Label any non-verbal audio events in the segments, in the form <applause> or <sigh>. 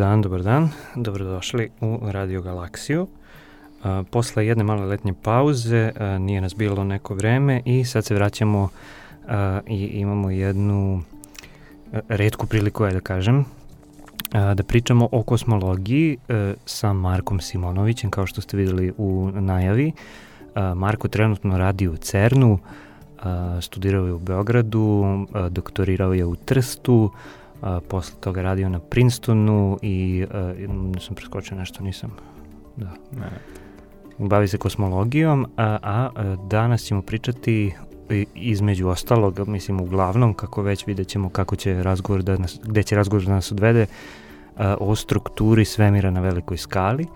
dan, dobar dan. Dobrodošli u Radio Galaksiju. Posle jedne male letnje pauze nije nas bilo neko vreme i sad se vraćamo i imamo jednu redku priliku, da kažem, da pričamo o kosmologiji sa Markom Simonovićem, kao što ste videli u najavi. Marko trenutno radi u CERN-u, studirao je u Beogradu, doktorirao je u Trstu, a, posle toga radio na Princetonu i a, sam preskočio nešto, nisam. Da. Ne. Bavi se kosmologijom, a, a danas ćemo pričati između ostalog, mislim uglavnom, kako već vidjet ćemo kako će razgovor da nas, gde će razgovor da nas odvede, a, o strukturi svemira na velikoj skali,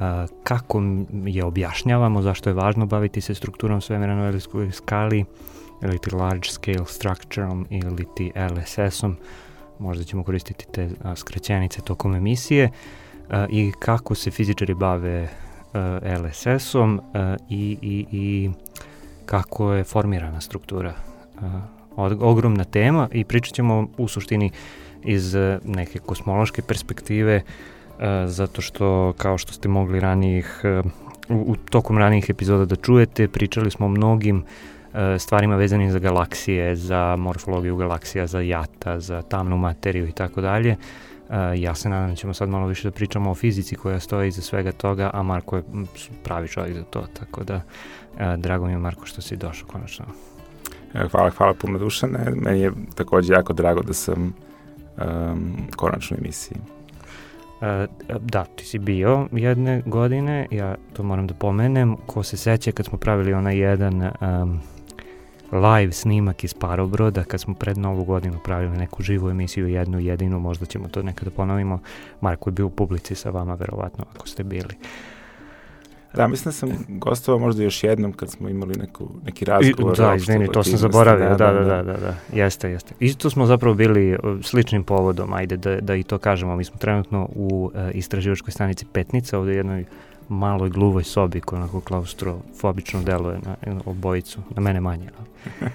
a, kako je objašnjavamo, zašto je važno baviti se strukturom svemira na velikoj skali, ili ti large scale structureom ili ti LSS-om, možda ćemo koristiti te a, skraćenice tokom emisije a, i kako se fizičari bave LSS-om i, i, i kako je formirana struktura. A, ogromna tema i pričat ćemo u suštini iz neke kosmološke perspektive zato što kao što ste mogli ranijih u, u tokom ranijih epizoda da čujete, pričali smo o mnogim uh, stvarima vezanim za galaksije, za morfologiju galaksija, za jata, za tamnu materiju i tako dalje. E, ja se nadam da ćemo sad malo više da pričamo o fizici koja stoji iza svega toga, a Marko je pravi čovjek za to, tako da e, drago mi je Marko što si došao konačno. Hvala, hvala puno Dušane. Meni je takođe jako drago da sam um, konačno u emisiji. Uh, da, ti si bio jedne godine, ja to moram da pomenem, ko se seća kad smo pravili onaj jedan um, live snimak iz Parobroda kad smo pred novu godinu pravili neku živu emisiju, jednu jedinu, možda ćemo to nekada ponovimo. Marko je bio u publici sa vama, verovatno, ako ste bili. Da, mislim da sam gostovao možda još jednom kad smo imali neku, neki razgovor. I, da, izvini, to sam zaboravio, da, da, da, da, da, da, jeste, jeste. Isto smo zapravo bili sličnim povodom, ajde da, da i to kažemo, mi smo trenutno u uh, istraživačkoj stanici Petnica, ovde jednoj maloj gluvoj sobi koja onako klaustrofobično deluje na obojicu, na mene manje. uh,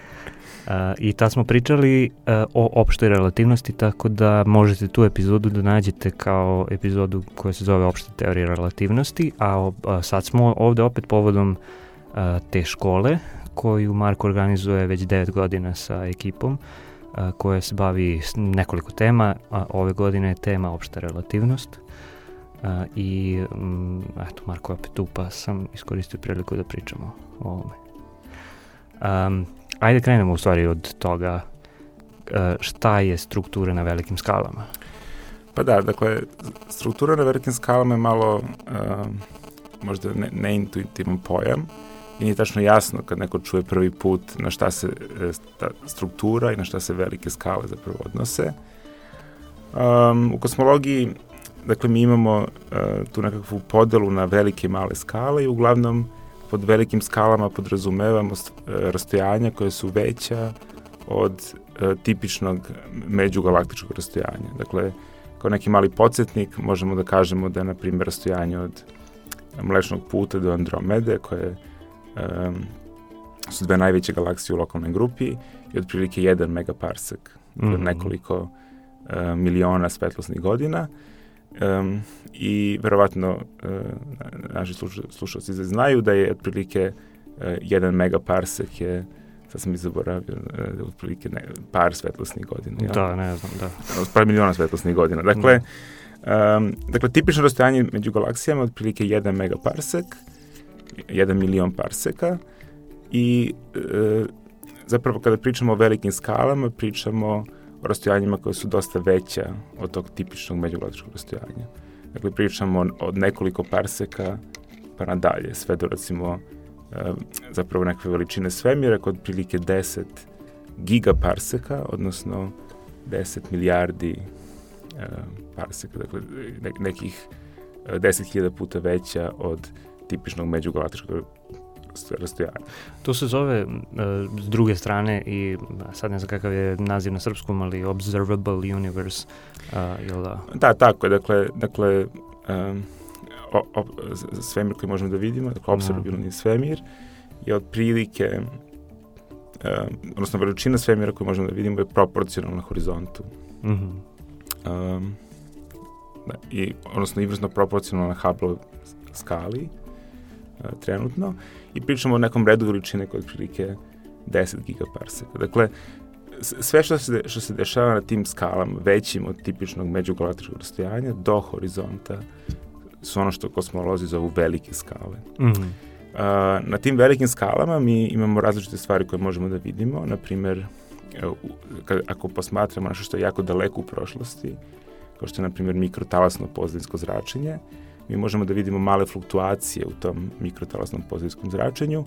<laughs> I ta smo pričali uh, o opštoj relativnosti, tako da možete tu epizodu da nađete kao epizodu koja se zove opšta teorija relativnosti, a uh, sad smo ovde opet povodom uh, te škole koju Marko organizuje već 9 godina sa ekipom uh, koja se bavi nekoliko tema, a ove godine je tema opšta relativnost A, I, m, eto, Marko opet tu, pa sam iskoristio priliku da pričamo o ovome. Um, ajde krenemo u stvari od toga uh, šta je struktura na velikim skalama. Pa da, dakle, struktura na velikim skalama je malo uh, možda ne, pojam i nije tačno jasno kad neko čuje prvi put na šta se e, ta struktura i na šta se velike skale zapravo odnose. Um, u kosmologiji Dakle, mi imamo uh, tu nekakvu podelu na velike i male skale i uglavnom pod velikim skalama podrazumevamo uh, rastojanja koje su veća od uh, tipičnog međugalaktičkog rastojanja. Dakle, kao neki mali podsjetnik možemo da kažemo da je, na primjer, rastojanje od Mlečnog puta do Andromede, koje um, su dve najveće galaksije u lokalnoj grupi i otprilike 1 megaparsek, mm -hmm. nekoliko uh, miliona svetlosnih godina. Uh, Um, I verovatno uh, naši slušalci znaju da je otprilike uh, jedan megaparsek je sad sam i zaboravio, uh, otprilike ne, par svetlosnih godina. Ja? Da, ne znam, da. Par miliona svetlosnih godina. Dakle, um, dakle tipično rastojanje među galaksijama je otprilike 1 megaparsek, 1 milion parseka i uh, zapravo kada pričamo o velikim skalama, pričamo rastojanjima koje su dosta veća od tog tipičnog međugalaktičkog rastojanja. Dakle, pričamo od nekoliko parseka pa nadalje, sve do recimo e, zapravo nekakve veličine svemira kod prilike 10 gigaparseka, odnosno 10 milijardi e, parseka, dakle nekih 10.000 puta veća od tipičnog međugalaktičkog rastojanja. To se zove uh, s druge strane i sad ne znam kakav je naziv na srpskom, ali Observable Universe, uh, jel da? Da, tako je, dakle, dakle um, o, o, svemir koji možemo da vidimo, dakle observabilni no. svemir je otprilike um, odnosno veličina svemira koju možemo da vidimo je proporcionalna horizontu. Mm -hmm. um, da, i, odnosno inverzno proporcionalno na Hubble skali a, trenutno i pričamo o nekom redu veličine koje otprilike 10 gigaparseka. Dakle, sve što se, što se dešava na tim skalama, većim od tipičnog međugalaktičkog rastojanja do horizonta, su ono što kosmolozi zovu velike skale. Mm -hmm. uh, na tim velikim skalama mi imamo različite stvari koje možemo da vidimo, na primer, ako posmatramo nešto što je jako daleko u prošlosti, kao što je, na primjer, mikrotalasno pozadinsko zračenje, mi možemo da vidimo male fluktuacije u tom mikrotalasnom pozadinskom zračenju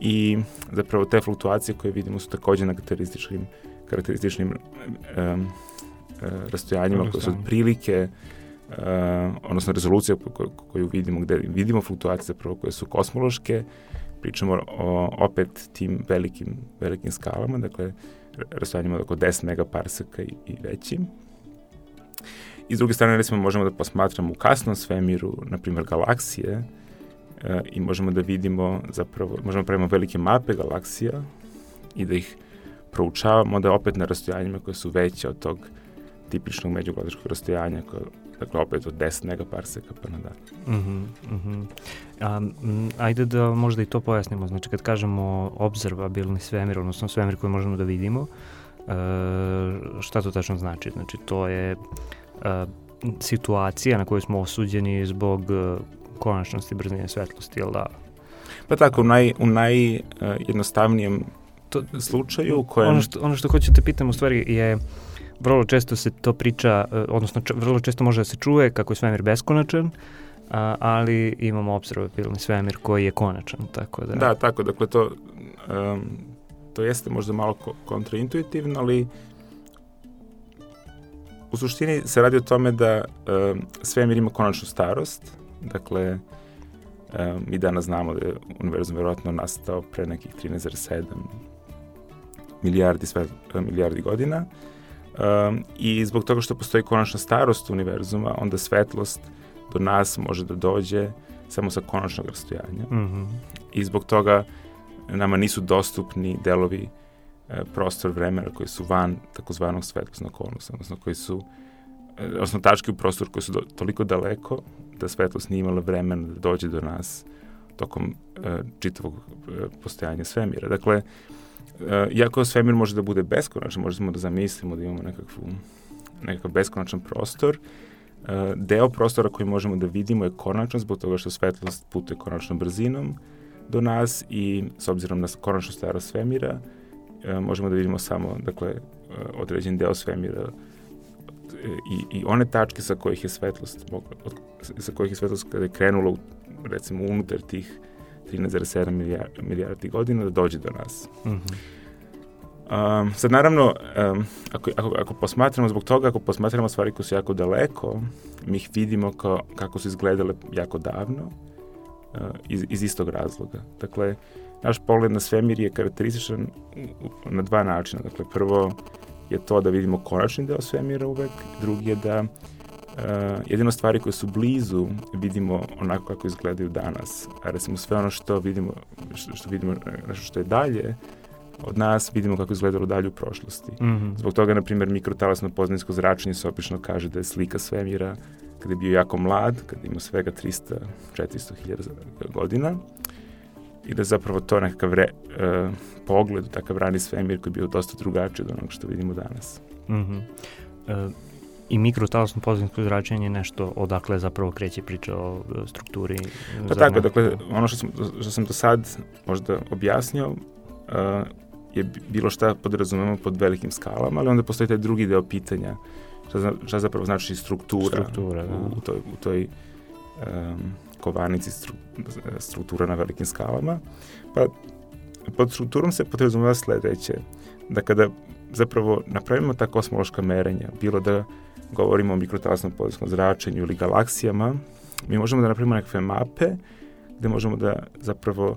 i zapravo te fluktuacije koje vidimo su takođe na karakterističnim, karakterističnim um, rastojanjima koje su otprilike uh, odnosno rezolucija koju, koju vidimo gde vidimo fluktuacije zapravo koje su kosmološke. Pričamo o opet tim velikim velikim skalama dakle rastojanjima oko 10 megaparseka i, i većim I s druge strane, recimo, možemo da posmatramo u kasnom svemiru, na primjer, galaksije, e, i možemo da vidimo zapravo, možemo da pravimo velike mape galaksija i da ih proučavamo da opet na rastojanjima koje su veće od tog tipičnog međugalaktičkog rastojanja koje dakle opet od 10 megaparseka pa nadalje. Mm -hmm, mm -hmm. A, m, ajde da možda i to pojasnimo. Znači kad kažemo observabilni svemir, odnosno svemir koji možemo da vidimo, e, šta to tačno znači? Znači to je situacija na koju smo osuđeni zbog e, konačnosti brzine svetlosti, jel da? Pa tako, u, naj, u najjednostavnijem uh, to, slučaju u kojem... Ono što, ono što hoću te pitam u stvari je vrlo često se to priča, uh, odnosno č, vrlo često može da se čuje kako je svemir beskonačan, a, ali imamo observabilni svemir koji je konačan, tako da... Da, tako, dakle to, um, to jeste možda malo kontraintuitivno, ali U suštini se radi o tome da uh, svemir ima konačnu starost, dakle, uh, mi danas znamo da je univerzum verovatno nastao pre nekih 13,7 milijardi, sve, milijardi godina um, i zbog toga što postoji konačna starost univerzuma, onda svetlost do nas može da dođe samo sa konačnog rastojanja. Mm -hmm. I zbog toga nama nisu dostupni delovi E, prostor vremena koji su van takozvanog svetlosnog konusa, odnosno koji su e, odnosno tačke u prostoru koje su do, toliko daleko da svetlost nije imala vremena da dođe do nas tokom e, čitavog e, postojanja svemira. Dakle, e, iako svemir može da bude beskonačan, možemo da zamislimo da imamo nekakvu, nekakav beskonačan prostor, e, deo prostora koji možemo da vidimo je konačan zbog toga što svetlost putuje konačnom brzinom do nas i s obzirom na konačnu starost svemira, E, možemo da vidimo samo dakle, e, određen deo svemira e, i, i one tačke sa kojih je svetlost od, sa kojih je svetlost kada je krenula recimo unutar tih 13,7 milijardi, milijardi godina da dođe do nas. Mm -hmm. Um, sad naravno, um, ako, ako, ako posmatramo zbog toga, ako posmatramo stvari koje su jako daleko, mi ih vidimo kao, kako su izgledale jako davno, uh, iz, iz istog razloga. Dakle, uh, naš pogled na svemir je karakterističan na dva načina. Dakle, prvo je to da vidimo konačni deo svemira uvek, drugi je da uh, jedino stvari koje su blizu vidimo onako kako izgledaju danas. A recimo sve ono što vidimo, što, što vidimo nešto što je dalje, od nas vidimo kako izgledalo dalje u prošlosti. Mm -hmm. Zbog toga, na primjer, mikrotalasno poznanjsko zračenje se opično kaže da je slika svemira kada je bio jako mlad, kada ima svega 300-400 hiljada godina i da zapravo to nekakav re, uh, pogled takav rani svemir koji je bio dosta drugačiji od onog što vidimo danas. Mm -hmm. uh, I mikrotalasno pozivnsko zračenje je nešto odakle zapravo kreće priča o e, strukturi Pa tako, dakle, ono što sam, što sam do sad možda objasnio uh, je bilo šta podrazumemo pod velikim skalama, ali onda postoji taj drugi deo pitanja šta, šta zapravo znači struktura, struktura da. u, u toj, u toj um, kovanici stru, struktura na velikim skalama. Pa pod strukturom se podrazumeva sledeće, da kada zapravo napravimo ta kosmološka merenja, bilo da govorimo o mikrotalasnom podijskom zračenju ili galaksijama, mi možemo da napravimo nekakve mape gde možemo da zapravo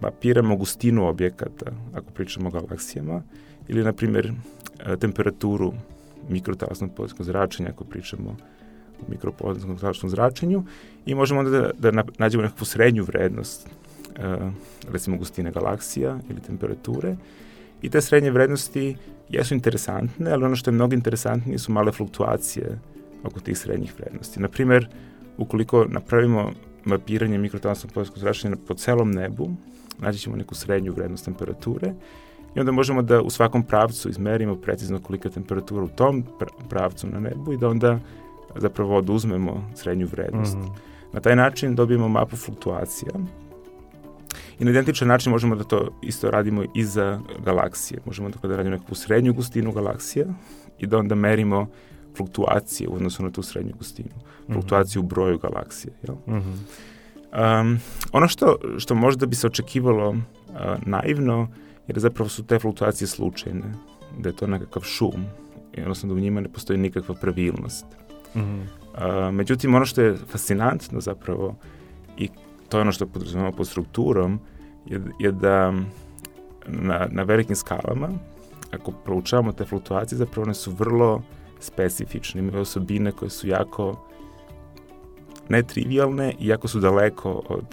mapiramo gustinu objekata, ako pričamo o galaksijama, ili, na primjer, temperaturu mikrotalasnog podijskog zračenja, ako pričamo u mikropodenskom zračenju i možemo onda da, da nađemo nekakvu srednju vrednost uh, recimo gustine galaksija ili temperature i te srednje vrednosti jesu interesantne, ali ono što je mnogo interesantnije su male fluktuacije oko tih srednjih vrednosti. Naprimer, ukoliko napravimo mapiranje mikrotalasnog podskog zračenja po celom nebu, naći ćemo neku srednju vrednost temperature i onda možemo da u svakom pravcu izmerimo precizno kolika je temperatura u tom pravcu na nebu i da onda zapravo oduzmemo srednju vrednost. Mm -hmm. Na taj način dobijemo mapu fluktuacija i na identičan način možemo da to isto radimo i za galaksije. Možemo da, da radimo neku srednju gustinu galaksija i da onda merimo fluktuacije u odnosu na tu srednju gustinu. Mhm. Fluktuaciju mm -hmm. u broju galaksije. Jel? Mm -hmm. um, ono što, što možda bi se očekivalo uh, naivno je da zapravo su te fluktuacije slučajne, da je to nekakav šum, odnosno da u njima ne postoji nikakva pravilnost. Mm -hmm. uh, međutim, ono što je fascinantno zapravo i to je ono što podrazumemo pod strukturom, je, je da na, na velikim skalama, ako proučavamo te fluktuacije, zapravo one su vrlo specifične, imaju osobine koje su jako netrivialne i jako su daleko od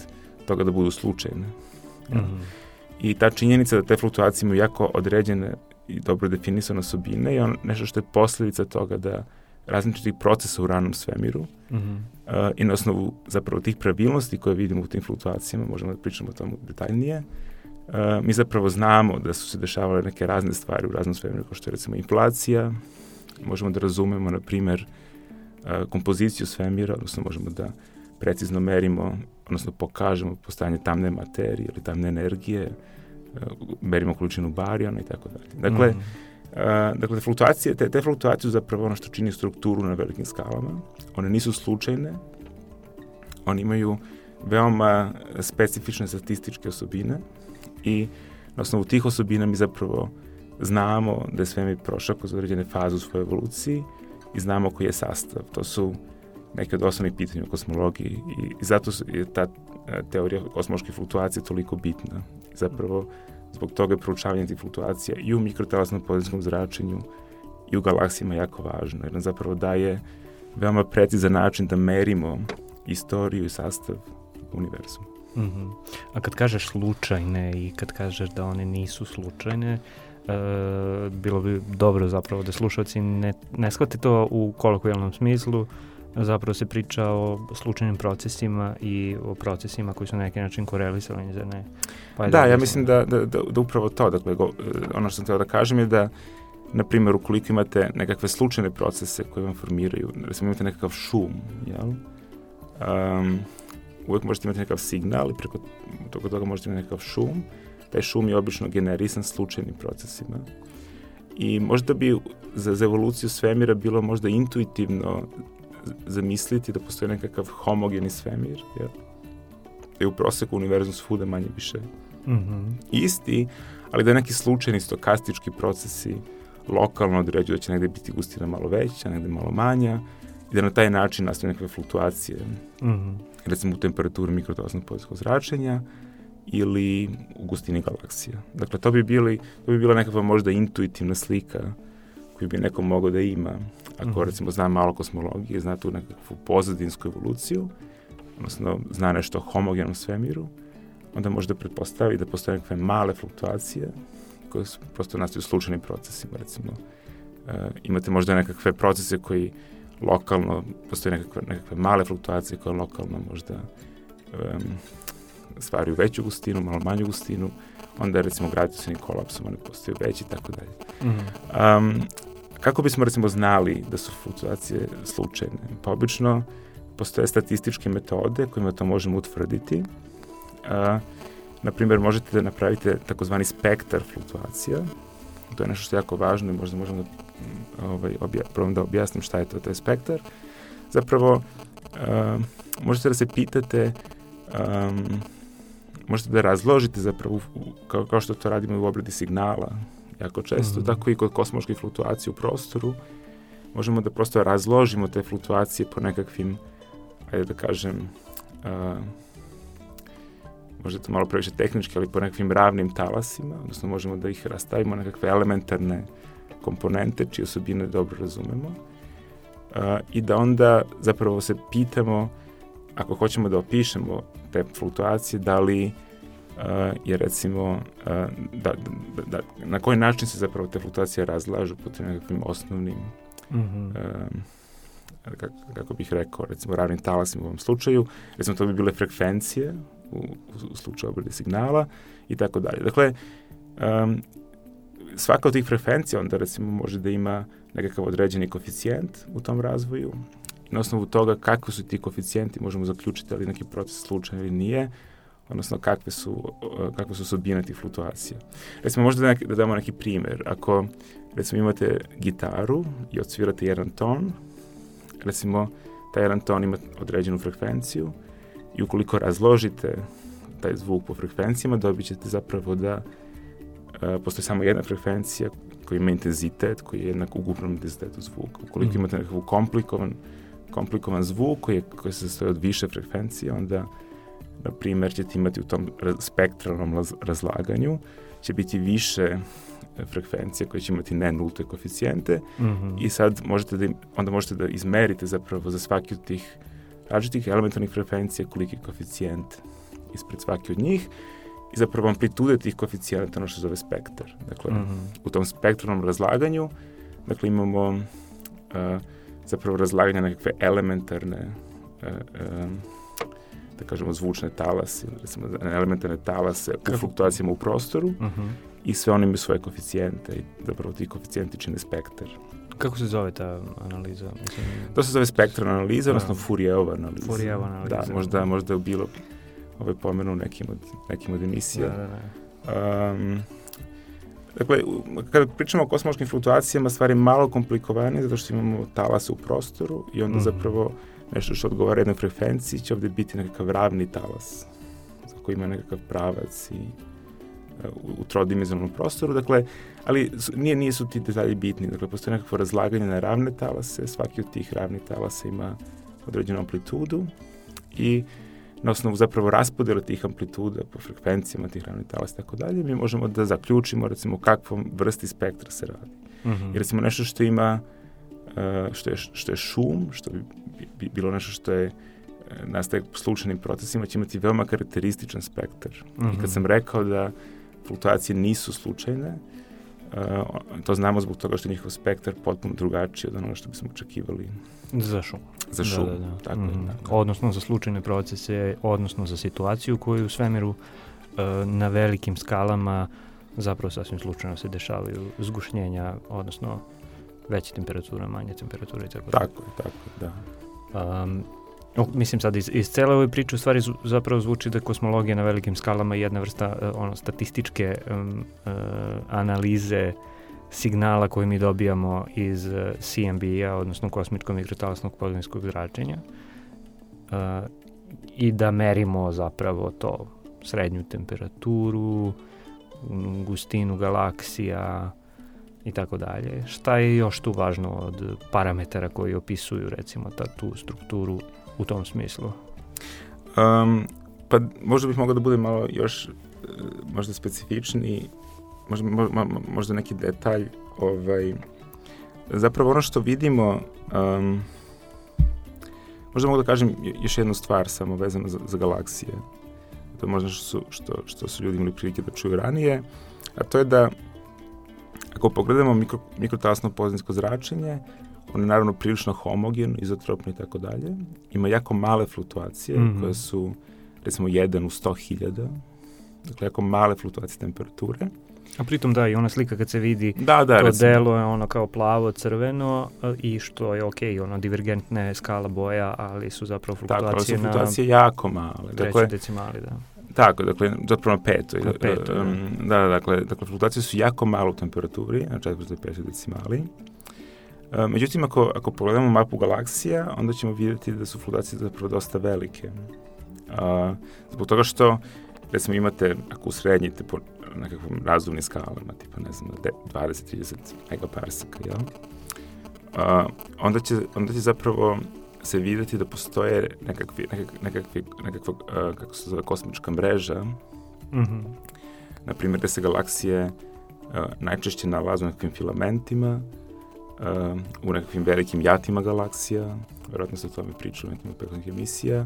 toga da budu slučajne. Mm -hmm. I ta činjenica da te fluktuacije imaju jako određene i dobro definisane osobine je on, nešto što je posledica toga da različitih procesa u ranom svemiru mm -hmm. uh, i na osnovu zapravo tih pravilnosti koje vidimo u tim fluktuacijama, možemo da pričamo o tomu detaljnije, uh, mi zapravo znamo da su se dešavale neke razne stvari u raznom svemiru, kao što je recimo inflacija, možemo da razumemo, na primer, uh, kompoziciju svemira, odnosno možemo da precizno merimo, odnosno pokažemo postajanje tamne materije ili tamne energije, uh, merimo količinu barijona i tako dalje. Dakle, mm -hmm dakle, fluktuacije, te, te fluktuacije zapravo ono što čini strukturu na velikim skalama. One nisu slučajne, one imaju veoma specifične statističke osobine i na osnovu tih osobina mi zapravo znamo da je svemir prošao kroz određene faze u svojoj evoluciji i znamo koji je sastav. To su neke od osnovnih pitanja u kosmologiji i, zato je ta teorija kosmološke fluktuacije toliko bitna. Zapravo, Zbog toga je proučavanje tih fluktuacija i u mikrotalasnom podelskom zračenju i u galaksijama jako važno, jer nam zapravo daje veoma precizan način da merimo istoriju i sastav univerzuma. Mm -hmm. A kad kažeš slučajne i kad kažeš da one nisu slučajne, e, bilo bi dobro zapravo da slušalci ne, ne shvate to u kolokvijalnom smislu, zapravo se priča o slučajnim procesima i o procesima koji su na neki način korelisali, za ne? Pa da, da, ja mislim da, da, da, da upravo to, dakle, go, ono što sam htio da kažem je da, na primjer, ukoliko imate nekakve slučajne procese koje vam formiraju, recimo imate nekakav šum, jel? Um, uvek možete imati nekakav signal i preko toga, toga možete imati nekakav šum. Taj šum je obično generisan slučajnim procesima. I možda bi za, za evoluciju svemira bilo možda intuitivno zamisliti da postoji nekakav homogeni svemir, jer je u proseku univerzum svuda manje više mm -hmm. isti, ali da neki slučajni stokastički procesi lokalno određuju da će negde biti gustina malo veća, negde malo manja, i da na taj način nastaju nekakve fluktuacije, mm -hmm. recimo u temperaturi mikrotolasnog podijskog zračenja, ili u gustini galaksija. Dakle, to bi, bili, to bi bila nekakva možda intuitivna slika koju bi neko mogao da ima Ako mm. recimo zna malo kosmologije, zna tu nekakvu pozadinsku evoluciju, odnosno zna nešto o homogenom svemiru, onda može da pretpostavi da postoje nekakve male fluktuacije koje su prosto nastaju slučajnim procesima, recimo. E, imate možda nekakve procese koji lokalno, postoje nekakve, nekakve male fluktuacije koje lokalno možda um, stvaraju veću gustinu, malo manju gustinu, onda recimo gravitacijni kolapsom one postaju veći i tako dalje. Um, Kako bismo recimo znali da su fluktuacije slučajne? Pa obično postoje statističke metode kojima to možemo utvrditi. A, naprimjer, možete da napravite takozvani spektar fluktuacija. To je nešto što je jako važno i možda možemo da, ovaj, obja, da objasnim šta je to, to je spektar. Zapravo, a, možete da se pitate um, možete da razložite zapravo kao, kao što to radimo u obradi signala jako često, mm -hmm. tako i kod kosmoloških fluktuacija u prostoru. Možemo da prosto razložimo te fluktuacije po nekakvim, ajde da kažem, uh, možda to malo previše tehnički, ali po nekakvim ravnim talasima, odnosno možemo da ih rastavimo na nekakve elementarne komponente čije osobine dobro razumemo uh, i da onda zapravo se pitamo ako hoćemo da opišemo te fluktuacije, da li uh, je recimo uh, da, da, da, na koji način se zapravo te fluktuacije razlažu po tim nekakvim osnovnim mm -hmm. uh, kako, kako bih rekao, recimo ravnim talasima u ovom slučaju, recimo to bi bile frekvencije u, u slučaju obrade signala i tako dalje. Dakle, um, svaka od tih frekvencija onda recimo može da ima nekakav određeni koeficijent u tom razvoju. Na osnovu toga kakvi su ti koeficijenti možemo zaključiti ali neki proces slučajan ili nije, odnosno kakve su, kakve su sudbine tih fluktuacija. Recimo možda da, da damo neki primer. Ako recimo imate gitaru i odsvirate jedan ton, recimo taj jedan ton ima određenu frekvenciju i ukoliko razložite taj zvuk po frekvencijama, dobit ćete zapravo da uh, postoji samo jedna frekvencija koja ima intenzitet, koji je jednak ukupnom intenzitetu zvuka. Ukoliko mm. imate nekakav komplikovan, komplikovan zvuk koji, je, koji se sastoji od više frekvencije, onda na primjer ćete imati u tom spektralnom razlaganju će biti više frekvencije koje će imati ne nulte koeficijente mm -hmm. i sad možete da, onda možete da izmerite zapravo za svaki od tih različitih elementarnih frekvencija koliki koeficijent ispred svaki od njih i zapravo amplitude tih koeficijenata ono što zove spektar. Dakle, mm -hmm. u tom spektralnom razlaganju dakle, imamo uh, zapravo razlaganje nekakve elementarne uh, uh, da kažemo zvučne talase, recimo elementarne talase u fluktuacijama u prostoru uh mhm. -huh. i sve one imaju svoje koeficijente i zapravo ti koeficijenti čine spektar. Kako se zove ta analiza? Mislim... To se zove spektralna analiza, odnosno. Fourierova analiza. Fourierova analiza. Da, možda, možda je bilo ovaj pomenu nekim od, nekim od emisija. Da, da, da. Um, dakle, kada pričamo o kosmološkim fluktuacijama, stvari je malo komplikovanije zato što imamo talase u prostoru i onda mm. zapravo nešto što odgovara jednoj frekvenciji će ovde biti nekakav ravni talas koji ima nekakav pravac i uh, u, u trodimenzionalnom prostoru, dakle, ali nije, nije su ti detalji bitni, dakle, postoje nekakvo razlaganje na ravne talase, svaki od tih ravnih talasa ima određenu amplitudu i na osnovu zapravo raspodela tih amplituda po frekvencijama tih ravnih talasa i tako dalje, mi možemo da zaključimo recimo kakvom vrsti spektra se radi. Mm -hmm. I recimo nešto što ima uh, što, je, što je šum, što bi, bi bilo nešto što je nastaje slučajnim procesima, će imati veoma karakterističan spektar. Mm -hmm. I kad mhm. sam rekao da fluktuacije nisu slučajne, uh, to znamo zbog toga što je njihov spektar potpuno drugačiji od onoga što bismo očekivali. Za šum. Za šum, da, da, da. tako mm -hmm. da, da. Odnosno za slučajne procese, odnosno za situaciju koju u svemiru uh, na velikim skalama zapravo sasvim slučajno se dešavaju zgušnjenja, odnosno veće temperature, manje temperature i tako da. Tako je, tako da. Um, mislim sad iz, iz cele ove priče u stvari zapravo zvuči da kosmologija na velikim skalama je jedna vrsta uh, ono statističke um, uh, analize signala koje mi dobijamo iz uh, CMB-a, odnosno kosmičkog mikrotalasnog podvinskog zračenja uh, i da merimo zapravo to srednju temperaturu, gustinu galaksija, i tako dalje. Šta je još tu važno od parametara koji opisuju recimo ta, tu strukturu u tom smislu? Um, pa možda bih mogao da bude malo još e, možda specifični, možda, možda neki detalj. Ovaj, zapravo ono što vidimo, um, možda mogu da kažem još jednu stvar samo vezano za, za galaksije. To je možda što su, što, što su ljudi imali prilike da čuju ranije, a to je da Ako pogledamo mikro, mikrotalasno pozinsko zračenje, ono je naravno prilično homogen, izotropno i tako dalje. Ima jako male fluktuacije mm -hmm. koje su recimo 1 u 100.000. Dakle, jako male fluktuacije temperature. A pritom da, i ona slika kad se vidi, da, da, to recimo. delo je ono kao plavo, crveno i što je ok, ono divergentne skala boja, ali su zapravo fluktuacije Tako, su fluktuacije jako male. Dakle, decimali, da. Tako, dakle, zapravo na petoj. Na petoj, um, da. da, dakle, dakle, fluktuacije su jako malo u temperaturi, na četvrtoj petoj decimali. Uh, međutim, ako, ako pogledamo mapu galaksija, onda ćemo vidjeti da su fluktuacije zapravo dosta velike. Uh, zbog toga što, recimo, imate, ako usrednjite po nekakvom razumnim skalama, tipa, ne znam, 20-30 megaparsaka, jel? Uh, onda, će, onda će zapravo se videti da postoje nekakvi, nekakvi, nekakvi, nekakva, uh, kako se zove, kosmička mreža, mm -hmm. na primjer, da se galaksije uh, najčešće nalazu u nekakvim filamentima, uh, u nekakvim velikim jatima galaksija, verovatno se o tome pričalo u nekim prethodnih emisija,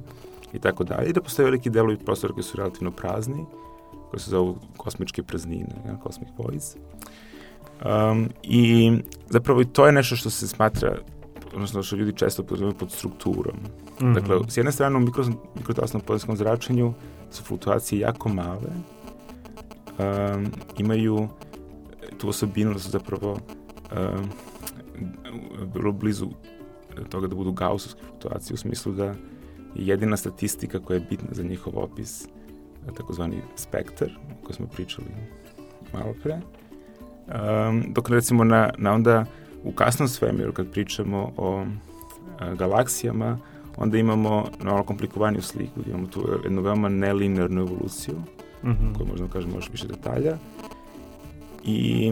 i tako dalje, i da postoje veliki delovi prostora koji su relativno prazni, koji se zovu kosmičke praznine, ja, cosmic voids. Um, I zapravo i to je nešto što se smatra odnosno što ljudi često podrazumiju pod strukturom. Mm -hmm. Dakle, s jedne strane u mikro, mikrotasnom podelskom zračenju su fluktuacije jako male, um, imaju tu osobinu da su zapravo um, vrlo blizu toga da budu gausovske fluktuacije u smislu da je jedina statistika koja je bitna za njihov opis takozvani spektar o kojoj smo pričali malo pre. Um, dok recimo na, na onda u kasnom svemiru kad pričamo o a, galaksijama, onda imamo malo komplikovaniju sliku. Imamo tu jednu veoma nelinearnu evoluciju, mm -hmm. koju možda kažemo još više detalja. I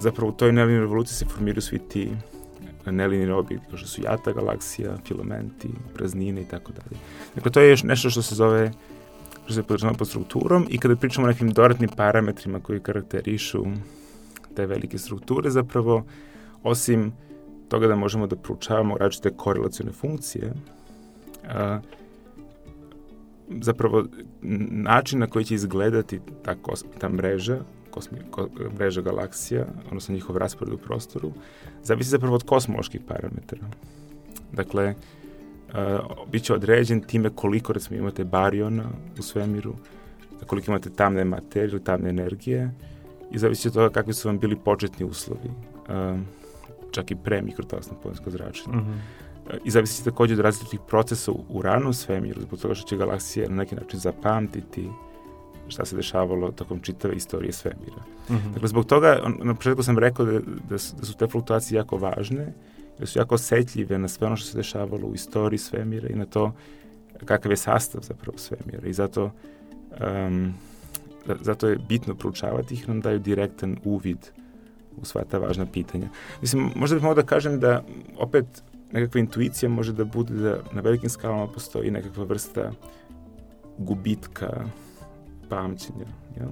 zapravo u toj nelinearnoj evoluciji se formiraju svi ti nelinirni objekti, kao što su jata galaksija, filamenti, praznine i tako dalje. Dakle, to je još nešto što se zove što se podržava pod strukturom i kada pričamo o nekim dodatnim parametrima koji karakterišu te velike strukture, zapravo, osim toga da možemo da proučavamo različite korelacione funkcije, a, zapravo način na koji će izgledati ta, kos, ta mreža, kosmi, ko, mreža galaksija, odnosno njihov raspored u prostoru, zavisi zapravo od kosmoloških parametara. Dakle, bit će određen time koliko, recimo, imate bariona u svemiru, koliko imate tamne materije ili tamne energije i zavisi od toga kakvi su vam bili početni uslovi, uh, čak i pre mikrotalasnog polenskog zračenja. Mm -hmm. I zavisi takođe od različitih procesa u ranom svemiru, zbog toga što će galaksije na neki način zapamtiti šta se dešavalo tokom čitave istorije svemira. Mm -hmm. Dakle, zbog toga, on, na početku sam rekao da, da, su, da su te fluktuacije jako važne, da su jako osetljive na sve ono što se dešavalo u istoriji svemira i na to kakav je sastav zapravo svemira. I zato, um, zato je bitno proučavati ih, nam daju direktan uvid u sva ta važna pitanja. Mislim, možda bih mogao da kažem da opet nekakva intuicija može da bude da na velikim skalama postoji nekakva vrsta gubitka pamćenja, jel?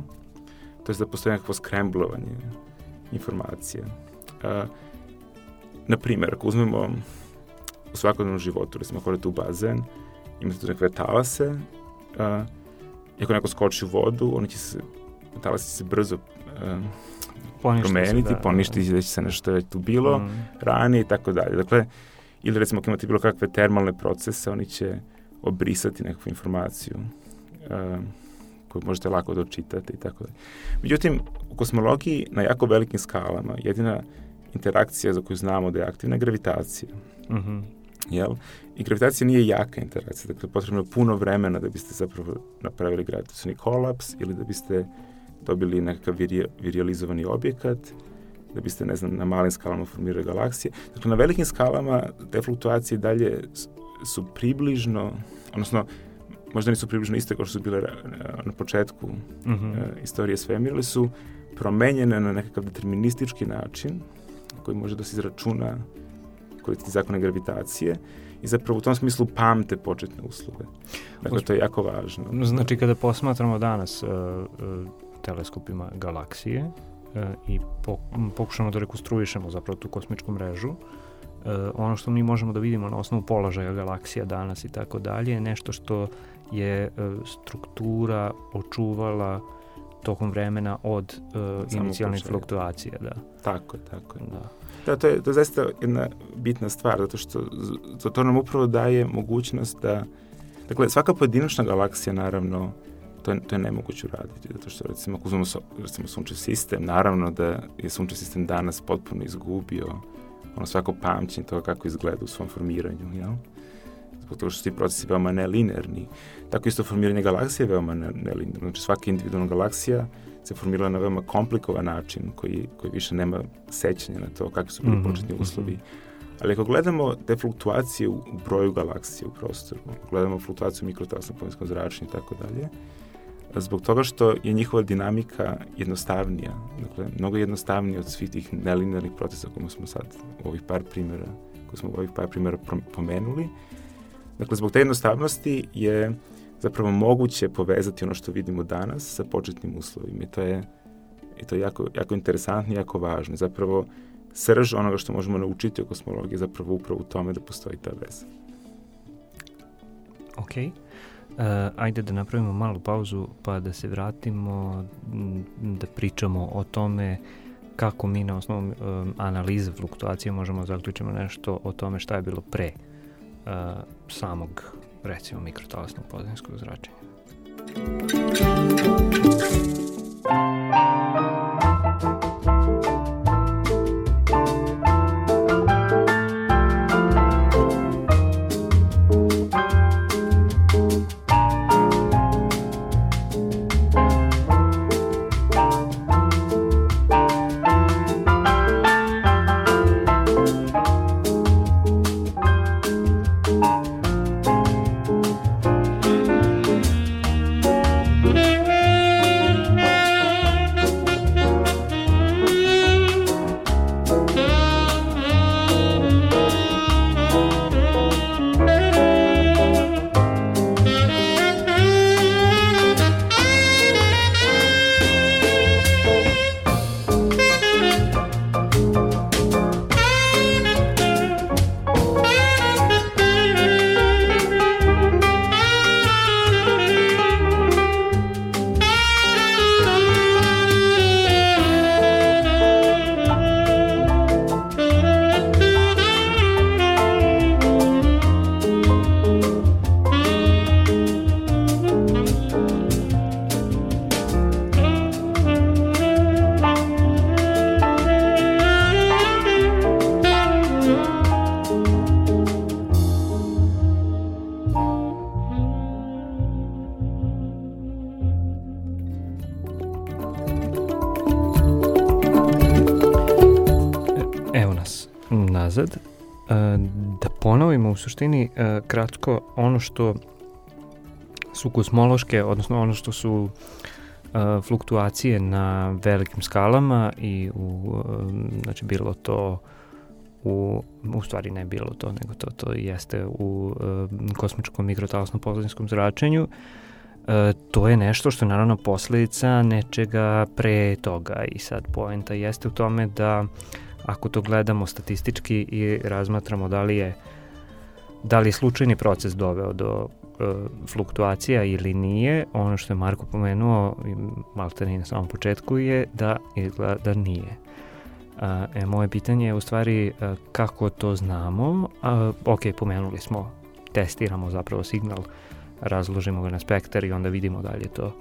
To je da postoji nekakvo skremblovanje informacije. Uh, Na primjer, ako uzmemo u svakodnevnom životu, recimo ako odete u bazen, imate tu nekve talase, i ako neko skoči u vodu, oni će se, talasi će se brzo a, promeniti, se, da, poništiti da. da će se nešto već tu bilo, mm. ranije i tako dalje. Dakle, ili recimo ako imate bilo kakve termalne procese, oni će obrisati nekakvu informaciju a, koju možete lako da očitate i tako dalje. Međutim, u kosmologiji na jako velikim skalama jedina interakcija za koju znamo da je aktivna gravitacija. Mm -hmm. Jel? I gravitacija nije jaka interakcija, dakle potrebno je puno vremena da biste zapravo napravili gravitacijni kolaps ili da biste dobili nekakav viri, virializovani objekat, da biste, ne znam, na malim skalama formirali galaksije. Dakle, na velikim skalama te fluktuacije dalje su približno, odnosno, možda nisu približno iste kao što su bile na početku mm -hmm. uh, istorije svemira, ali su promenjene na nekakav deterministički način, koji može da se izračuna koristi zakone gravitacije i zapravo u tom smislu pamte početne uslove. Dakle, to je jako važno. Znači, kada posmatramo danas uh, uh, teleskopima galaksije uh, i po, pokušamo da rekonstruišemo zapravo tu kosmičku mrežu, uh, ono što mi možemo da vidimo na osnovu položaja galaksija danas i tako dalje je nešto što je uh, struktura očuvala tokom vremena od uh, inicijalnih fluktuacija. Da. Tako je, tako je. Da. Da, to je, to je zaista jedna bitna stvar, zato što to, to nam upravo daje mogućnost da, dakle, svaka pojedinačna galaksija, naravno, to je, to je nemoguće uraditi, zato što, recimo, ako uzmemo recimo, sunčev sistem, naravno da je sunčev sistem danas potpuno izgubio ono svako pamćenje toga kako izgleda u svom formiranju, jel? Zbog toga što su ti procesi veoma nelinerni. Tako isto formiranje galaksije je veoma nelinerno. Znači svaka individualna galaksija se formirala na veoma komplikovan način koji, koji više nema sećanja na to kakvi su bili mm -hmm. početni mhm. uslovi. Ali ako gledamo te fluktuacije u broju galaksije u prostoru, gledamo fluktuaciju mikrotasnog pojenskom zračenja i tako dalje, zbog toga što je njihova dinamika jednostavnija, dakle, mnogo jednostavnija od svih tih nelinearnih procesa koje smo sad u ovih par primjera, koje smo u ovih par primjera pomenuli. Dakle, zbog te jednostavnosti je zapravo moguće povezati ono što vidimo danas sa početnim uslovima i to je, i to je jako, jako interesantno i jako važno. Zapravo, srž onoga što možemo naučiti o kosmologiji je zapravo upravo u tome da postoji ta veza. Ok. Uh, ajde da napravimo malu pauzu pa da se vratimo da pričamo o tome kako mi na osnovu um, analize fluktuacije možemo zaključiti nešto o tome šta je bilo pre uh, samog recimo mikrotalasnog pozadinskog zračenja. Suštini e, kratko ono što su kozmološke, odnosno ono što su e, fluktuacije na velikim skalama i u, znači bilo to u, u stvari ne bilo to, nego to, to jeste u kosmičkom mikrotalasnom pozadinskom zračenju, to je nešto što je naravno posledica nečega pre toga i sad poenta jeste u tome da ako to gledamo statistički i razmatramo da li je da li je slučajni proces doveo do e, fluktuacija ili nije, ono što je Marko pomenuo, malte ne na samom početku, je da izgleda da nije. A, e, moje pitanje je u stvari a, e, kako to znamo. A, ok, pomenuli smo, testiramo zapravo signal, razložimo ga na spektar i onda vidimo da li je to,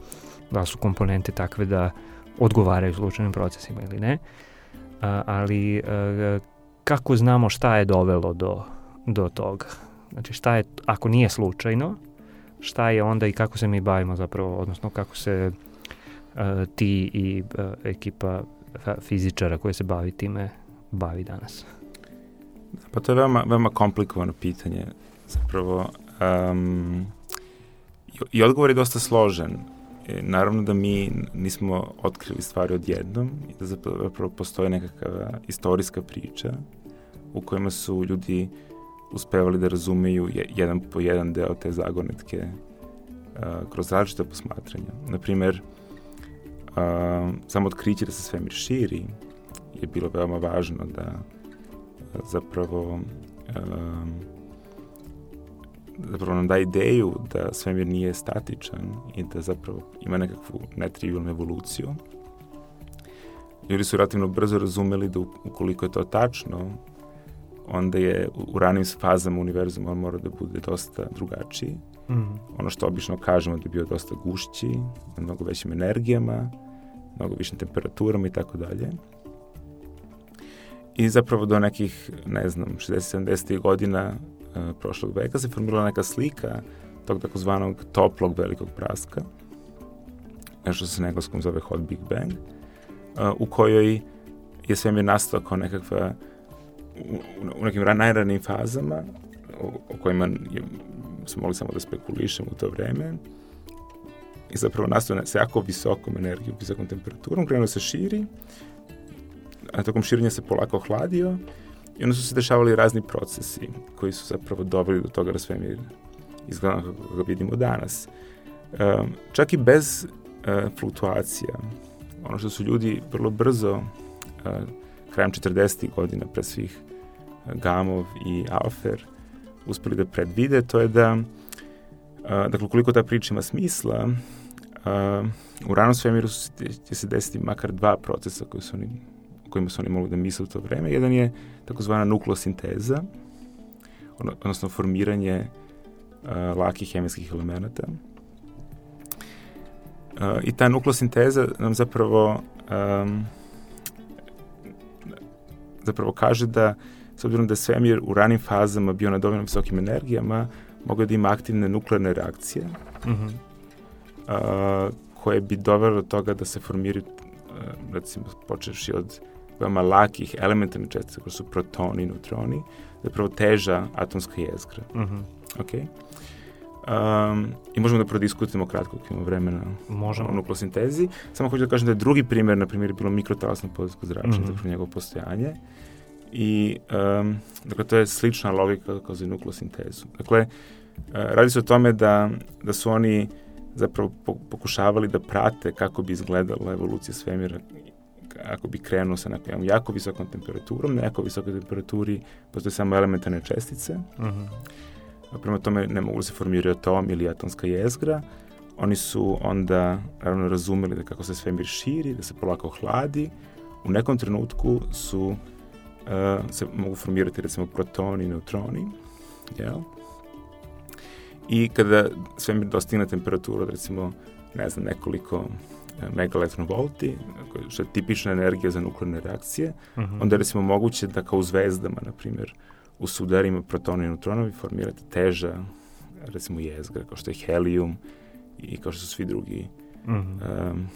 da su komponente takve da odgovaraju slučajnim procesima ili ne. A, ali a, kako znamo šta je dovelo do, do toga? Znači šta je, ako nije slučajno, šta je onda i kako se mi bavimo zapravo, odnosno kako se a, ti i a, ekipa fizičara koja se bavi time bavi danas? Pa to je veoma, veoma komplikovano pitanje. Zapravo, um, i, i odgovor je dosta složen. E, naravno da mi nismo otkrili stvari odjednom i da zapravo postoje nekakva istorijska priča u kojima su ljudi uspevali da razumeju jedan po jedan deo te zagonetke uh, kroz različite posmatranja. Naprimer, uh, samo otkriće da se svemir širi je bilo veoma važno da uh, zapravo um, zapravo nam da ideju da svemir nije statičan i da zapravo ima nekakvu netrivialnu evoluciju. Ljudi su relativno brzo razumeli da ukoliko je to tačno, onda je u ranim fazama univerzuma on mora da bude dosta drugačiji. Mm. Ono što obično kažemo da je bio dosta gušći, na mnogo većim energijama, mnogo višim temperaturama i tako dalje. I zapravo do nekih, ne znam, 60-70 godina E, prošlog veka se formirala neka slika tog takozvanog toplog velikog praska, nešto se na engleskom zove Hot Big Bang, uh, u kojoj je svemir nastao kao nekakva u, u nekim najranijim fazama o, o kojima je, smo mogli samo da spekulišemo u to vreme i zapravo nastao sa jako visokom energijom, visokom temperaturom, krenuo se širi, a tokom širenja se polako hladio I onda su se dešavali razni procesi koji su zapravo doveli do toga da svemir izgleda kako ga vidimo danas. Um, čak i bez uh, fluktuacija, ono što su ljudi vrlo brzo, uh, krajem 40. godina pre svih uh, Gamov i Alfer, uspeli da predvide, to je da, uh, dakle, koliko ta priča ima smisla, uh, u ranom svemiru će se desiti makar dva procesa koji su oni kojima su oni mogli da misle u to vreme. Jedan je takozvana nukleosinteza, odnosno formiranje uh, lakih hemijskih elemenata. Uh, I ta nukleosinteza nam zapravo um, zapravo kaže da s obzirom da je svemir u ranim fazama bio na dovoljno visokim energijama, mogu da ima aktivne nuklearne reakcije, mm -hmm. uh, koje bi dovele do toga da se formiraju, uh, recimo, počeši od veoma lakih elementarnih čestica, koje su protoni i neutroni, zapravo teža atomska jezgra. Mm -hmm. Okay? Um, I možemo da prodiskutujemo kratko ako imamo vremena možemo. o nuklosintezi. Samo hoću da kažem da je drugi primer, na primjer, je bilo mikrotalasno podijsko zračenje, mm -hmm. zapravo njegovo postojanje. I, um, dakle, to je slična logika kao za nuklosintezu. Dakle, radi se o tome da, da su oni zapravo pokušavali da prate kako bi izgledala evolucija svemira ako bi krenuo sa nekom jako visokom temperaturom, na jako visokoj temperaturi postoje samo elementarne čestice. Uh mhm. -huh. Prema tome ne mogu da se formirati atom ili atomska jezgra. Oni su onda naravno razumeli da kako se svemir širi, da se polako hladi, u nekom trenutku su uh, se mogu formirati recimo protoni i neutroni, jel? I kada svemir dostigne temperaturu recimo ne znam nekoliko megaelektronvolti, što je tipična energija za nuklearne reakcije, uh mhm. -huh. onda je recimo moguće da kao u zvezdama, na primjer, u sudarima protoni i neutronovi formirate teža, recimo jezgra, kao što je helijum i kao što su svi drugi uh -huh. um,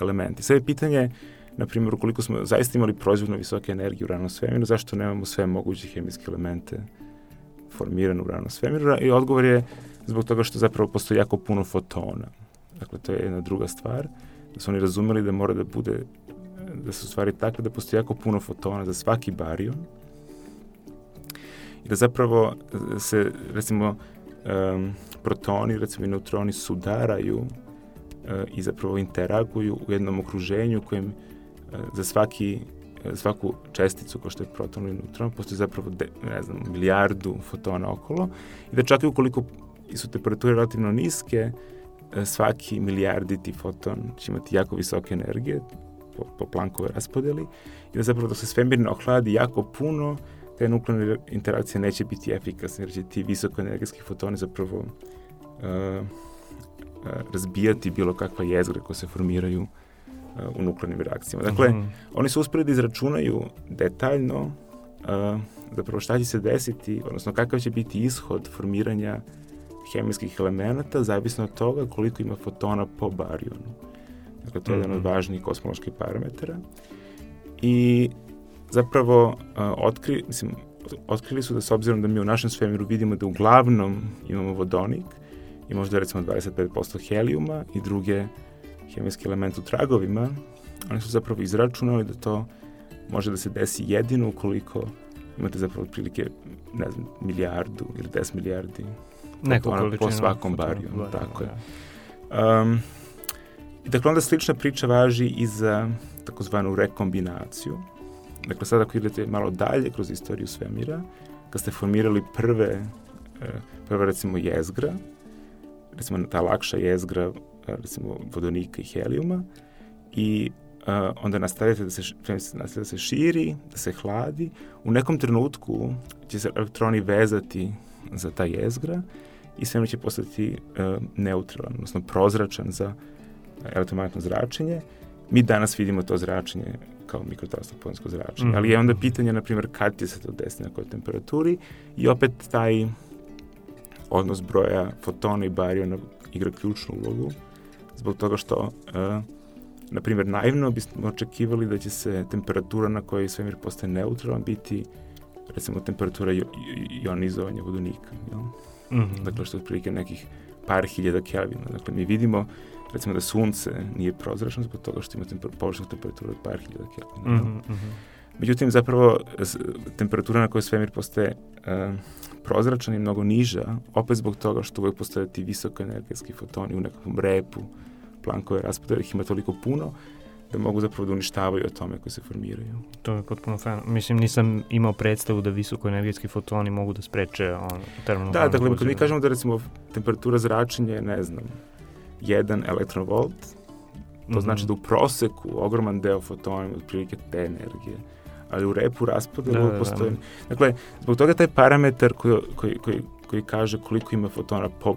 elementi. Sve je pitanje, na primjer, ukoliko smo zaista imali proizvodno visoke energije u ranom svemiru, zašto nemamo sve moguće hemijske elemente formirane u ranom svemiru? I odgovor je zbog toga što zapravo postoji jako puno fotona. Dakle, to je jedna druga stvar da su oni razumeli da mora da bude da su stvari takve da postoji jako puno fotona za svaki barion i da zapravo se recimo um, protoni recimo i neutroni sudaraju uh, i zapravo interaguju u jednom okruženju kojem uh, za svaki svaku česticu kao što je proton ili neutron postoji zapravo de, ne znam, milijardu fotona okolo i da čak i ukoliko su temperature relativno niske E, svaki milijarditi foton će imati jako visoke energije po, po Planckove raspodeli i da zapravo dok se svemir ne ohladi jako puno, te nuklearne interakcije neće biti efikasne jer će ti visokoenergetski fotoni zapravo uh, uh, razbijati bilo kakva jezgra koja se formiraju uh, u nuklearnim reakcijama. Dakle, mm -hmm. oni su uspeli da izračunaju detaljno uh, zapravo šta će se desiti, odnosno kakav će biti ishod formiranja hemijskih elemenata, zavisno od toga koliko ima fotona po barijonu. Dakle, to je mm -hmm. jedan od mhm. važnijih kosmoloških parametara. I zapravo uh, otkri, mislim, otkrili su da s obzirom da mi u našem svemiru vidimo da uglavnom imamo vodonik i možda recimo 25% helijuma i druge hemijske elemente u tragovima, oni su zapravo izračunali da to može da se desi jedino ukoliko imate zapravo otprilike, ne znam, milijardu ili 10 milijardi Neku po svakom bariju, bar, tako je. Um, I dakle, onda slična priča važi i za takozvanu rekombinaciju. Dakle, sada ako idete malo dalje kroz istoriju svemira, kad ste formirali prve, e, prve recimo jezgra, recimo ta lakša jezgra, e, recimo vodonika i helijuma, i uh, onda nastavite da se, nastavite da se širi, da se hladi, u nekom trenutku će se elektroni vezati za ta jezgra i svemir će postati uh, neutralan, odnosno prozračan za elektromagnetno zračenje. Mi danas vidimo to zračenje kao mikrotalasno polinsko zračenje, mm. ali je onda pitanje, na primjer, kad će se to desiti na kojoj temperaturi i opet taj odnos broja fotona i barijona igra ključnu ulogu, zbog toga što, uh, na primjer, naivno bismo očekivali da će se temperatura na kojoj svemir postaje neutralan biti recimo temperatura ionizovanja vodonika. Jel? Mm -hmm. Dakle, što je otprilike nekih par hiljada Kelvina. Dakle, mi vidimo recimo da sunce nije prozračno zbog toga što ima temper, površnu temperaturu od par hiljada Kelvina. Mm -hmm. Međutim, zapravo, temperatura na kojoj svemir postaje uh, prozračan je mnogo niža, opet zbog toga što uvek postoje ti visokoenergetski fotoni u nekakvom repu Plankove raspodele, ih ima toliko puno, da mogu zapravo da uništavaju atome koji se formiraju. To je potpuno fan. Mislim, nisam imao predstavu da visokoenergetski fotoni mogu da spreče on, termalnu Da, dakle, kad mi kažemo da recimo temperatura zračenja je, ne znam, 1 elektronvolt, To mm -hmm. znači da u proseku ogroman deo fotona otprilike te energije ali u repu raspodelu da, da, postoji. Da. Dakle, zbog toga taj parametar koji, koji, koji, koji kaže koliko ima fotona po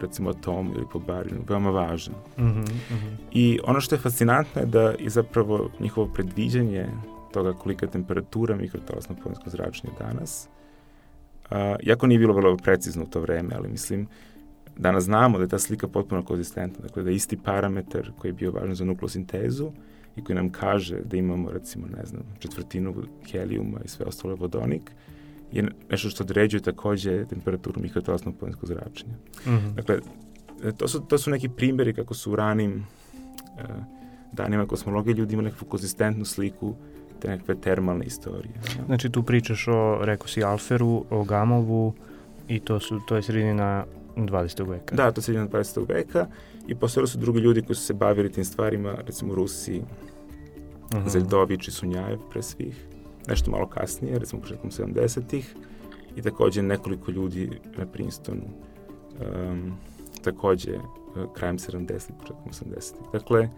recimo atomu ili po barinu, veoma važan. Mm -hmm, mm -hmm. I ono što je fascinantno je da je zapravo njihovo predviđanje toga kolika je temperatura mikrotalasno polinsko zračenje danas, a, jako nije bilo vrlo precizno u to vreme, ali mislim, danas znamo da je ta slika potpuno konzistentna, dakle da je isti parametar koji je bio važan za nukleosintezu i koji nam kaže da imamo recimo, ne znam, četvrtinu helijuma i sve ostalo vodonik, je nešto što određuje takođe temperaturu mikrotalasnog polinskog zračenja. Mm -hmm. Dakle, to su, to su neki primjeri kako su u ranim uh, danima kosmologije ljudi imali nekakvu konzistentnu sliku te nekakve termalne istorije. Ja. Znači tu pričaš o, rekao si, Alferu, o Gamovu i to, su, to je sredina 20. veka. Da, to je sredina 20. veka i postojali su drugi ljudi koji su se bavili tim stvarima, recimo Rusi, uh mhm. -huh. Zeljdović i Sunjajev pre svih, nešto malo kasnije, recimo početkom 70-ih i takođe nekoliko ljudi na Princetonu, um, takođe uh, krajem 70-ih, početkom 80-ih. Dakle,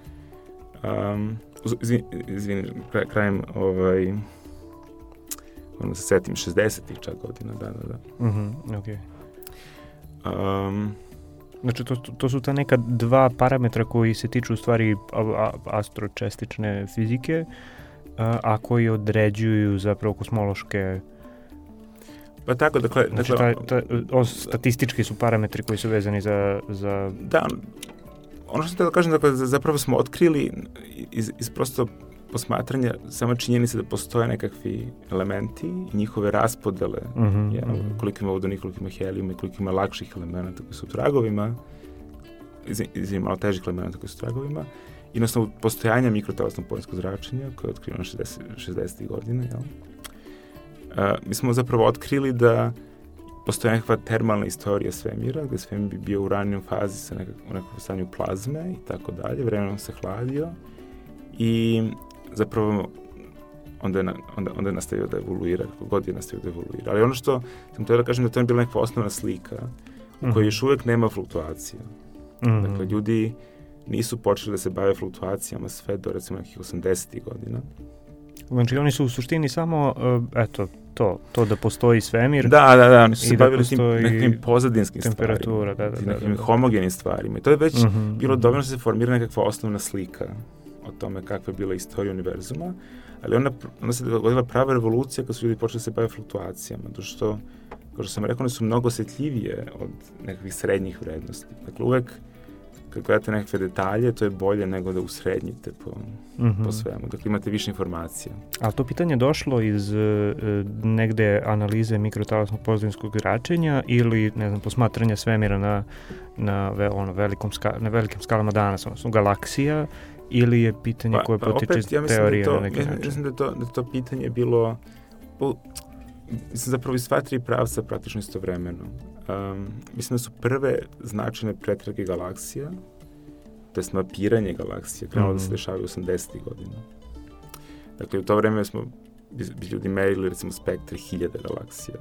um, izvini, izvini krajem ovaj, ono se setim, 60-ih čak godina, da, da, da. Mhm, mm -hmm, okej. Okay. Um, Znači, to, to su ta neka dva parametra koji se tiču u stvari astročestične fizike, a, a koji određuju zapravo kosmološke Pa tako, dakle... Znači, dakle, ta, ta, o, statistički su parametri koji su vezani za... za... Da, ono što da kažem, dakle, zapravo smo otkrili iz, iz prosto posmatranja sama činjenice da postoje nekakvi elementi i njihove raspodele, -huh, jel, uh -huh. koliko ima vodonika, koliko ima helijuma i koliko ima lakših elemenata koji su u tragovima, izvim malo težih elemenata koji su u tragovima, i na osnovu postojanja mikrotalasnog polinskog zračenja, koje je otkriveno 60. 60. godina, jel, a, mi smo zapravo otkrili da postoje nekakva termalna istorija svemira, gde svemir bi bio u ranijom fazi sa nekak, u nekakvom stanju plazme i tako dalje, vremenom se hladio i zapravo onda je, na, onda, onda je nastavio da evoluira, kako god je nastavio da evoluira. Ali ono što sam teo da kažem da to je bila neka osnovna slika u kojoj mhm. još uvek nema fluktuacija. Mm -hmm. Dakle, ljudi nisu počeli da se bave fluktuacijama sve do recimo nekih 80. godina. Znači oni su u suštini samo, uh, eto, to, to da postoji svemir. Da, da, da, oni su se da bavili tim nekim pozadinskim temperatura, stvarima. Da, da, da, nekim da, homogenim stvarima. I to je već mhm, -huh, bilo mhm. dovoljno da se formira nekakva osnovna slika o tome kakva je bila istorija univerzuma, ali onda, onda se dogodila prava revolucija kad su ljudi počeli da se baviti fluktuacijama, to što, kao što sam rekao, one su mnogo osjetljivije od nekakvih srednjih vrednosti. Dakle, uvek kad gledate nekakve detalje, to je bolje nego da usrednjite po, mm -hmm. po svemu. Dakle, imate više informacija. A to pitanje došlo iz uh, negde analize mikrotalasnog pozadinskog zračenja ili, ne znam, posmatranja svemira na, na, ve, ono, velikom ska, na velikim skalama danas, odnosno galaksija, ili je pitanje pa, koje pa, potiče iz ja da teorije da to, na neki način? Mislim da to, da to pitanje bilo u, mislim zapravo iz sva tri pravca praktično istovremeno. Um, mislim da su prve značajne pretrage galaksija, to je mapiranje galaksije, krenulo mm. da se mhm. dešavaju 80. godina. Dakle, u to vreme smo bi, bi ljudi merili recimo spektre hiljade galaksija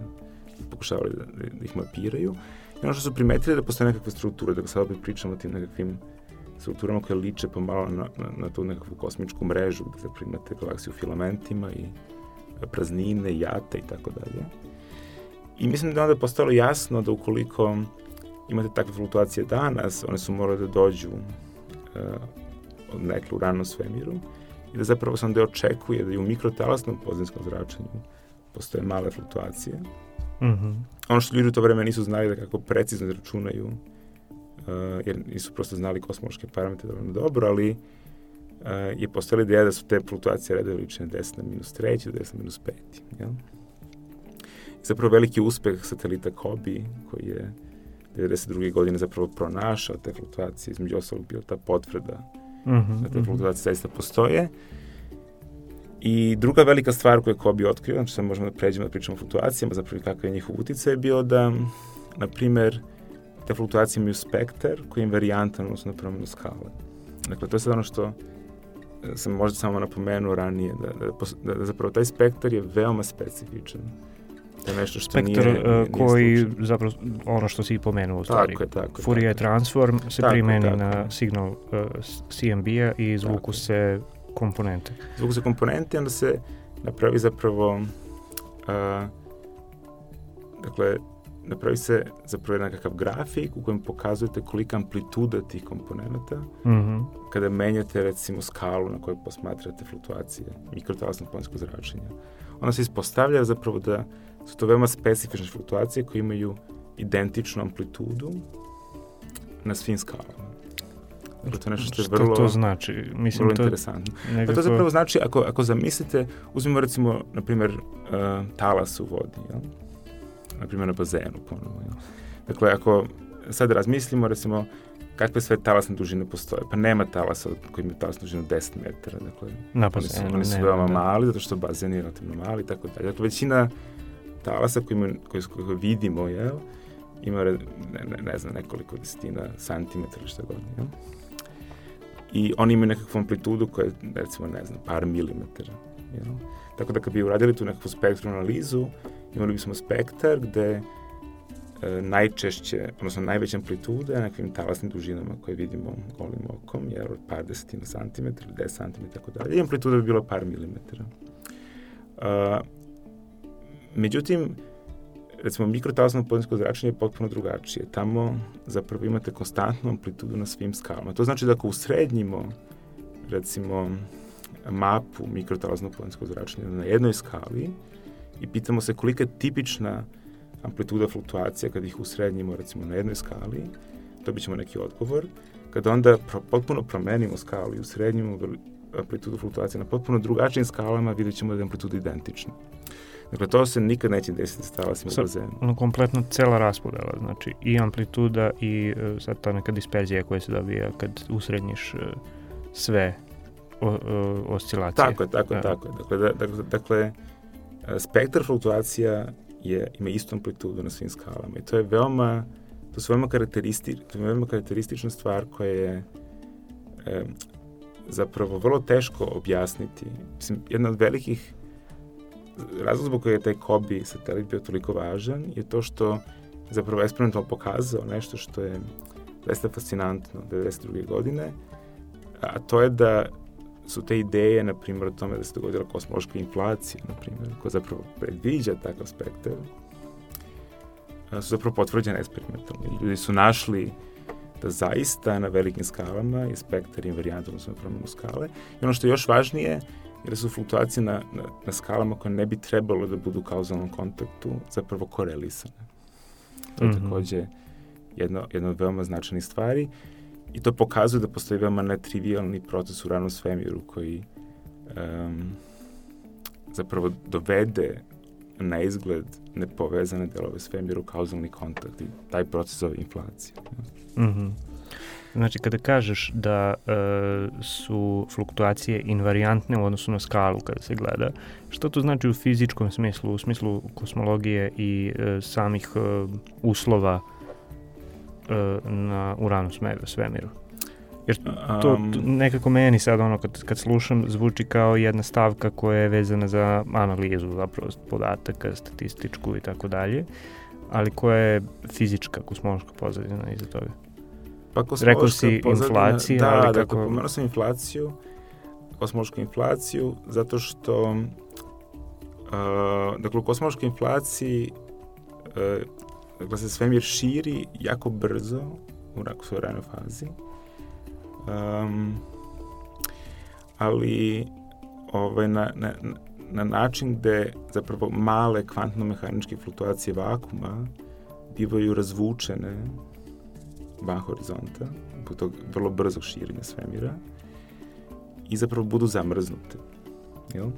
i pokušavali da, da ih mapiraju. I ono što su primetili da postoje nekakve strukture, da sad opet pričamo o tim nekakvim strukturama koje liče pomalo na, na, na tu nekakvu kosmičku mrežu gde primate galaksiju filamentima i praznine, jate i tako dalje. I mislim da onda je postalo jasno da ukoliko imate takve fluktuacije danas, one su morale da dođu uh, od nekle u ranom svemiru i da zapravo se onda očekuje da i u mikrotalasnom pozinskom zračenju postoje male fluktuacije. Mm -hmm. Ono što ljudi u to vreme nisu znali da kako precizno računaju, uh, jer nisu prosto znali kosmološke parametre dovoljno dobro, ali uh, je postojala ideja da su te fluktuacije redove lične 10 na minus 3 10 na minus 5. Jel? I zapravo veliki uspeh satelita Kobi, koji je 92. godine zapravo pronašao te fluktuacije, između ostalog bila ta potvrda mm -hmm, da te mhm. fluktuacije zaista postoje. I druga velika stvar koju je Kobi otkrio, znači sad možemo da pređemo da pričamo o fluktuacijama, zapravo kakav je njihov uticaj, je bio da, na primer, te fluktuacije imaju spektar koji je invarijantan odnosno na promenu skale. Dakle, to je sad ono što e, sam možda samo napomenuo ranije, da, da, da, da zapravo taj spektar je veoma specifičan To je nešto što Spektar nije, nije, uh, koji slučajno. zapravo ono što si pomenuo u stvari. Tako je, tako je. Fourier tako transform se Tako, primeni tako. na signal uh, CMB-a i zvuku Tako. se komponente. Zvuku se komponenti, onda se napravi zapravo a, dakle, napravi se zapravo nekakav grafik u kojem pokazujete kolika amplituda tih komponenta Mhm. kada menjate recimo skalu na kojoj posmatrate fluktuacije mikrotalasnog plinskog zračenja. Onda se ispostavlja zapravo da su to veoma specifične fluktuacije koje imaju identičnu amplitudu na svim skalama. Dakle, to je nešto što je Što vrlo, to znači? Mislim, vrlo to interesantno. Pa nekako... to zapravo znači, ako, ako zamislite, uzmimo recimo, na primjer, uh, talas u vodi, jel? Na primjer na bazenu ponovo. Jel? Dakle, ako sad razmislimo, recimo, kakve sve talasne dužine postoje. Pa nema talasa koji imaju talasnu dužinu 10 metara. Dakle, na oni su, bazenu, oni su veoma da. mali, zato što bazen je relativno mali i tako dalje. Dakle, većina talasa koji, imaju, koji, koje vidimo, jel, ima, ne, ne, ne znam, nekoliko desetina santimetra ili šta god, jel? I oni imaju nekakvu amplitudu koja je, recimo, ne znam, par milimetara, jel? Tako da kad bi uradili tu nekakvu spektralnu analizu, imali bismo spektar gde e, najčešće, odnosno najveća amplituda je na nekakvim talasnim dužinama koje vidimo golim okom, jer od par desetina santimetra, 10 santimetra, tako dalje, i amplituda bi bila par milimetara. Uh, međutim, recimo mikrotalasno plinsko zračenje je potpuno drugačije. Tamo zapravo imate konstantnu amplitudu na svim skalama. To znači da ako usrednjimo recimo mapu mikrotalasnog plinskog zračenja na jednoj skali i pitamo se kolika je tipična amplituda fluktuacija kad ih usrednjimo recimo na jednoj skali, dobit ćemo neki odgovor. Kada onda pro, potpuno promenimo skalu i usrednjimo amplitudu fluktuacije na potpuno drugačijim skalama, vidjet ćemo da je amplituda identična. Dakle, to se nikad neće desiti sa talasima Sa- bazenu. ono kompletno cela raspodela, znači i amplituda i e, sad ta neka disperzija koja se dobija kad usrednjiš e, sve o, o, oscilacije. Tako je, tako je, Da. tako je. Dakle, da, dakle, dakle, e, spektar fluktuacija je, ima istu amplitudu na svim skalama i to je veoma, to su veoma, karakteristi, to je veoma karakteristična stvar koja je e, zapravo vrlo teško objasniti. Mislim, jedna od velikih razlog zbog koje je taj Kobi satelit bio toliko važan je to što zapravo eksperimentalno pokazao nešto što je zaista fascinantno 92. godine, a to je da su te ideje, na primjer, o tome da se dogodila kosmološka inflacija, na primjer, koja zapravo predviđa takav spektar, su zapravo potvrđene eksperimentalno. Ljudi su našli da zaista na velikim skalama je spektar invariant, odnosno promenu skale. I ono što je još važnije, je da su fluktuacije na, na, na skalama koje ne bi trebalo da budu u kauzalnom kontaktu zapravo korelisane. To je Mhm. takođe jedno, jedno od veoma značajnih stvari i to pokazuje da postoji veoma netrivialni proces u ranom svemiru koji um, zapravo dovede na izgled nepovezane delove svemira u kauzalni kontakt i taj proces zove inflacija. Mhm. Znači, kada kažeš da e, su fluktuacije invariantne u odnosu na skalu kada se gleda, što to znači u fizičkom smislu, u smislu kosmologije i e, samih e, uslova na uranu sme- svemiru? Jer to, Um, to nekako meni sad ono kad, kad slušam zvuči kao jedna stavka koja je vezana za analizu zapravo podataka, statističku i tako dalje, ali koja je fizička kosmološka pozadina iza toga. Pa Rekao si pozadina- inflacija, da, ali dakle, kako- pomenuo sam inflaciju, kosmološku inflaciju, zato što uh, dakle, u kosmološkoj inflaciji uh, dakle, se svemir širi jako brzo u svojoj fazi. Um, ali ovaj, na, na, na način gde zapravo male kvantno-mehaničke fluktuacije vakuma bivaju razvučene van horizonta, zbog tog vrlo brzog širenja svemira i zapravo budu zamrznute. Jel?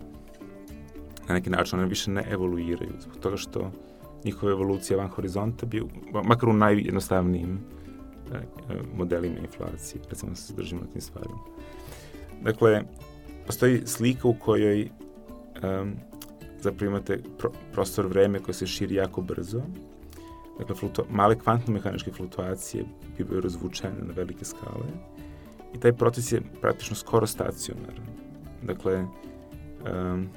Na neki način one više ne evoluiraju, zbog toga što njihova evolucija van horizonta bi, makar u najjednostavnijim e, e, modelima inflacije, recimo da se držimo na tim stvarima. Dakle, postoji slika u kojoj um, zapravo imate pro, prostor vreme koje se širi jako brzo, Dakle, flutu, male kvantno-mehaničke fluktuacije bivaju razvučene na velike skale i taj proces je praktično skoro stacionaran. Dakle, um,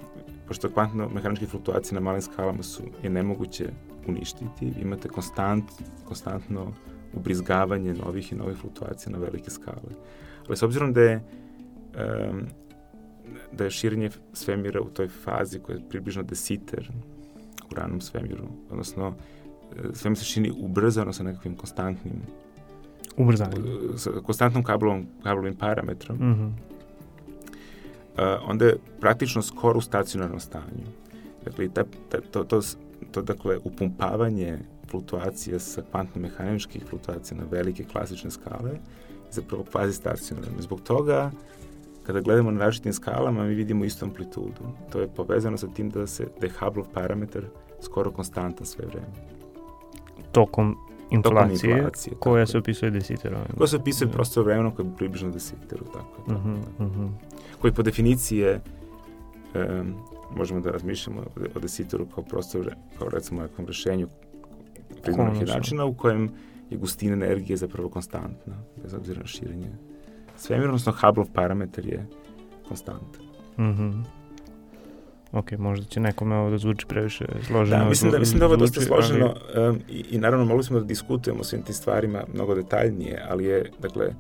pošto kvantno mehaničke fluktuacije na malim skalama su je nemoguće uništiti, imate konstant, konstantno ubrizgavanje novih i novih fluktuacija na velike skale. Ali s obzirom da je um, da je širenje svemira u toj fazi koja je približno desiter u ranom svemiru, odnosno e, svemir se čini ubrzano sa nekakvim konstantnim Ubrzanim. sa konstantnom kablovom, kablovim parametrom, Mm -hmm. Uh, onda je praktično skoro u stacionarnom stanju. Dakle, ta, ta, to, to, to, dakle, upumpavanje fluktuacija sa kvantno-mehaničkih fluktuacija na velike klasične skale zapravo kvazi stacionarno. Zbog toga, kada gledamo na različitim skalama, mi vidimo istu amplitudu. To je povezano sa tim da, se, da je parametar skoro konstantan sve vreme. Tokom inflacije, inflacije, koja tako se je. opisuje desiterom. Ko se opisuje prosto vremenom koje je približno desiteru, tako je. Tako. Mhm, mhm. koji po definiciji je um, možemo da razmišljamo o, desitoru kao prostor, kao recimo nekom rešenju priznanih načina u kojem je gustina energije zapravo konstantna, bez obzira na širenje svemira, odnosno Hubble parametar je konstantan. Mhm. Ok, možda će nekome ovo da zvuči previše složeno. Da, mislim da, mislim da ovo je dosta složeno um, i, i naravno mogli smo da diskutujemo o svim tim stvarima mnogo detaljnije, ali je, dakle,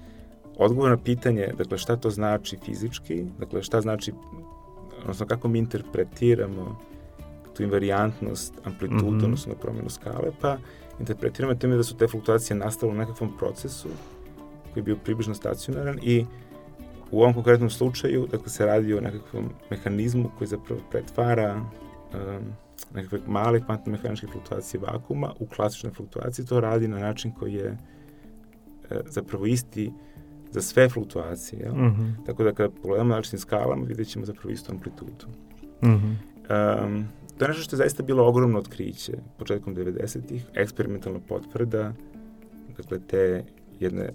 odgovor na pitanje, dakle, šta to znači fizički, dakle, šta znači, odnosno kako mi interpretiramo tu invariantnost, amplitudu, Mhm. odnosno promjenu skale, pa interpretiramo time da su te fluktuacije nastale u nekakvom procesu koji je bio približno stacionaran i u ovom konkretnom slučaju, dakle, se radi o nekakvom mehanizmu koji zapravo pretvara um, nekakve male kvantno-mehaničke fluktuacije vakuma u klasične fluktuacije. To radi na način koji je e, zapravo isti za sve fluktuacije. Jel? Mhm, Tako da kada pogledamo na različitim skalama vidjet ćemo zapravo istu amplitudu. mhm. Um, to je nešto što je zaista bilo ogromno otkriće početkom 90-ih, eksperimentalna potvrda, dakle te jedne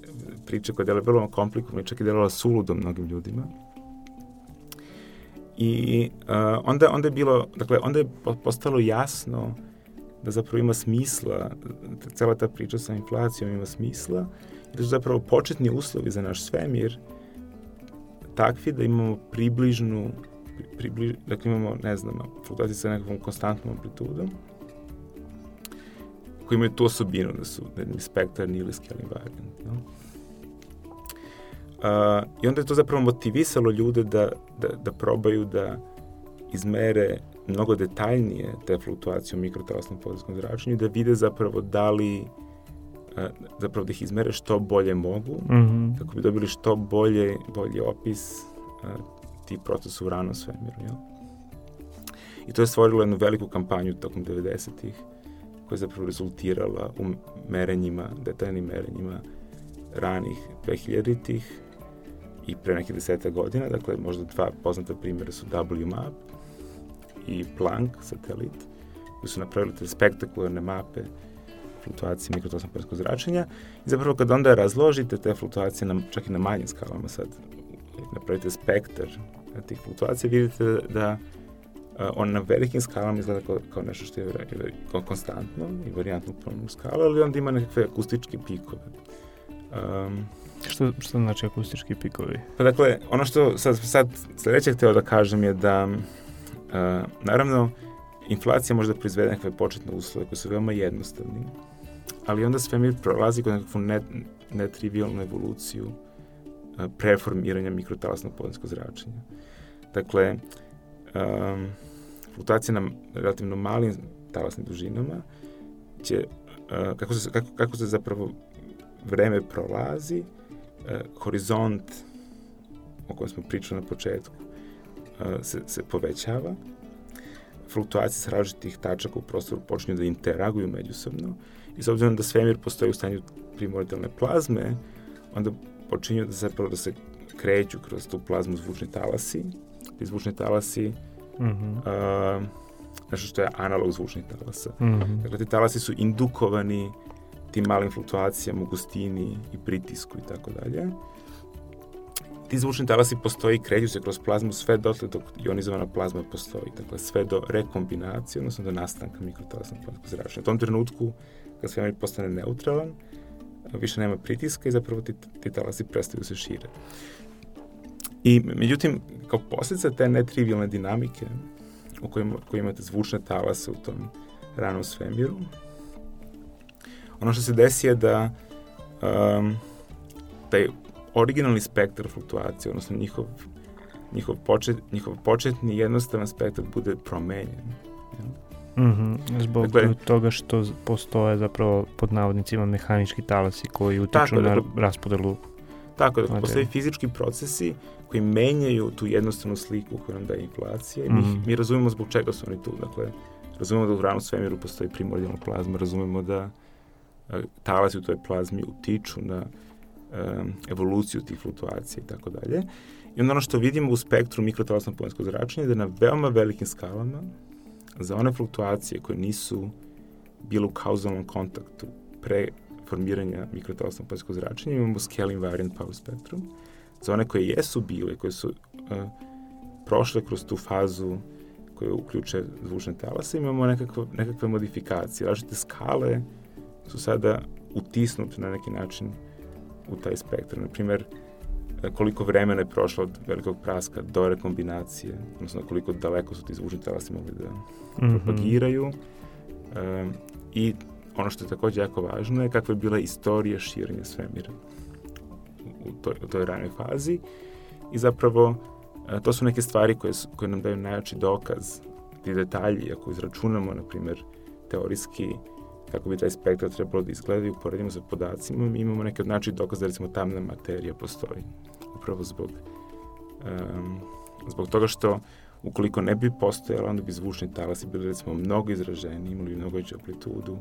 priče koja je vrlo komplikovana i čak i delala suludo mnogim ljudima. I uh, onda, onda je bilo, dakle, onda je po- postalo jasno da zapravo ima smisla, cela ta priča sa inflacijom ima smisla, i da su zapravo početni uslovi za naš svemir takvi da imamo približnu približ, dakle imamo, ne znam, fluktuacije sa nekakvom konstantnom amplitudom, koji imaju tu osobinu da su da je spektar nilijski ali invariant. No? Uh, I onda je to zapravo motivisalo ljude da, da, da probaju da izmere mnogo detaljnije te fluktuacije u mikrotalasnom podelskom zračenju i da vide zapravo da li uh, zapravo da ih izmere što bolje mogu Mhm. kako bi dobili što bolje, bolji opis uh, tih procesa u ranom svemiru. Jel? I to je stvorilo jednu veliku kampanju tokom 90-ih koja je zapravo rezultirala u merenjima, detaljnim merenjima ranih 2000-ih i pre nekih deseta godina, dakle možda dva poznata primjera su WMAP i Planck satelit, koji su napravili te spektakularne mape fluktuacije mikrotosnog podskog zračenja. I zapravo kad onda razložite te fluktuacije na, čak i na manjim skalama sad napravite spektar tih fluktuacija vidite da a, on na velikim skalama izgleda kao, kao nešto što je, kao konstantno i varijantno promenu skala, ali onda ima nekakve akustičke pikove. Um, Što, što znači akustički pikovi? Pa dakle, ono što sad, sad sledeće hteo da kažem je da uh, naravno inflacija može da proizvede nekakve početne uslove koji su veoma jednostavni, ali onda svemir prolazi kod nekakvu net, netrivialnu evoluciju uh, preformiranja mikrotalasnog podenskog zračenja. Dakle, um, fluktuacija na relativno malim talasnim dužinama će, uh, kako, se, kako, kako se zapravo vreme prolazi, e, horizont o kojem smo pričali na početku e, se, se povećava, fluktuacije sa različitih tačaka u prostoru počinju da interaguju međusobno i s obzirom da svemir postoji u stanju primordialne plazme, onda počinju da zapravo da se kreću kroz tu plazmu zvučni talasi. Ti zvučni talasi Mhm. uh, nešto što je analog zvučnih talasa. Mhm. Dakle, ti talasi su indukovani tim malim fluktuacijama u gustini i pritisku i tako dalje. Ti zvučni talasi postoji i kreću se kroz plazmu sve dotle dok ionizovana plazma postoji. Dakle, sve do rekombinacije, odnosno do nastanka mikrotalasnog plasnog zračenja. U tom trenutku, kad svemir postane neutralan, više nema pritiska i zapravo ti, ti talasi prestaju se šire. I, međutim, kao posljedica te netrivialne dinamike u kojem, kojem imate zvučne talase u tom ranom svemiru. Ono što se desi je da um, taj originalni spektar fluktuacije, odnosno njihov, njihov, počet, njihov početni jednostavan spektar bude promenjen. Mm -hmm. Zbog dakle, toga što postoje zapravo pod navodnicima mehanički talasi koji utiču na dakle, raspodelu Tako, da postoje fizički procesi koji menjaju tu jednostavnu sliku koju nam daje inflacija i mi, mm. mi razumemo zbog čega su oni tu. Dakle, razumemo da u ranom svemiru postoji primordijalna plazma, razumemo da uh, talasi u toj plazmi utiču na um, evoluciju tih fluktuacija i tako dalje. I onda ono što vidimo u spektru mikrotalasnog polenskog zračenja je da na veoma velikim skalama za one fluktuacije koje nisu bile u kauzalnom kontaktu pre formiranja mikrotalasnog polenskog zračenja imamo scale invariant power spectrum. Za one koje jesu bile, koje su uh, prošle kroz tu fazu koje uključe zvučne talase, imamo nekakve, nekakve modifikacije. Različite skale su sada utisnute na neki način u taj spektrum. Naprimer, koliko vremena je prošlo od velikog praska do rekombinacije, odnosno koliko daleko su ti zvučni talasi mogli da mm -hmm. propagiraju. Um, I ono što je takođe jako važno je kakva je bila istorija širenja svemira u toj, u toj ranoj fazi i zapravo e, to su neke stvari koje, su, koje nam daju najjači dokaz ti detalji, ako izračunamo, na primer, teorijski kako bi taj spektar trebalo da izgleda i uporedimo sa podacima, mi imamo neke od način dokaza da recimo tamna materija postoji. Upravo zbog, um, zbog toga što ukoliko ne bi postojala, onda bi zvučni talasi bili recimo mnogo izraženi, imali mnogo veću amplitudu,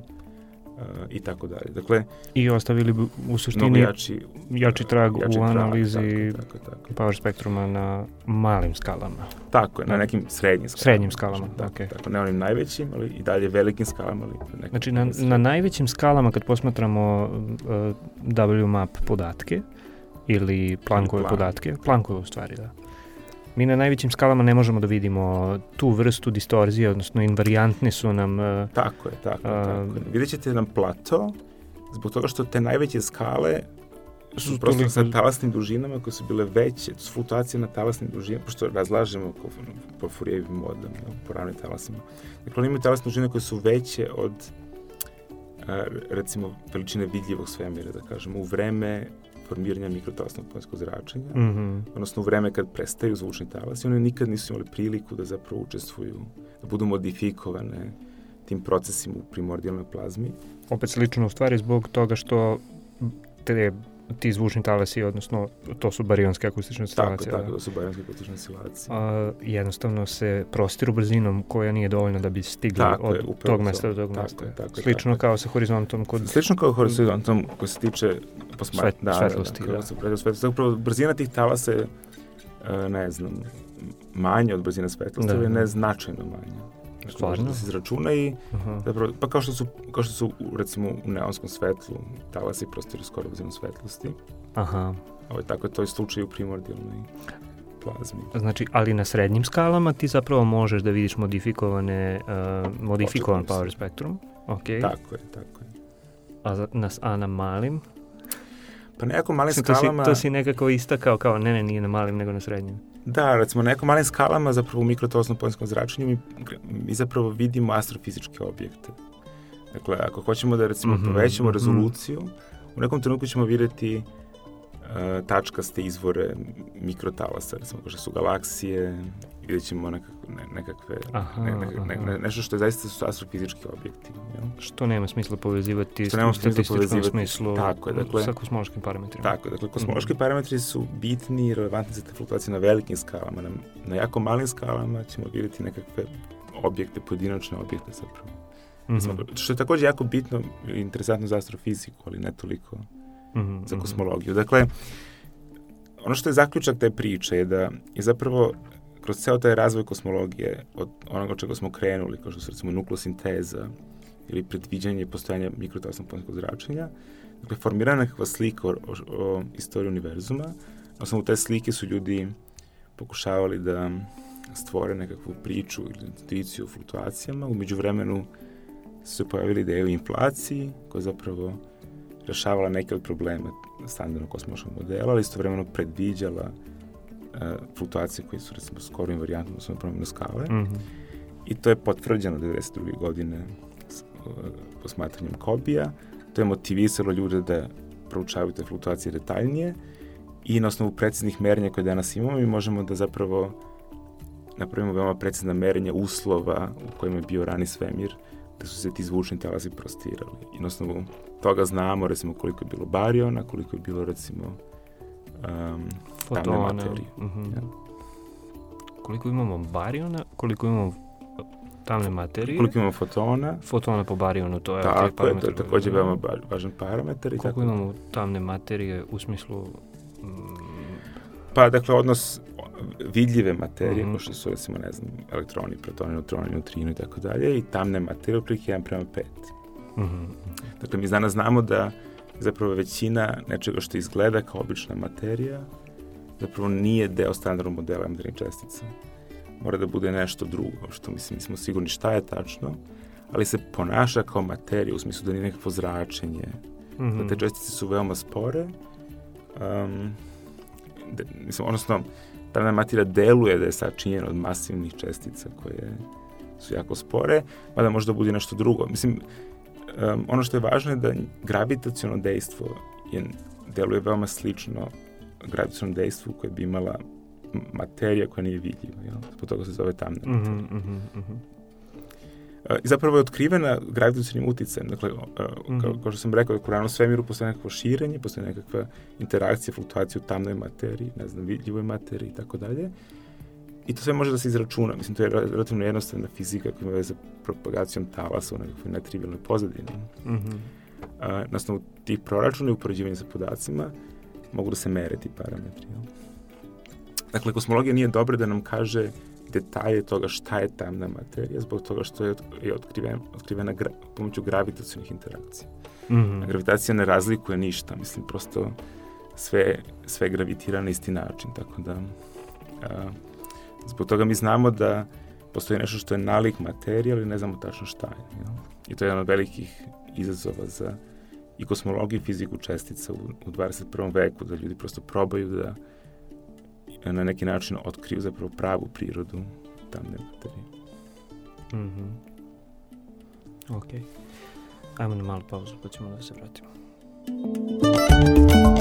i tako dalje. Dakle, I ostavili bi u suštini jači, jači trag jači u analizi trag, tako, tako, tako. power spektruma na malim skalama. Tako je, na nekim srednjim skalama. Srednjim skalama, tako, okay. tako, ne onim najvećim, ali i dalje velikim skalama. Ali nekim znači, na, na najvećim skalama kad posmatramo uh, WMAP podatke, ili Planckove plan. podatke, Planckove u stvari, da mi na najvećim skalama ne možemo da vidimo tu vrstu distorzije, odnosno invariantne su nam... Uh, tako je, tako je, tako je. Vidjet ćete nam plato, zbog toga što te najveće skale su prosto toliko... sa talasnim dužinama koje su bile veće, su fluktuacije na talasnim dužinama, pošto razlažemo po, po Furijevim modama, po ravnim talasima. Dakle, imaju talasne dužine koje su veće od recimo veličine vidljivog svemira, da kažemo, u vreme formiranja mikrotalasnog pojemskog zračenja, mm -hmm. odnosno u vreme kad prestaju zvučni talasi, one nikad nisu imali priliku da zapravo učestvuju, da budu modifikovane tim procesima u primordijalnoj plazmi. Opet slično u stvari zbog toga što te ti zvučni talasi, odnosno to su barionske akustične oscilacije. Tako, tako, da su barionske akustične oscilacije. A, jednostavno se prostiru brzinom koja nije dovoljna da bi stigli tako od je, tog mesta do tog tako mesta. Je, tako Slično tako. kao sa horizontom kod... Slično kao horizontom koji se tiče posma... Svet, da, svetlosti. Da, da, da. Svetlosti. Zapravo brzina tih talasa je, e, ne znam, manja od brzine svetlosti, da. ali ne značajno manja. Stvarno? Da se izračuna i Aha. zapravo, pa kao što su, kao što su recimo u neonskom svetlu talasi prostiru skoro brzinom svetlosti. Aha. Ovo, tako je to je slučaj u primordijalnoj plazmi. Znači, ali na srednjim skalama ti zapravo možeš da vidiš modifikovane, uh, modifikovan power spektrum. Okay. Tako je, tako je. A, na, a na malim? Pa nekako malim skalama... To si, to si nekako istakao kao, ne, ne, nije na malim, nego na srednjim. Da, recimo na nekom malim skalama, zapravo u mikrotosnom pojenskom zračenju, mi, mi zapravo vidimo astrofizičke objekte. Dakle, ako hoćemo da recimo mm -hmm, povećamo mm -hmm. rezoluciju, u nekom trenutku ćemo videti uh, tačkaste izvore mikrotalasa, recimo kao što su galaksije, vidjet ćemo nekak, ne, nekakve, aha, ne, ne, ne, ne, nešto što je zaista su astrofizički objekti. Jel? Što nema smisla povezivati što nema smisla povezivati, smislu tako je, dakle, sa kosmološkim parametrima. Tako je, dakle, kosmološki mm -hmm. parametri su bitni i relevantni za te fluktuacije na velikim skalama. Na, na jako malim skalama ćemo vidjeti nekakve objekte, pojedinačne objekte zapravo. Mm -hmm. Što je takođe jako bitno i interesantno za astrofiziku, ali ne toliko mm -hmm. za kosmologiju. Dakle, ono što je zaključak te priče je da je zapravo kroz ceo taj razvoj kosmologije, od onoga čega smo krenuli, kao što su recimo nuklosinteza ili predviđanje postojanja mikrotasnog ponskog zračenja, dakle, formirana nekakva slika o, o, o istoriji univerzuma. Na osnovu te slike su ljudi pokušavali da stvore nekakvu priču ili intuiciju o fluktuacijama. Umeđu vremenu su se pojavili ideje o inflaciji, koja zapravo rešavala neke od problema standardnog kosmološkog modela, ali istovremeno predviđala fluktuacije koje su recimo skoro invariantno su na promjenu skale. Mm -hmm. i to je potvrđeno 92. godine s, uh, posmatranjem Kobija. To je motivisalo ljude da proučavaju te fluktuacije detaljnije i na osnovu preciznih merenja koje danas imamo mi možemo da zapravo napravimo veoma precizna merenja uslova u kojima je bio rani svemir, da su se ti zvučni talasi prostirali. I na osnovu toga znamo, recimo, koliko je bilo bariona, koliko je bilo, recimo, um, tamne materije. Mm -hmm. ja. Koliko imamo bariona, koliko imamo tamne materije. Koliko imamo fotona. Fotona po barionu, to je tako je, to je takođe veoma važan parametar. I koliko tako. imamo tamne materije u smislu... Mm, pa, dakle, odnos vidljive materije, mm -hmm. što su, recimo, ne znam, elektroni, protoni, neutroni, neutrino i tako dalje, i tamne materije, otprilike 1 prema 5. Mm -hmm. Dakle, mi danas znamo da zapravo većina nečega što izgleda kao obična materija, zapravo nije deo standardnog modela elementarnih čestica. Mora da bude nešto drugo, što mislim, nismo sigurni šta je tačno, ali se ponaša kao materija, u smislu da nije nekakvo zračenje, mm -hmm. da te čestice su veoma spore, um, da, mislim, odnosno, ta materija deluje da je sačinjena od masivnih čestica koje su jako spore, mada možda bude nešto drugo. Mislim, um, ono što je važno je da gravitaciono dejstvo je, deluje veoma slično gravitacionom dejstvu koje bi imala materija koja nije vidljiva. Jel? Zbog toga se zove tamna mhm, materija. Mm -hmm, mm -hmm. I zapravo je otkrivena gravitacionim uticajem. Dakle, uh, kao, kao što sam rekao, u ranom svemiru postoje nekakvo širenje, postoje nekakva interakcija, fluktuacija u tamnoj materiji, ne znam, vidljivoj materiji i tako dalje. I to sve može da se izračuna. Mislim, to je relativno jednostavna fizika koja ima veze sa propagacijom talasa u nekakvoj netrivialnoj pozadini. Mm -hmm. uh, na osnovu tih proračuna i upoređivanja sa podacima mogu da se mere ti parametri. Jel? Dakle, kosmologija nije dobra da nam kaže detalje toga šta je tamna materija zbog toga što je, je otkrivena, otkrivena gra, pomoću gravitacijnih interakcija. Mm -hmm. A gravitacija ne razlikuje ništa, mislim, prosto sve, sve gravitira na isti način, tako da a, zbog toga mi znamo da postoji nešto što je nalik materija, ali ne znamo tačno šta je. Jel? I to je jedan od velikih izazova za i kosmologiju i fiziku čestica u, u 21. veku, da ljudi prosto probaju da na neki način otkriju zapravo pravu prirodu tamne materije. Mm -hmm. Ok. Ajmo na malu pauzu pa ćemo da se vratimo. nazad.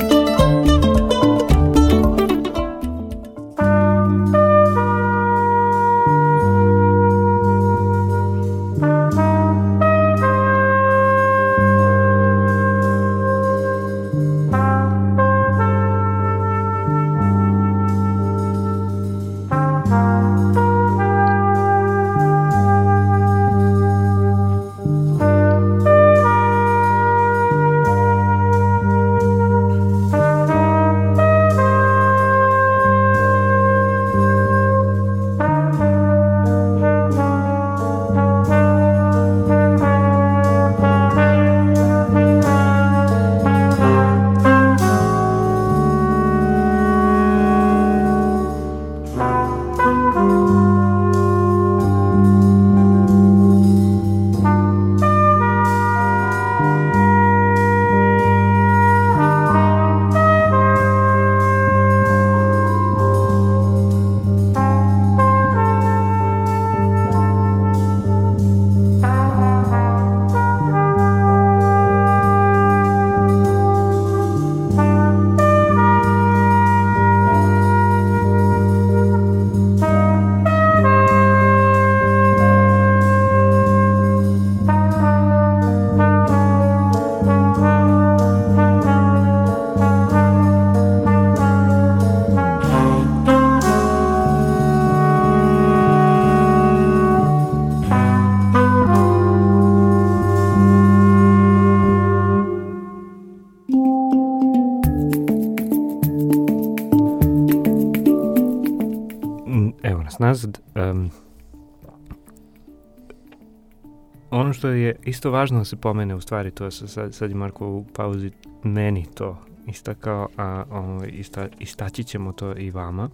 Što je isto važno da se pomene u stvari, to je sad, sad je Marko u pauzi meni to istakao, a o, ovaj, ista, istaći ćemo to i vama,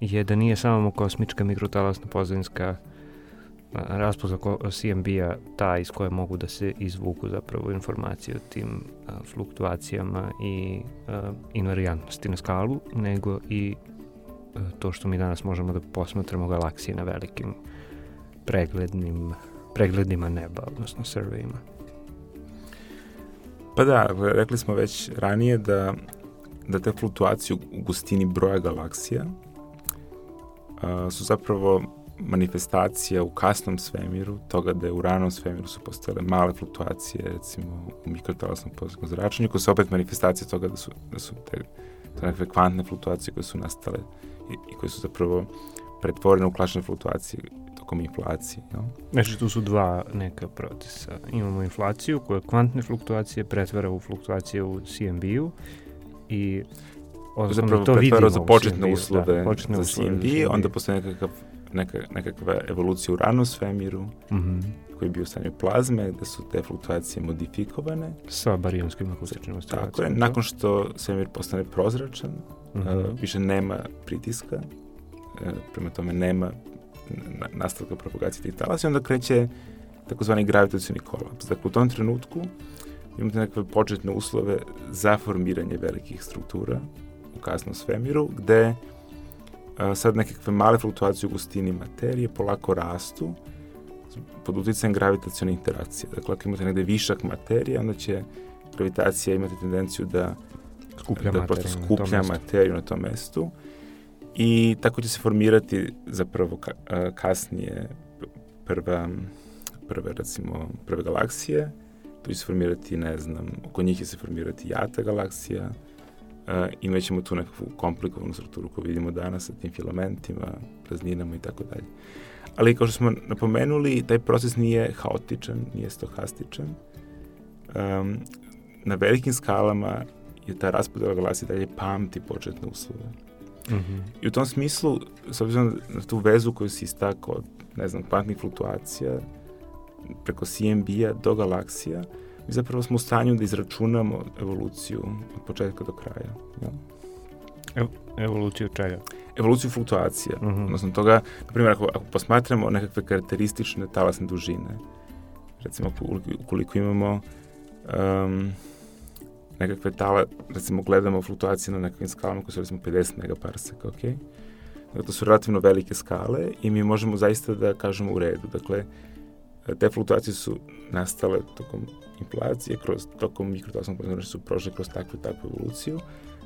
je da nije samo kosmička mikrotalasna pozadinska raspoza CMB-a ta iz koje mogu da se izvuku zapravo informacije o tim a, fluktuacijama i a, invariantnosti na skalu, nego i to što mi danas možemo da posmatramo galaksije na velikim preglednim, pregledima neba, odnosno survejima. Pa da, rekli smo već ranije da, da te fluktuacije u gustini broja galaksija a, su zapravo manifestacija u kasnom svemiru, toga da je u ranom svemiru su postale male fluktuacije, recimo u mikrotalasnom pozitivnom zračenju, koje su opet manifestacije toga da su, da su te, te nekakve kvantne fluktuacije koje su nastale i, i koje su zapravo pretvorene u klačne fluktuacije tokom inflacije. Jel? Znači tu su dva neka procesa. Imamo inflaciju koja kvantne fluktuacije pretvara u fluktuacije u CMB-u i zapravo to pretvara za početne uslove da, početne za CMB, CMB, onda posle nekakav neka, nekakva evolucija u ranom svemiru, mm -hmm. koji je bio u stanju plazme, da su te fluktuacije modifikovane. Sa barijonskim akustičnim oscilacijama. Tako je, nakon što svemir postane prozračan, mm -hmm. uh, više nema pritiska, uh, prema tome nema nastavka propagacije tih talasa i onda kreće takozvani gravitacijni kolaps. Dakle, u tom trenutku imate nekakve početne uslove za formiranje velikih struktura u kasnom svemiru, gde sad nekakve male fluktuacije u gustini materije polako rastu pod uticajem gravitacijone interakcije. Dakle, ako imate negde višak materije, onda će gravitacija imati tendenciju da skuplja, da materiju, skuplja na materiju na tom mestu i tako će se formirati zapravo kasnije prva, prve, recimo, prve galaksije, tu će se formirati, ne znam, oko njih će se formirati jata galaksija, uh, imaćemo tu nekakvu komplikovanu strukturu koju vidimo danas sa tim filamentima, prazninama i tako dalje. Ali kao što smo napomenuli, taj proces nije haotičan, nije stohastičan. Um, na velikim skalama je ta raspodela galaksije dalje pamti početne uslove. Mm -hmm. I u tom smislu, s obzirom na tu vezu koju si istakao od, ne znam, kvantnih fluktuacija preko CMB-a do galaksija, mi zapravo smo u stanju da izračunamo evoluciju od početka do kraja. Ja? Ev evoluciju čega? Evoluciju fluktuacija. Mm -hmm. Odnosno toga, na primjer, ako, ako posmatramo nekakve karakteristične talasne dužine, recimo ukoliko imamo um, nekakve tala, recimo gledamo fluktuacije na nekakvim skalama koje su recimo 50 megaparseka, ok? Dakle, to su relativno velike skale i mi možemo zaista da kažemo u redu. Dakle, te fluktuacije su nastale tokom inflacije, kroz, tokom mikrotasnog znači su prošle kroz takvu takvu evoluciju.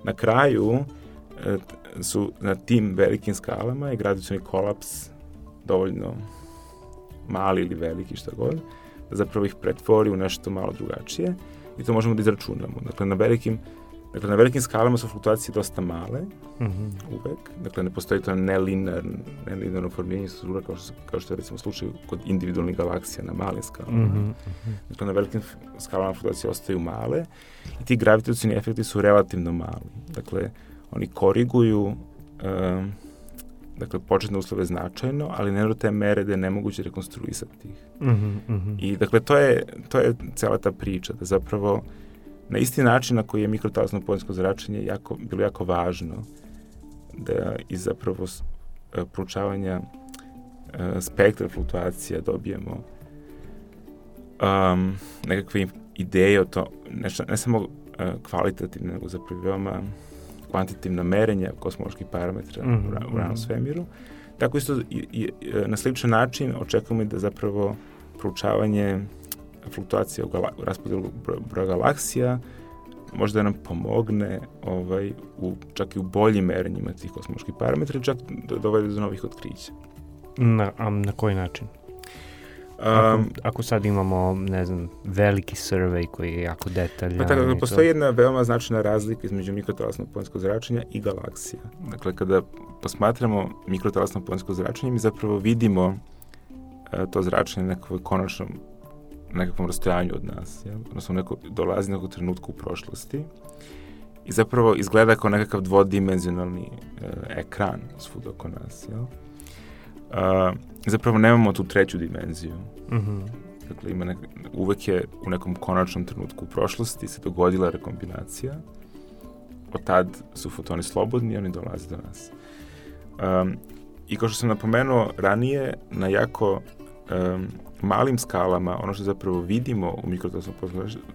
Na kraju e, su na tim velikim skalama i gravitacioni kolaps dovoljno mali ili veliki, šta god, da zapravo ih pretvori u nešto malo drugačije i to možemo da izračunamo. Dakle, na velikim Dakle, na velikim skalama su fluktuacije dosta male, mm -hmm. uvek. Dakle, ne postoji to nelinar, nelinarno formiranje struktura kao što, kao što je recimo slučaj kod individualnih galaksija na malim skalama. Mm -hmm. Dakle, na velikim skalama fluktuacije ostaju male i ti gravitacijni efekti su relativno mali. Dakle, oni koriguju um, dakle, početne uslove značajno, ali ne do te mere da je nemoguće rekonstruisati ih. Mm -hmm. I, dakle, to je, to je cela ta priča, da zapravo na isti način na koji je mikrotalasno poljsko zračenje jako, bilo jako važno da iz zapravo e, proučavanja e, spektra fluktuacija dobijemo um, nekakve ideje o to, ne, ne samo uh, kvalitativne, nego zapravo veoma kvantitativna merenja kosmoloških parametra mm -hmm. u, ranom mhm. svemiru. Tako isto i, i, na sličan način očekujemo da zapravo proučavanje fluktuacija u, gala, u raspodelu broja galaksija možda da nam pomogne ovaj, u, čak i u boljim merenjima tih kosmoloških parametra, čak dovede do novih otkrića. Na, a na koji način? Ako, um, ako sad imamo, ne znam, veliki survey koji je jako detaljan. Pa tako, postoji jedna veoma značajna razlika između mikrotalasnog poljskog zračenja i galaksija. Dakle, kada posmatramo mikrotalasno poljsko zračenje, mi zapravo vidimo uh, to zračenje nekakvoj konačnom nekakvom rastojanju od nas, jel? odnosno neko, dolazi nekog trenutka u prošlosti i zapravo izgleda kao nekakav dvodimenzionalni uh, ekran svud oko nas. Jel? Uh, zapravo nemamo tu treću dimenziju. Mm -hmm. Dakle, ima nek, uvek je u nekom konačnom trenutku u prošlosti se dogodila rekombinacija. Od tad su fotoni slobodni i oni dolaze do nas. Um, I kao što sam napomenuo ranije, na jako um, malim skalama, ono što zapravo vidimo u mikrotosnom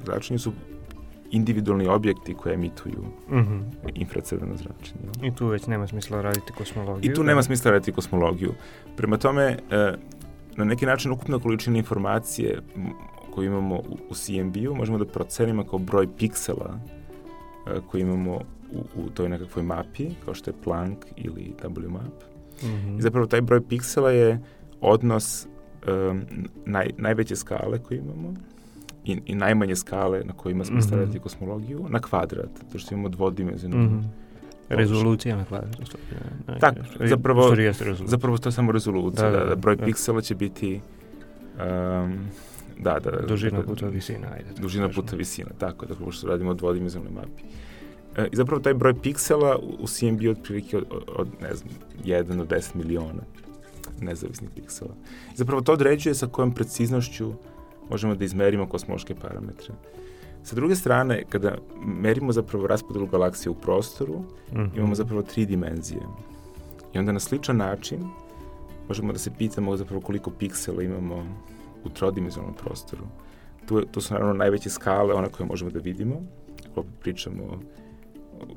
zračenju su individualni objekti koje emituju mm -hmm. infracrveno zračenje. I tu već nema smisla raditi kosmologiju. I tu da? nema smisla raditi kosmologiju. Prema tome, e, na neki način ukupna količina informacije koju imamo u, CMB-u možemo da procenimo kao broj piksela uh, koji imamo u, u toj nekakvoj mapi, kao što je Planck ili WMAP. Mm -hmm. I zapravo taj broj piksela je odnos um, naj, najveće skale koje imamo i, i najmanje skale na kojima smo mm -hmm. stavljati kosmologiju na kvadrat, to što imamo dvodimenzionalnu mm -hmm. Rezolucija na kvadrat. Tak, zapravo, zapravo to je samo rezolucija, da, da, da broj da. piksela će biti um, da, da, dužina da, puta visina, ajde. Dužina puta visina, tako, dakle, što radimo u dvodimenzionalnoj mapi. E, I zapravo taj broj piksela u CMB je otprilike od, od, ne znam, 1 do 10 miliona nezavisnih piksela. I zapravo to određuje sa kojom preciznošću možemo da izmerimo kosmološke parametre. Sa druge strane, kada merimo zapravo raspodelu galaksije u prostoru, mm -hmm. imamo zapravo tri dimenzije. I onda na sličan način možemo da se pitamo zapravo koliko piksela imamo u trodimenzionalnom prostoru. Tu, tu su naravno najveće skale, one koje možemo da vidimo, ako pričamo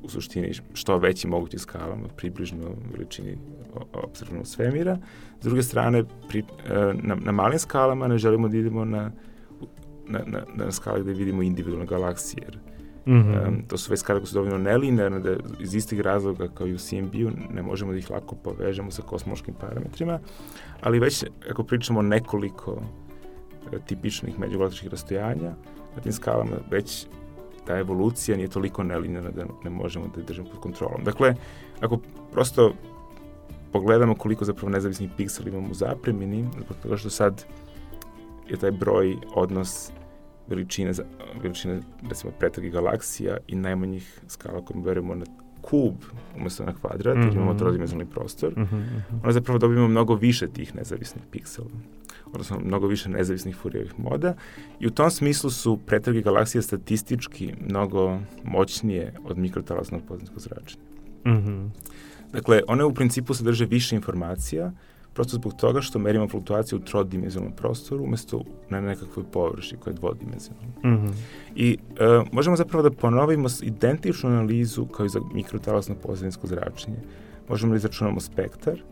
u suštini što veći mogući skalama, približno veličini observnog svemira. S druge strane, pri, e, na, na malim skalama ne želimo da idemo na, na, na, na skale gde vidimo individualne galaksije, jer Mm -hmm. um, to su već skale koje su dovoljno nelinearne da iz istih razloga kao i u CMB-u ne možemo da ih lako povežemo sa kosmološkim parametrima, ali već ako pričamo nekoliko e, tipičnih međugalaktičkih rastojanja, na tim skalama već ta evolucija nije toliko nelinjena da ne možemo da je držimo pod kontrolom. Dakle, ako prosto pogledamo koliko zapravo nezavisnih piksela imamo u zapremini, zbog toga što sad je taj broj odnos veličine, veličine recimo pretrage galaksija i najmanjih skala kojim verujemo na kub umesto na kvadrat, mm -hmm. imamo mhm. trodimenzionalni prostor, mm -hmm. onda zapravo dobijemo mnogo više tih nezavisnih piksela odnosno mnogo više nezavisnih Furijevih moda i u tom smislu su pretrage galaksije statistički mnogo moćnije od mikrotalasnog podzemskog zračenja. Mm -hmm. Dakle, one u principu sadrže više informacija, prosto zbog toga što merimo fluktuaciju u trodimenzionalnom prostoru umesto na nekakvoj površi koja je dvodimenzionalna. Mm -hmm. I uh, možemo zapravo da ponovimo identičnu analizu kao i za mikrotalasno pozadinsko zračenje. Možemo da izračunamo spektar,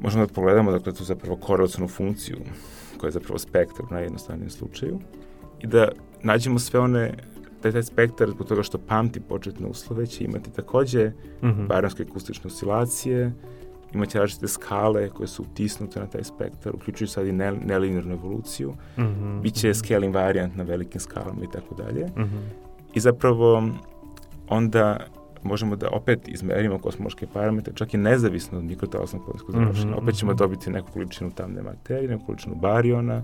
možemo da pogledamo dakle tu zapravo korelacionu funkciju koja je zapravo spektar u najjednostavnijem slučaju i da nađemo sve one taj, taj spektar zbog toga što pamti početne uslove će imati takođe mm -hmm. baranske akustične oscilacije, imaće različite skale koje su utisnute na taj spektar, uključujući sad i ne, nelinearnu evoluciju, mm -hmm. biće mm -hmm. scaling variant na velikim skalama i tako dalje. Mhm. I zapravo onda možemo da opet izmerimo kosmološke parametre, čak i nezavisno od mikrotalasnog podinskog zračenja. Mm -hmm. Opet ćemo mhm. dobiti neku količinu tamne materije, neku količinu bariona,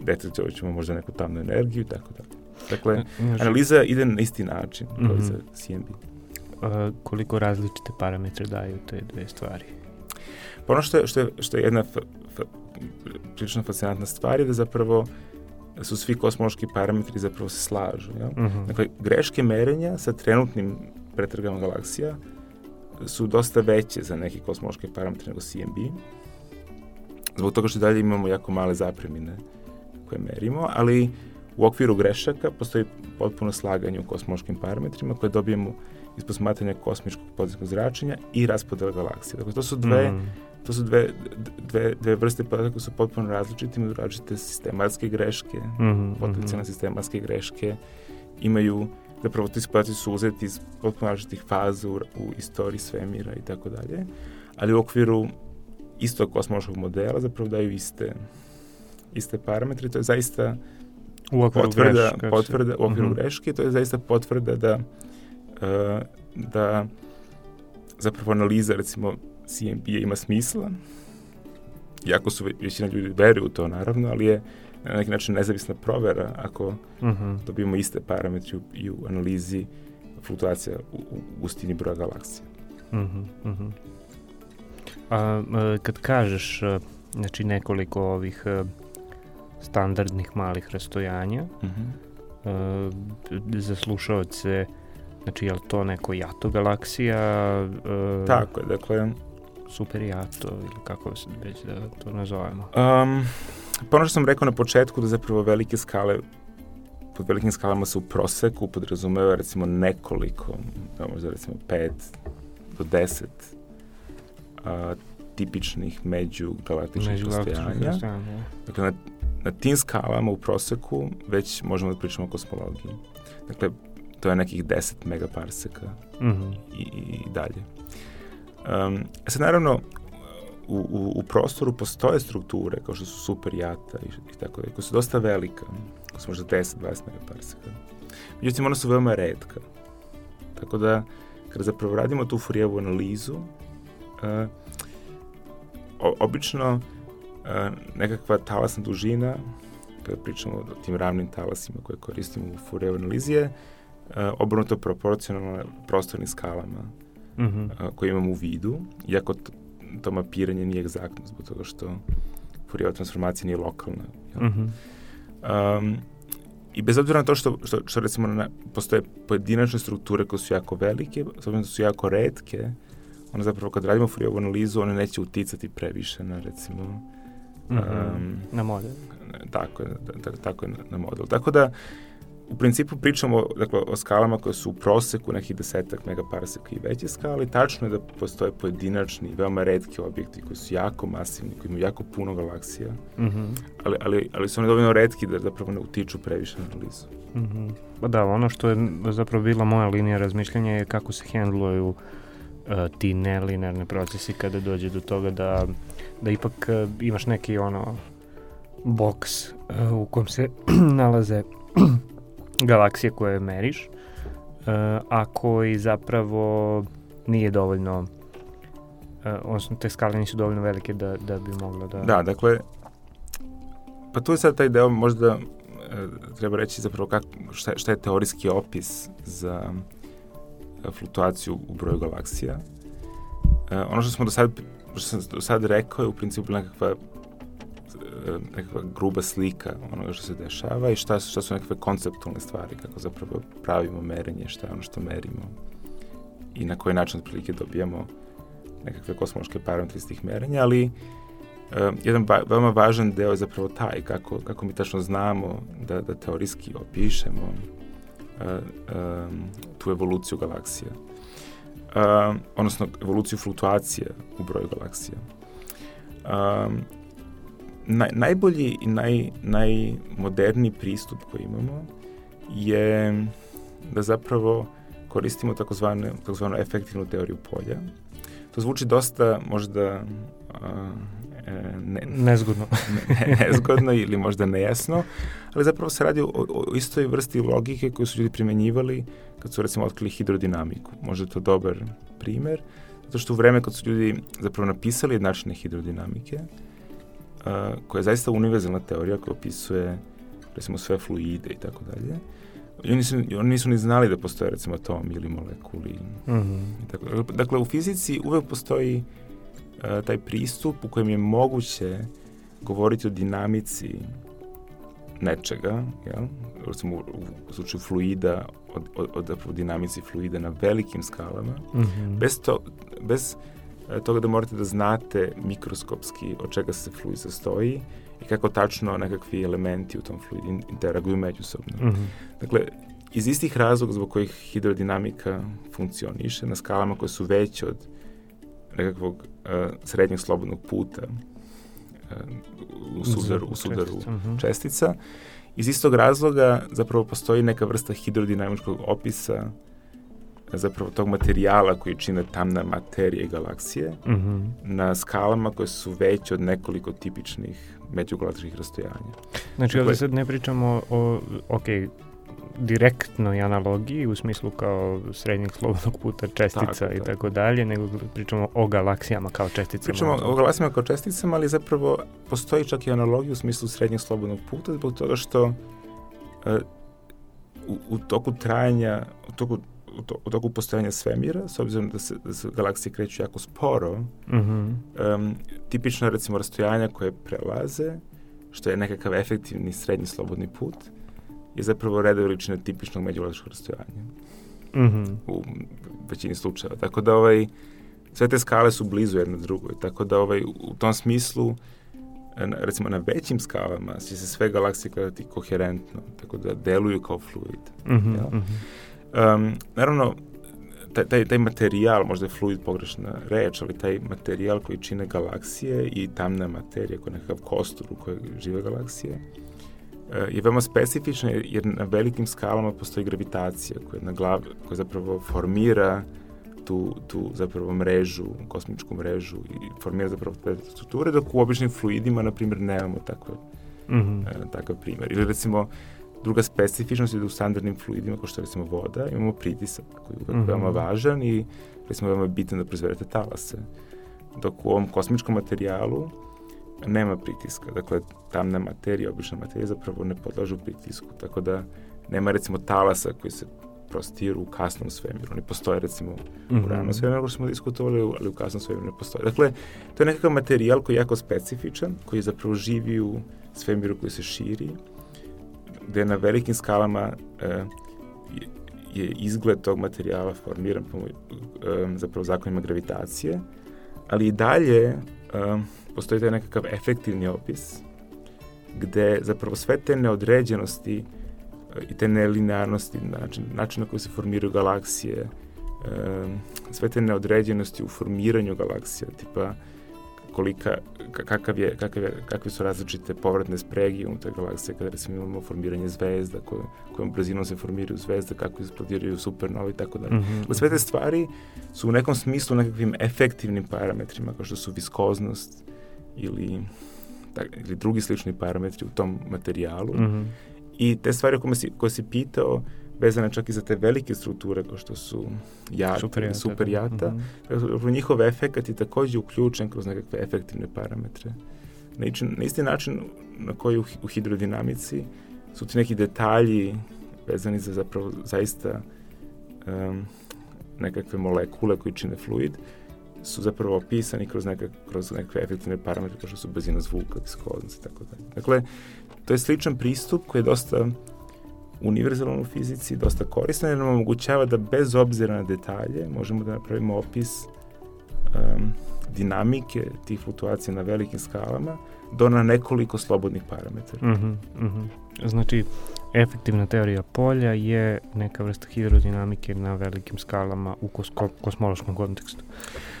detektovat ćemo možda neku tamnu energiju i tako dalje. Dakle, analiza ide na isti način mm -hmm. kao i za CMB. A, koliko različite parametre daju te dve stvari? Pa ono što je, što je, što je jedna fa, fa, prilično fascinantna stvar je da zapravo su svi kosmološki parametri zapravo se slažu. Ja? Mm -hmm. Dakle, greške merenja sa trenutnim pretragama galaksija su dosta veće za neke kosmološke parametre nego CMB. Zbog toga što dalje imamo jako male zapremine koje merimo, ali u okviru grešaka postoji potpuno slaganje u kosmološkim parametrima koje dobijemo iz posmatranja kosmičkog podzinskog zračenja i raspodela galaksije. Dakle, to su dve, mm. to su dve, dve, dve vrste podataka koje su potpuno različite, imaju različite sistematske greške, mm -hmm, potencijalne mm -hmm. sistematske greške, imaju zapravo ti podaci su uzeti iz potpuno različitih faza u, u istoriji svemira i tako dalje, ali u okviru istog kosmološkog modela zapravo daju iste, iste parametre, to je zaista u okviru potvrda, greška, potvrda u okviru uh mhm. -huh. greške, to je zaista potvrda da, uh, da zapravo analiza recimo CMP ima smisla, jako su većina ljudi veruju u to naravno, ali je na neki način nezavisna provera ako uh mhm. -huh. dobijemo iste parametre i u analizi fluktuacija u, u gustini broja galaksija. Uh -huh, uh -huh. A, kad kažeš znači nekoliko ovih standardnih malih rastojanja uh -huh. za slušalce znači je li to neko jato galaksija tako je, dakle super jato ili kako se već da to nazovemo um, Pa ono što sam rekao na početku da zapravo velike skale pod velikim skalama se u proseku podrazumeva recimo nekoliko, da možda recimo 5 do 10 a, tipičnih međugalaktičnih rastojanja. Dakle, na, na tim skalama u proseku već možemo da pričamo o kosmologiji. Dakle, to je nekih 10 megaparseka mm -hmm. i, i dalje. Um, sad, naravno, u, u, u prostoru postoje strukture kao što su super jata i, i tako da, koje su dosta velika, koje su možda 10-20 megaparseka. Međutim, ona su veoma redka. Tako da, kada zapravo radimo tu Fourijevu analizu, uh, o, obično uh, nekakva talasna dužina, kada pričamo o tim ravnim talasima koje koristimo u Fourijevu analizi, je uh, obrnuto proporcionalno prostornim skalama mm -hmm. uh, koje imamo u vidu, iako to mapiranje nije egzaktno zbog toga što Fourijeva transformacija nije lokalna. Jel? Mm -hmm. um, I bez obzira na to što, što, što recimo na, postoje pojedinačne strukture koje su jako velike, s obzirom da su jako redke, ono zapravo kad radimo Fourijevu analizu, one neće uticati previše na recimo mm -hmm. um, na model. Tako je, da, tako je na, na model. Tako da u principu pričamo dakle, o skalama koje su u proseku nekih desetak megaparseka i veće skale. Tačno je da postoje pojedinačni, veoma redki objekti koji su jako masivni, koji imaju jako puno galaksija, mm -hmm. ali, ali, ali su oni dovoljno redki da zapravo ne utiču previše na analizu. Mm -hmm. Pa da, ono što je zapravo bila moja linija razmišljanja je kako se hendluju uh, ti nelinearni procesi kada dođe do toga da, da ipak uh, imaš neki ono boks uh, u kom se <clears throat> nalaze galaksije koje meriš, uh, a koji zapravo nije dovoljno, uh, odnosno te skale nisu dovoljno velike da, da bi moglo da... Da, dakle, pa tu je sad taj deo možda uh, treba reći zapravo kak, šta, šta je teorijski opis za fluktuaciju u broju galaksija. Ono što smo do sad, što sam do sad rekao je u principu nekakva nekakva gruba slika onoga što se dešava i šta, šta su nekakve konceptualne stvari, kako zapravo pravimo merenje, šta je ono što merimo i na koji način otprilike dobijamo nekakve kosmološke parametre iz tih merenja, ali uh, jedan ba, veoma važan deo je zapravo taj, kako, kako mi tačno znamo da, da teorijski opišemo uh, um, tu evoluciju galaksija. Uh, odnosno evoluciju fluktuacije u broju galaksija. Um, naj, najbolji i naj, najmoderniji pristup koji imamo je da zapravo koristimo takozvane, takozvanu efektivnu teoriju polja. To zvuči dosta možda a, e, ne, nezgodno. <laughs> ne, nezgodno ili možda nejasno, ali zapravo se radi o, o istoj vrsti logike koju su ljudi primenjivali kad su recimo otkrili hidrodinamiku. Možda je to dobar primer, zato što u vreme kad su ljudi zapravo napisali jednačine hidrodinamike, a, koja je zaista univerzalna teorija koja opisuje recimo sve fluide i tako dalje. I oni, nisu, oni nisu ni znali da postoje recimo atom ili molekuli. Mm -hmm. i tako. Dakle, u fizici uvek postoji a, taj pristup u kojem je moguće govoriti o dinamici nečega, jel? recimo u, u slučaju fluida, od, od, od, od dinamici fluida na velikim skalama, mm -hmm. bez, to, bez toga da morate da znate mikroskopski od čega se fluid sastoji i kako tačno nekakvi elementi u tom fluidu interaguju međusobno. Mm -hmm. Dakle, iz istih razloga zbog kojih hidrodinamika funkcioniše na skalama koje su veće od nekakvog uh, srednjeg slobodnog puta uh, u sudaru, u sudaru čestica. Mm -hmm. čestica. Iz istog razloga zapravo postoji neka vrsta hidrodinamičkog opisa zapravo tog materijala koji čine tamna materija i galaksije mm -hmm. na skalama koje su veće od nekoliko tipičnih međugalaktičkih rastojanja. Znači, ovdje sad ne pričamo o, ok, direktnoj analogiji u smislu kao srednjeg slobodnog puta čestica tako, i tako dalje, nego pričamo o galaksijama kao česticama. Pričamo o galaksijama kao česticama, ali zapravo postoji čak i analogija u smislu srednjeg slobodnog puta zbog toga što uh, u, u toku trajanja, u toku u toku postojanja svemira, s obzirom da se, da se galaksije kreću jako sporo, mm -hmm. um, tipično recimo rastojanja koje prelaze, što je nekakav efektivni srednji slobodni put, je zapravo reda veličine tipičnog međugalaktičkog rastojanja. Mm -hmm. U većini slučajeva. Tako da ovaj, sve te skale su blizu jedna drugoj, tako da ovaj, u tom smislu recimo na većim skalama će se sve galaksije gledati koherentno, tako da deluju kao fluid. Mm -hmm, ja? mm -hmm. Um, naravno, taj, taj, taj materijal, možda je fluid pogrešna reč, ali taj materijal koji čine galaksije i tamna materija koja je nekakav kostur u kojoj žive galaksije, e, je veoma specifična jer na velikim skalama postoji gravitacija koja, na glav, koja zapravo formira tu, tu zapravo mrežu, kosmičku mrežu i formira zapravo te strukture, dok u običnim fluidima, na primjer, nemamo tako, mm -hmm. takav primjer. Ili recimo, druga specifičnost je da u standardnim fluidima, kao što recimo voda, imamo pritisak koji je uvek mm -hmm. veoma važan i recimo veoma bitan da proizvedete talase. Dok u ovom kosmičkom materijalu nema pritiska. Dakle, tamna materija, obična materija zapravo ne podlažu pritisku. Tako da nema recimo talasa koji se prostiru u kasnom svemiru. Ne postoje recimo mm -hmm. u mhm. ranom svemiru, ako smo diskutovali, ali u kasnom svemiru ne postoje. Dakle, to je nekakav materijal koji je jako specifičan, koji zapravo živi u svemiru koji se širi, gde na velikim skalama e, je izgled tog materijala formiran po e, zapravo zakonima gravitacije, ali i dalje e, postoji taj nekakav efektivni opis gde zapravo sve te neodređenosti i te nelinearnosti, način, način na koji se formiraju galaksije, sve te neodređenosti u formiranju galaksija, tipa kolika, kakav je, kakav je, kakve su različite povratne spregi unutar galaksije kada recimo imamo formiranje zvezda, koje, kojom brzinom se formiraju zvezde, kako eksplodiraju supernovi i tako dalje. Mm -hmm. Sve te stvari su u nekom smislu nekakvim efektivnim parametrima, kao što su viskoznost ili, tak, ili drugi slični parametri u tom materijalu. Mm -hmm. I te stvari koje si, koje si pitao, vezane čak i za te velike strukture kao što su jata super superjata. Mm -hmm. Njihov efekt je takođe uključen kroz nekakve efektivne parametre. Na, na isti način na koji u, u hidrodinamici su ti neki detalji vezani za zapravo zaista um, nekakve molekule koji čine fluid, su zapravo opisani kroz, neka, kroz nekakve efektivne parametre kao što su brzina zvuka, viskoznost i tako dalje. Dakle, to je sličan pristup koji je dosta univerzalan u fizici, dosta koristan jer nam omogućava da bez obzira na detalje možemo da napravimo opis um, dinamike tih fluktuacija na velikim skalama do na nekoliko slobodnih parametara. Mm -hmm, mm -hmm. Znači, efektivna teorija polja je neka vrsta hidrodinamike na velikim skalama u kos kosmološkom kontekstu.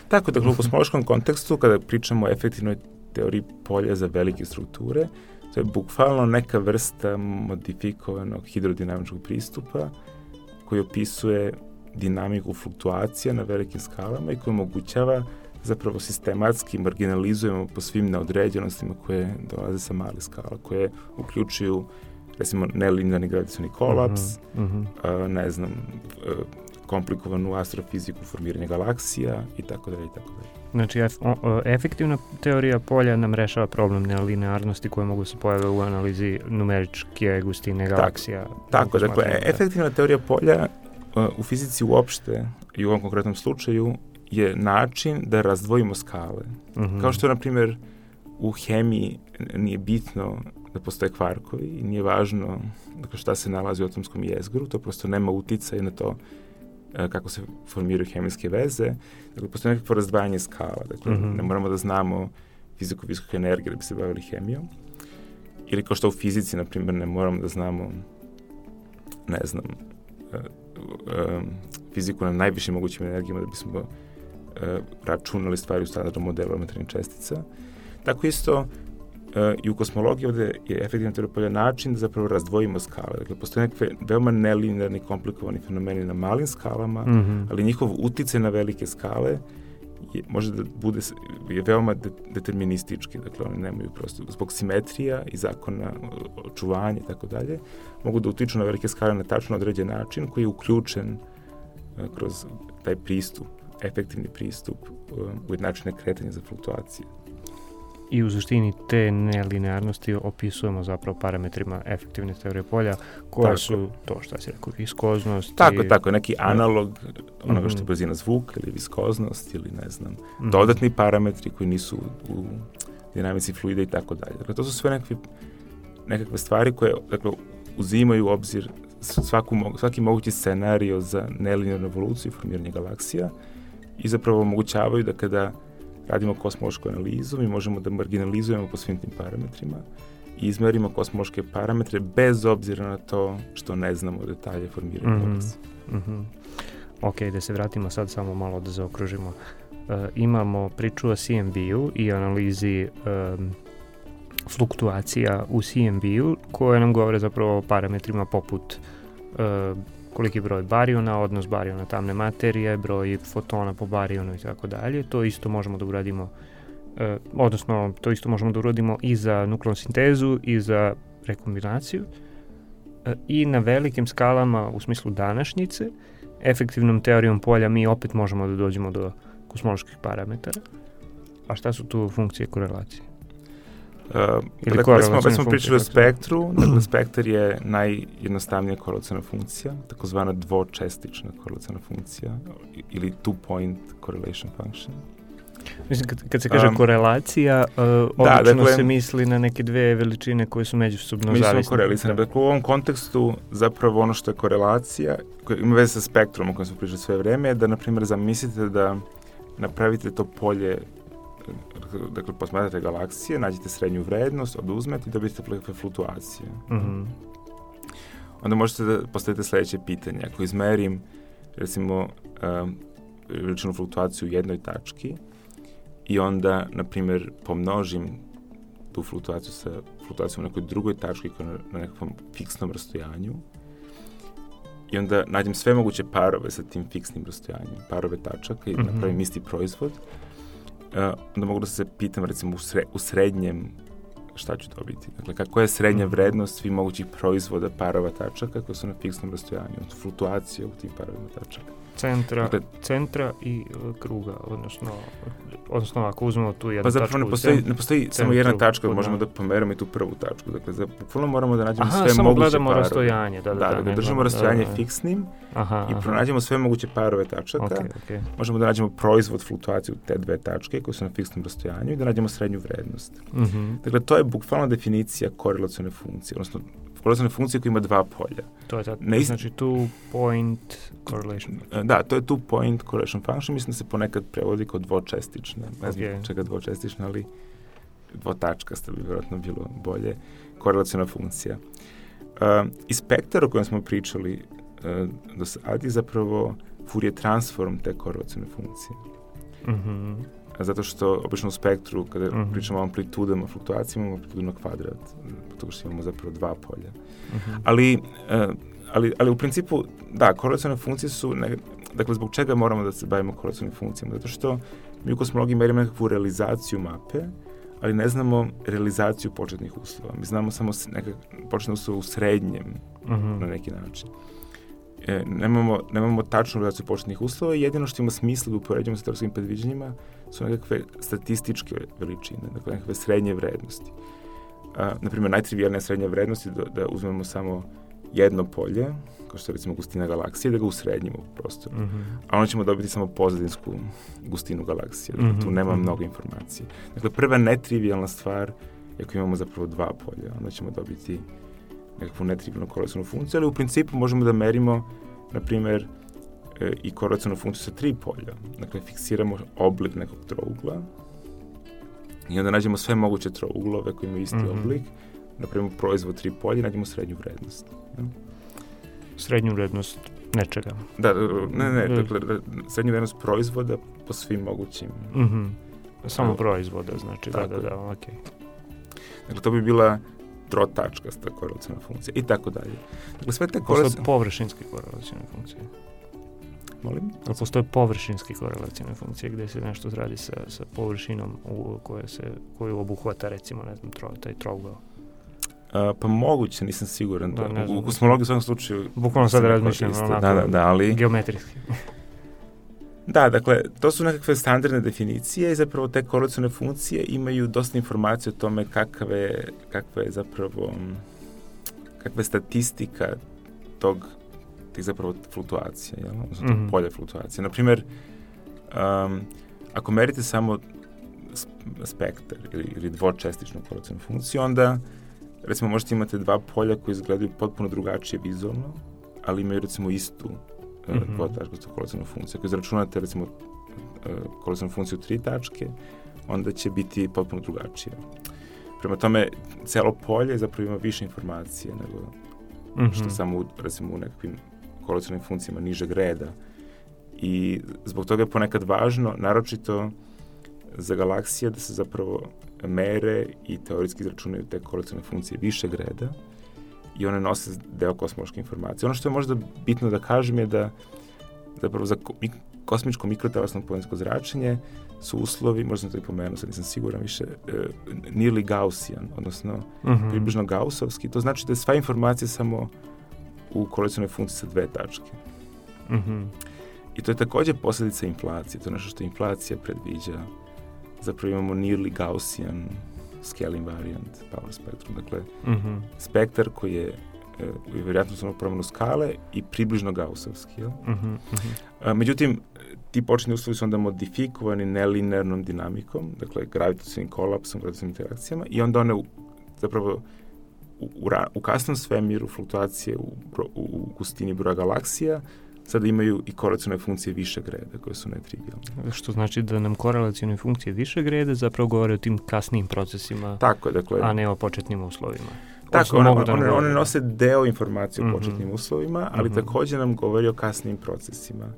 Tako, dakle, u kosmološkom kontekstu, kada pričamo o efektivnoj teoriji polja za velike strukture, To je bukvalno neka vrsta modifikovanog hidrodinamičkog pristupa koji opisuje dinamiku fluktuacija na velikim skalama i koji omogućava zapravo sistematski marginalizujemo po svim neodređenostima koje dolaze sa malih skala, koje uključuju recimo nelinearni gravitacioni kolaps, uh -huh, uh -huh. A, ne znam, komplikovanu astrofiziku formiranja galaksija i tako dalje i tako dalje. Znači, ef, o, efektivna teorija polja nam rešava problem nelinearnosti koje mogu se pojave u analizi numeričke gustine galaksija. Tako, tako dakle, da... efektivna teorija polja u fizici uopšte i u ovom konkretnom slučaju je način da razdvojimo skale. Mm -hmm. Kao što, na primjer, u hemiji nije bitno da postoje kvarkovi i nije važno dakle, šta se nalazi u atomskom jezgru, to prosto nema uticaj na to E, kako se formiraju hemijske veze. Dakle, postoje nekakvo razdvajanje skala. Dakle, mm -hmm. ne moramo da znamo fiziku visoke energije da bi se bavili hemijom. Ili kao što u fizici, na primjer, ne moramo da znamo ne znam, uh, uh, fiziku na najvišim mogućim energijama da bismo računali stvari u standardnom modelu elementarnih čestica. Tako isto i u kosmologiji ovde je efektivna teorija polja način da zapravo razdvojimo skale. Dakle, postoje nekakve veoma nelinearni, komplikovani fenomeni na malim skalama, mm -hmm. ali njihov utice na velike skale je, može da bude, je veoma de, deterministički, dakle oni nemaju prosto, zbog simetrija i zakona očuvanja i tako dalje, mogu da utiču na velike skale na tačno određen način koji je uključen uh, kroz taj pristup, efektivni pristup uh, ujednačene kretanje za fluktuacije i u suštini te nelinearnosti opisujemo zapravo parametrima efektivne teorije polja koje tako. su to što se rekao viskoznost tako i... tako neki analog onoga što je brzina zvuka ili viskoznost ili ne znam mm dodatni parametri koji nisu u dinamici fluida i tako dalje. Dakle to su sve nekakve nekakve stvari koje dakle uzimaju u obzir svaku, svaki mogući scenario za nelinearnu evoluciju i formiranje galaksija i zapravo omogućavaju da kada radimo kosmološku analizu, mi možemo da marginalizujemo po svim tim parametrima i izmerimo kosmološke parametre bez obzira na to što ne znamo detalje formiranja mm -hmm. Mm -hmm. ok, da se vratimo sad samo malo da zaokružimo. Uh, imamo priču o CMB-u i analizi um, fluktuacija u CMB-u koje nam govore zapravo o parametrima poput uh, koliki broj bariona, odnos bariona tamne materije, broj fotona po barionu i tako dalje. To isto možemo da uradimo, uh, odnosno to isto možemo da uradimo i za nukleonu sintezu i za rekombinaciju. Uh, I na velikim skalama u smislu današnjice, efektivnom teorijom polja mi opet možemo da dođemo do kosmoloških parametara. A šta su tu funkcije korelacije? Uh, Ili dakle, već smo, već smo pričali o spektru, dakle spektar je najjednostavnija korelacijna funkcija, takozvana dvočestična korelacijna funkcija ili two-point correlation function. Mislim, kad, kad se kaže um, korelacija, uh, da, obično dakle, se misli na neke dve veličine koje su međusobno zavisne. Mi smo korelisani. Da. Dakle, u ovom kontekstu zapravo ono što je korelacija, koja ima veze sa spektrom o kojem smo pričali sve vreme, je da, na primjer, zamislite da napravite to polje dakle, posmatrate galaksije, nađete srednju vrednost, oduzmete i dobijete fluktuacije. Mm -hmm. Onda možete da postavite sledeće pitanje. Ako izmerim, recimo, um, veličinu fluktuaciju u jednoj tački i onda, na primjer, pomnožim tu fluktuaciju sa fluktuacijom u nekoj drugoj tački koja je na nekakvom fiksnom rastojanju i onda nađem sve moguće parove sa tim fiksnim rastojanjem, parove tačaka i mm -hmm. napravim isti proizvod, onda mogu da se pitam recimo u, sre, u srednjem šta ću dobiti. Dakle, kako je srednja -hmm. vrednost svih mogućih proizvoda parova tačaka koji su na fiksnom rastojanju, fluktuacije u tim parovima tačaka centra, dakle, centra i uh, kruga, odnosno, odnosno ako uzmemo tu jednu pa zapravo ne postoji, ne postoji centru, samo jedna tačka, možemo da pomeramo i tu prvu tačku. Dakle, za, bukvalno moramo da nađemo aha, sve samo moguće gledamo parove. rastojanje. Da, da, da, da, da držimo rastojanje da, da. fiksnim aha, i pronađemo sve moguće parove tačaka. Okay, okay. Možemo da nađemo proizvod fluktuaciju te dve tačke koje su na fiksnom rastojanju i da nađemo srednju vrednost. Mm -hmm. Dakle, to je bukvalno definicija korelacione funkcije, odnosno korelacione funkcije koja ima dva polja. To je ta, ne znači two point correlation. E, da, to je two point correlation function, mislim da se ponekad prevodi kao dvočestična, ne znam okay. čega dvočestična, ali dvotačkasta bi vjerojatno bilo bolje, korelacijona funkcija. Uh, I spektar o kojem smo pričali uh, do sad je zapravo Fourier transform te korelacijone funkcije. Mm -hmm zato što obično u spektru, kada mm -hmm. pričamo o amplitudama, fluktuacijama, imamo amplitudu na kvadrat, zato što imamo zapravo dva polja. Mm -hmm. ali, uh, ali, ali u principu, da, korelacijone funkcije su, ne, dakle, zbog čega moramo da se bavimo korelacijnim funkcijama? Zato što mi u kosmologiji merimo nekakvu realizaciju mape, ali ne znamo realizaciju početnih uslova. Mi znamo samo nekak, početne uslove u srednjem, mm -hmm. na neki način e, nemamo, nemamo tačnu relaciju početnih uslova i jedino što ima smisla da upoređujemo sa teorijskim predviđanjima su nekakve statističke veličine, dakle nekakve srednje vrednosti. A, naprimjer, najtrivijalnija srednja vrednost je da, da uzmemo samo jedno polje, kao što je recimo gustina galaksije, da ga usrednjimo u prostoru. Mm -hmm. A onda ćemo dobiti samo pozadinsku gustinu galaksije. Dakle, mm -hmm. tu nema mm -hmm. mnogo informacije. Dakle, prva netrivijalna stvar je ako imamo zapravo dva polja, onda ćemo dobiti nekakvu netrivijalnu korelacijnu funkciju, ali u principu možemo da merimo, na primer, i korelacijnu funkciju sa tri polja. Dakle, fiksiramo oblik nekog trougla i onda nađemo sve moguće trouglove koji imaju isti mm -hmm. oblik, napravimo proizvod tri polja i nađemo srednju vrednost. Ja? Srednju vrednost nečega. Da, ne, ne, dakle, srednju vrednost proizvoda po svim mogućim. Mm -hmm. Samo proizvoda, znači, da, da, da, okej. Okay. Dakle, to bi bila trotačkasta korelacijna funkcija i tako dalje. Dakle, sve te korelacijne... Postoje površinske korelacijne funkcije. Molim? Ali postoje površinske korelacijne funkcije gde se nešto radi sa, sa površinom u, koje se, koju obuhvata recimo, ne znam, tro, taj trougao. Uh, pa moguće, nisam siguran. Da, da, u, u kosmologiji u svakom slučaju... Bukvalno sad razmišljam, onako, da, da, da, ali... Geometrijski. <laughs> Da, dakle, to su nekakve standardne definicije i zapravo te korelacione funkcije imaju dosta informacije o tome kakva je, kakva je zapravo kakva je statistika tog tih zapravo fluktuacija, jel? odnosno mm -hmm. polja fluktuacije. Naprimer, um, ako merite samo spektar ili, ili dvočestičnu korelacijnu funkciju, onda recimo možete imati dva polja koji izgledaju potpuno drugačije vizualno, ali imaju recimo istu mm -hmm. dvotačkastu funkciju. Ako izračunate recimo e, korelacijnu funkciju tri tačke, onda će biti potpuno drugačije. Prema tome, celo polje zapravo ima više informacije nego mm -hmm. što samo u, recimo u nekakvim korelacijnim funkcijama nižeg reda I zbog toga je ponekad važno, naročito za galaksije, da se zapravo mere i teorijski izračunaju te kolekcione funkcije višeg reda i one nose deo kosmološke informacije. Ono što je možda bitno da kažem je da zapravo za kosmičko mikrotelesno polensko zračenje su uslovi, možda sam to i pomenuo, sad nisam siguran više, uh, nearly Gaussian, odnosno uh mhm. -huh. približno Gaussovski. To znači da je sva informacija samo u kolekcionoj funkciji sa dve tačke. Mhm. -huh. I to je takođe posledica inflacije. To je nešto što inflacija predviđa. Zapravo imamo nearly Gaussian scale invariant power spectrum. Dakle, mhm. -huh. spektar koji je e, vjerojatno samo promenu skale i približno Gaussovski. Jel? Uh -huh, uh -huh. A, međutim, ti početni uslovi su onda modifikovani nelinearnom dinamikom, dakle gravitacijnim kolapsom, gravitacijnim interakcijama i onda one u, zapravo u, u, u kasnom svemiru fluktuacije u, u, u gustini broja galaksija sada imaju i korelacijone funkcije višeg reda koje su netrivialne. Što znači da nam korelacijone funkcije višeg reda zapravo govore o tim kasnim procesima, Tako dakle, a ne o početnim uslovima. Tako, one, one, one, one nose deo informacije o mhm. početnim mm -hmm. uslovima, ali mm -hmm. takođe nam govori o kasnim procesima.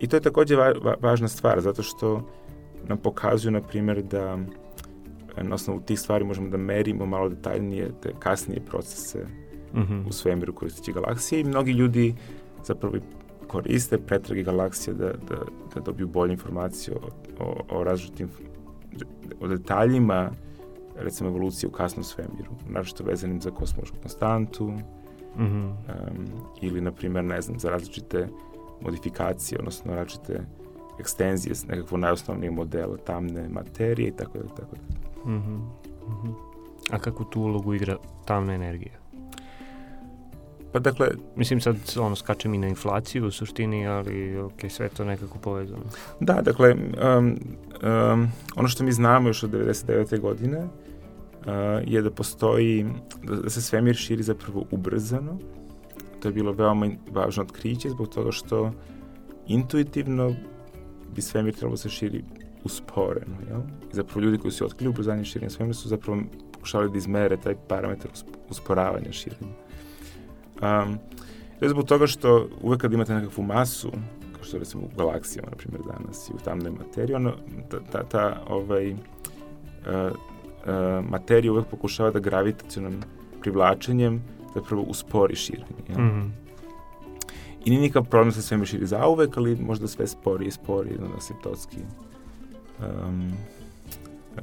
I to je takođe va, va, važna stvar, zato što nam pokazuju, na primjer, da na osnovu tih stvari možemo da merimo malo detaljnije te kasnije procese mm -hmm. u svemiru koristeći galaksije i mnogi ljudi zapravo koriste pretrage galaksije da, da, da dobiju bolje informacije o, o, o različitim o detaljima recimo evolucije u kasnom svemiru, naročito vezanim za kosmološku konstantu mm -hmm. um, ili, na primjer, ne znam, za različite modifikacije, odnosno različite ekstenzije nekakvog najosnovnijeg modela tamne materije i tako da, tako da. Mm -hmm. Mm -hmm. A kako tu ulogu igra tamna energija? Pa dakle... Mislim sad ono skačem i na inflaciju u suštini, ali ok, sve to nekako povezano. Da, dakle, um, um, ono što mi znamo još od 99. godine uh, je da postoji, da se svemir širi zapravo ubrzano. To je bilo veoma važno otkriće zbog toga što intuitivno bi svemir trebalo da se širi usporeno. Jel? I zapravo ljudi koji su otkrili ubrzanje širenja svemira su zapravo pokušali da izmere taj parametar usporavanja širenja. Um, to je zbog toga što uvek kad imate nekakvu masu, kao što recimo u galaksijama, na primjer danas, i u tamnoj materiji, ono, ta, ta, ta ovaj, uh, uh, materija uvek pokušava da gravitacionom privlačenjem zapravo uspori širenje. Ja? Mm -hmm. I nije nikakav problem da se sve širi zauvek, ali možda sve spori i spori, jedno asiptotski. Um, uh,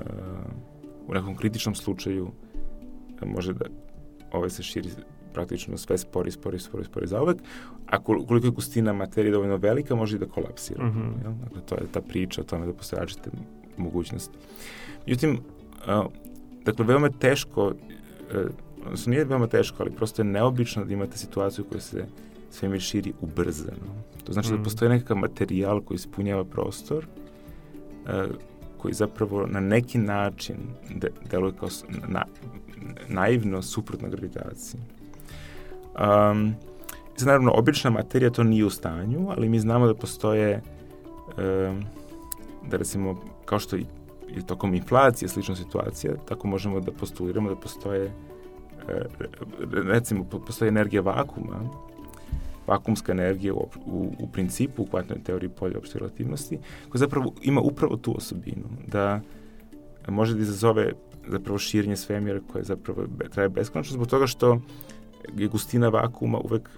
u nekom kritičnom slučaju može da ovaj se širi praktično sve spori, spori, spori, spori zauvek, a koliko je gustina materije dovoljno velika, može i da kolapsira. Mm -hmm. Jel? Dakle, to je ta priča o tome da postoje različite mogućnosti. Međutim, uh, dakle, veoma je teško, uh, odnosno nije veoma teško, ali prosto je neobično da imate situaciju koja se svemir širi ubrzano. To znači mm -hmm. da mhm. postoji nekakav materijal koji ispunjava prostor, koji zapravo na neki način de, deluje kao na, naivno suprotno gravitaciji. Um, sad, naravno, obična materija to nije u stanju, ali mi znamo da postoje, um, da recimo, kao što i, i tokom inflacije slična situacija, tako možemo da postuliramo da postoje, uh, recimo, postoje energija vakuma, vakumska energija u, u, u principu u kvantnoj teoriji polja opšte relativnosti, koja zapravo ima upravo tu osobinu, da može da izazove zapravo širenje svemira koje zapravo traje beskonačno zbog toga što je gustina vakuma uvek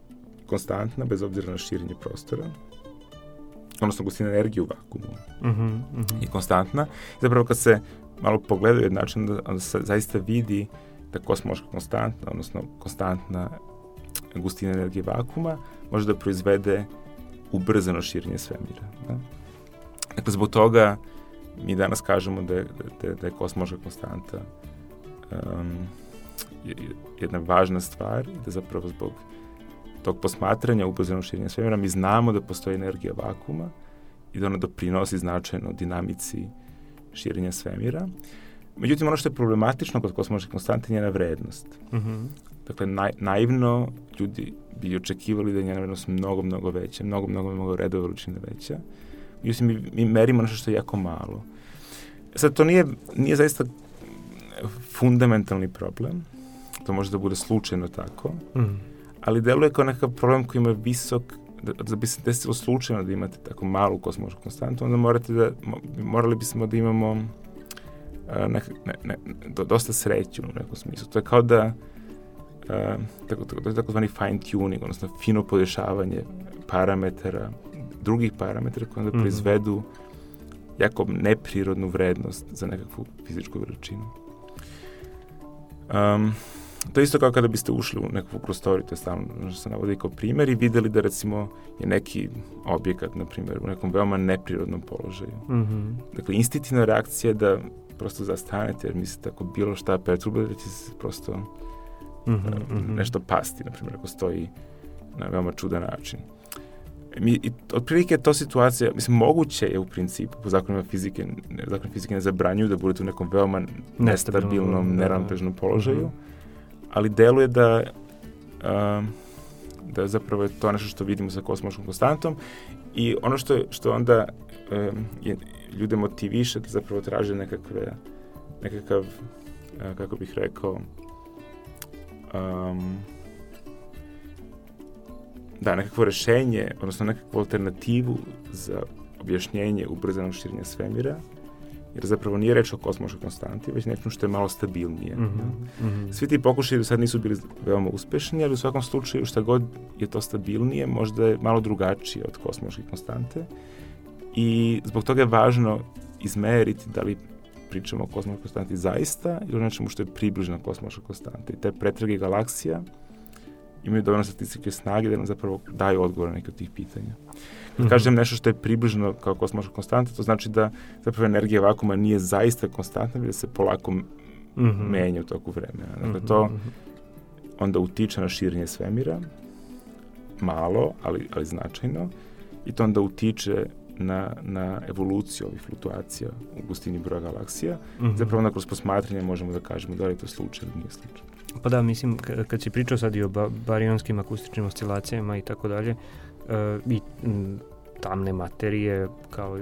konstantna, bez obzira na širenje prostora, odnosno gustina energije u vakumu uh -huh, uh -huh. je konstantna. I zapravo kad se malo pogledaju način, onda, onda se zaista vidi da kosmološka konstantna, odnosno konstantna gustina energije vakuma može da proizvede ubrzano širenje svemira. Da? Dakle, zbog toga mi danas kažemo da je, da, da je kosmološka konstanta um, jedna važna stvar da zapravo zbog tog posmatranja ubrzanog širenja svemira mi znamo da postoji energija vakuma i da ona doprinosi značajno dinamici širenja svemira. Međutim, ono što je problematično kod kosmološke konstante je njena vrednost. Mm -hmm. Dakle, naj, naivno ljudi bi očekivali da je njena vrednost mnogo, mnogo veća, mnogo, mnogo, mnogo redove veličine veća. Međutim, mi, mi merimo nešto što je jako malo. Sad, to nije, nije zaista fundamentalni problem, to može da bude slučajno tako, mm. ali deluje kao nekakav problem koji ima visok da, da bi se desilo slučajno da imate tako malu kosmološku konstantu, onda morate da, morali bismo da imamo uh, ne, ne, ne, do, dosta sreću u nekom smislu. To je kao da tako, tako, je takozvani fine tuning, odnosno fino podešavanje parametara, drugih parametara koje onda mm -hmm. proizvedu jako neprirodnu vrednost za nekakvu fizičku veličinu. Um, to je isto kao kada biste ušli u nekakvu prostoriju, to je stavno što se navodi kao primjer i videli da recimo je neki objekat, na primjer, u nekom veoma neprirodnom položaju. Mm -hmm. Dakle, instintivna reakcija je da prosto zastanete jer mislite ako bilo šta perturbuje da će se prosto mm -hmm, nešto pasti, na primjer, ako stoji na veoma čudan način. Mi, i, otprilike to situacija, mislim, moguće je u principu, po zakonima fizike, ne, zakon fizike ne zabranjuju da budete u nekom veoma nestabilnom, da, neravnotežnom položaju, mm -hmm. ali deluje da uh, da zapravo je to nešto što vidimo sa kosmoškom konstantom i ono što, što onda um, je, ljude motiviše da zapravo traže nekakve, nekakav, uh, kako bih rekao, um, da, nekakvo rešenje, odnosno nekakvu alternativu za objašnjenje ubrzanog širenja svemira, jer zapravo nije reč o kosmoškoj konstanti, već nečemu što je malo stabilnije. Mm -hmm, mm -hmm. Svi ti pokušaji do sad nisu bili veoma uspešni, ali u svakom slučaju šta god je to stabilnije, možda je malo drugačije od kosmoške konstante i zbog toga je važno izmeriti da li pričamo o kosmoškoj konstanti zaista ili o nečemu što je približno kosmoškoj konstanti. Te pretrage galaksija imaju dovoljno statističke snage da nam zapravo daju odgovor na neke od tih pitanja. Kad mm -hmm. kažem nešto što je približno kao kosmoška konstanta, to znači da zapravo energija vakuma nije zaista konstantna, već da se polako mm -hmm. menja u toku vremena. Dakle, to mhm, mhm. onda utiče na širenje svemira, malo, ali, ali značajno, i to onda utiče na, na evoluciju ovih fluktuacija u gustini broja galaksija. Mm -hmm. Zapravo onda kroz posmatranje možemo da kažemo da li je to slučaj ili nije slučaj. Pa da, mislim, kad si pričao sad i o barijonskim akustičnim oscilacijama i tako dalje, e, i tamne materije kao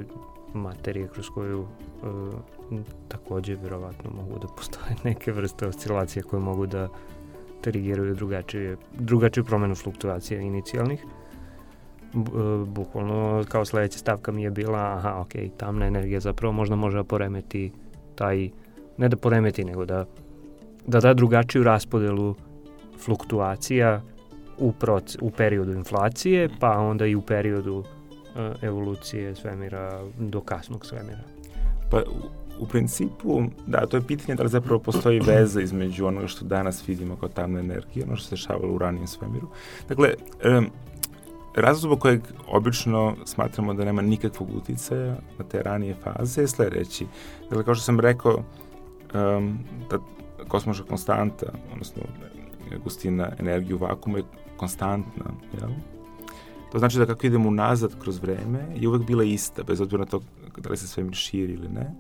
materije kroz koju uh, takođe verovatno mogu da postoje <laughs> neke vrste oscilacije koje mogu da trigiraju drugačije, drugačiju promenu fluktuacija inicijalnih. Uh, bukvalno kao sledeća stavka mi je bila, aha, ok, tamna energija zapravo možda može da poremeti taj, ne da poremeti, nego da da da drugačiju raspodelu fluktuacija u, proc, u periodu inflacije, pa onda i u periodu uh, evolucije svemira do kasnog svemira. Pa u, u principu, da, to je pitanje da li zapravo postoji <clears throat> veza između onoga što danas vidimo kao tamna energija, ono što se dešavalo u ranijem svemiru. Dakle, um, razlog zbog kojeg obično smatramo da nema nikakvog uticaja na te ranije faze je sledeći. Dakle, kao što sam rekao, um, da kosmoška konstanta, odnosno gustina energiju vakuma je konstantna, jel? To znači da kako idemo unazad kroz vreme je uvek bila ista, bez obzira na to da li se svemir širi ili ne.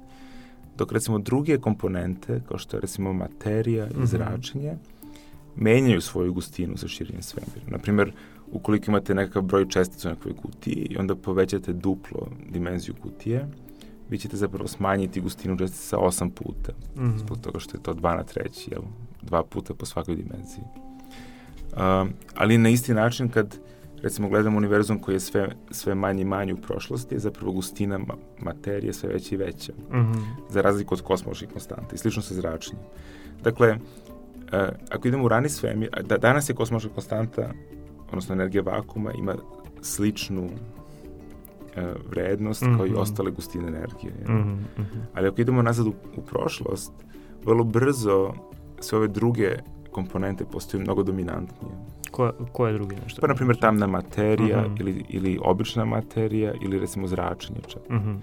Dok recimo druge komponente, kao što je recimo materija i mhm. zračenje, mm -hmm. menjaju svoju gustinu sa širenjem svemira. Naprimer, ukoliko imate nekakav broj čestica u nekoj kutiji i onda povećate duplo dimenziju kutije, vi ćete zapravo smanjiti gustinu čestica 8 puta, mm -hmm. zbog toga što je to 2 na treći, jel? dva puta po svakoj dimenziji. Um, ali na isti način kad recimo gledamo univerzum koji je sve, sve manje i manje u prošlosti, je zapravo gustina ma materije sve veća i veća, mm -hmm. za razliku od kosmoških konstanta i slično sa zračenjem. Dakle, uh, ako idemo u rani svemir, da, danas je kosmoška konstanta, odnosno energija vakuma, ima sličnu E, vrednost mm -hmm. kao i mhm. ostale gustine energije. Mm -hmm. Ali ako idemo nazad u, u prošlost, vrlo brzo sve ove druge komponente postaju mnogo dominantnije. Ko, koje druge nešto? Pa, na primjer, tamna materija mm -hmm. ili, ili obična materija ili, recimo, zračenje čak. Mm -hmm.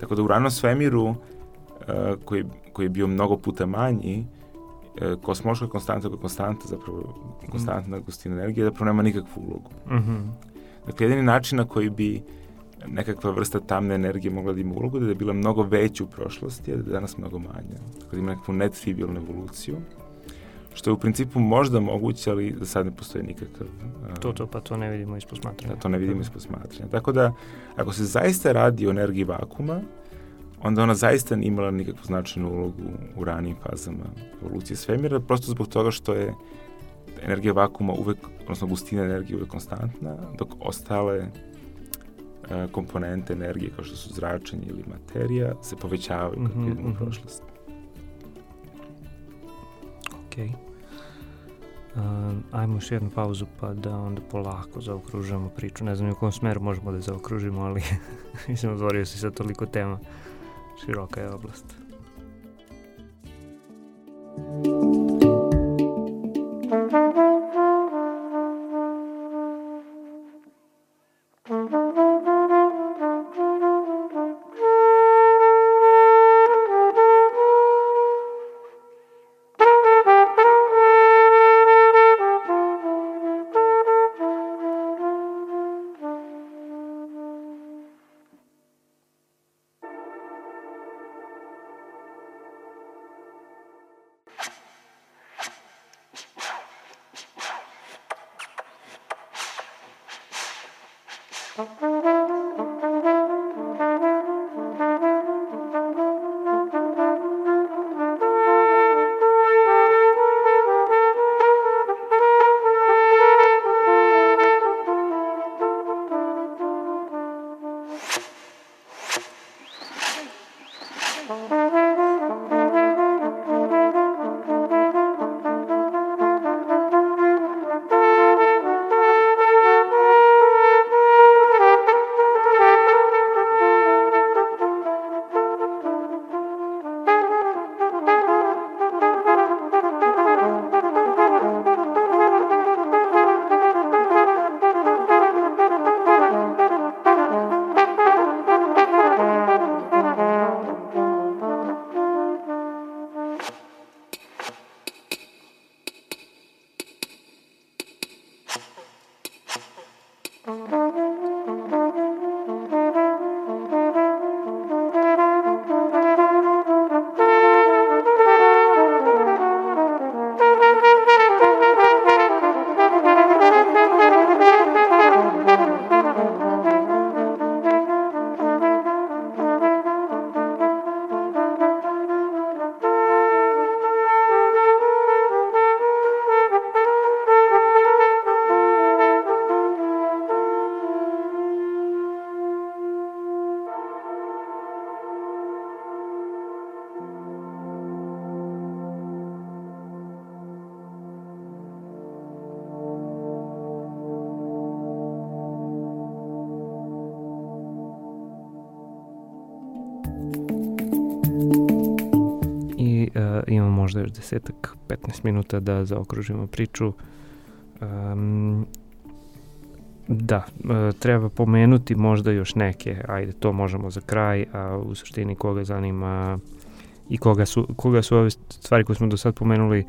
Tako da u ranom svemiru, uh, koji, koji je bio mnogo puta manji, uh, kosmoška konstanta koja je konstanta, zapravo konstantna mm gustina energije, zapravo nema nikakvu ulogu. Mm -hmm. Dakle, jedini način na koji bi nekakva vrsta tamne energije mogla da ima ulogu, da je bila mnogo veća u prošlosti, a da je danas mnogo manja. Tako da ima nekakvu netrivialnu evoluciju, što je u principu možda moguće, ali za sad ne postoji nikakav... Uh, to, to, pa to ne vidimo iz posmatranja. Da, to ne vidimo iz posmatranja. Tako da, ako se zaista radi o energiji vakuma, onda ona zaista nije imala nikakvu značajnu ulogu u ranijim fazama evolucije svemira, prosto zbog toga što je energija vakuma uvek, odnosno gustina energije uvek konstantna, dok ostale e, komponente energije kao što su zračenje ili materija se povećavaju kad mm -hmm, idemo u mhm. prošlost. Ok. Um, ajmo još jednu pauzu pa da onda polako zaokružujemo priču. Ne znam u kom smeru možemo da zaokružimo, ali <laughs> mislim otvorio si sad toliko tema. Široka je oblast. Thank you. Možda desetak, 15 minuta da zaokružimo priču. Um, da, e, treba pomenuti možda još neke, ajde to možemo za kraj, a u suštini koga zanima i koga su, koga su ove stvari koje smo do sad pomenuli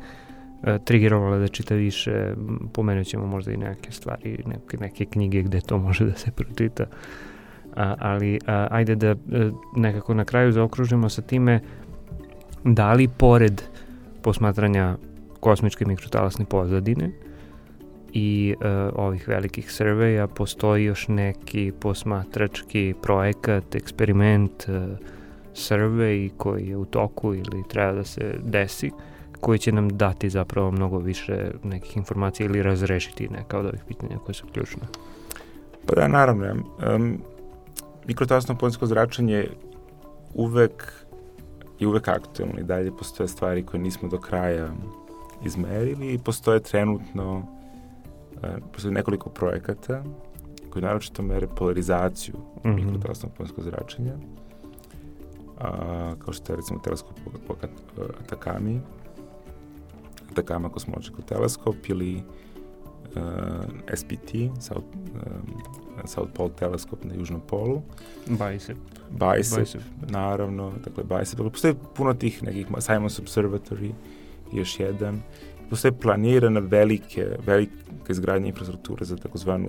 e, trigerovale da čita više, pomenut ćemo možda i neke stvari, neke, neke knjige gde to može da se pročita. A, ali a, ajde da a, e, nekako na kraju zaokružimo sa time da li pored posmatranja kosmičke mikrotalasne pozadine i uh, ovih velikih surveja postoji još neki posmatrački projekat, eksperiment, uh, survey koji je u toku ili treba da se desi, koji će nam dati zapravo mnogo više nekih informacija ili razrešiti neka od ovih pitanja koje su ključne. Pa da, naravno. Um, mikrotalasno polinsko zračenje uvek i uvek aktualno i dalje postoje stvari koje nismo do kraja izmerili i postoje trenutno uh, postoje nekoliko projekata koji naročito mere polarizaciju mm -hmm. mikrotelesnog poljskog zračenja a, kao što je recimo teleskop po, po Atakami Atakama kosmological teleskop ili uh, SPT South, um, South Pole teleskop na južnom polu Bicep Bicep, Bicep. naravno, dakle Bicep. Dakle, postoje puno tih nekih, Simons Observatory, još jedan. Postoje planirana velike, velika izgradnja infrastrukture za takozvanu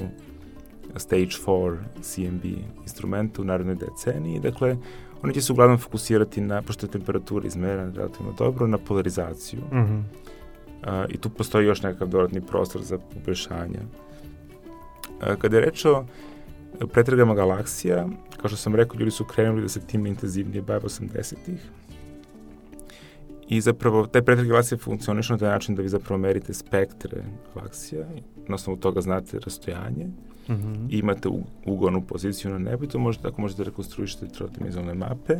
Stage 4 CMB instrumenta u narodnoj deceniji. Dakle, oni će se uglavnom fokusirati na, pošto je temperatura izmerena relativno dobro, na polarizaciju. Mm -hmm. uh, I tu postoji još nekakav dodatni prostor za poboljšanje. Uh, kada je reč o pretragama galaksija, kao što sam rekao, ljudi su krenuli da se tim intenzivnije bave 80-ih. I zapravo, taj pretrag galaksije funkcioniše na taj način da vi zapravo merite spektre galaksija, na osnovu toga znate rastojanje, mm -hmm. i imate ugonu poziciju na nebu i to možete, tako možete rekonstruišiti trodimenzionalne mape.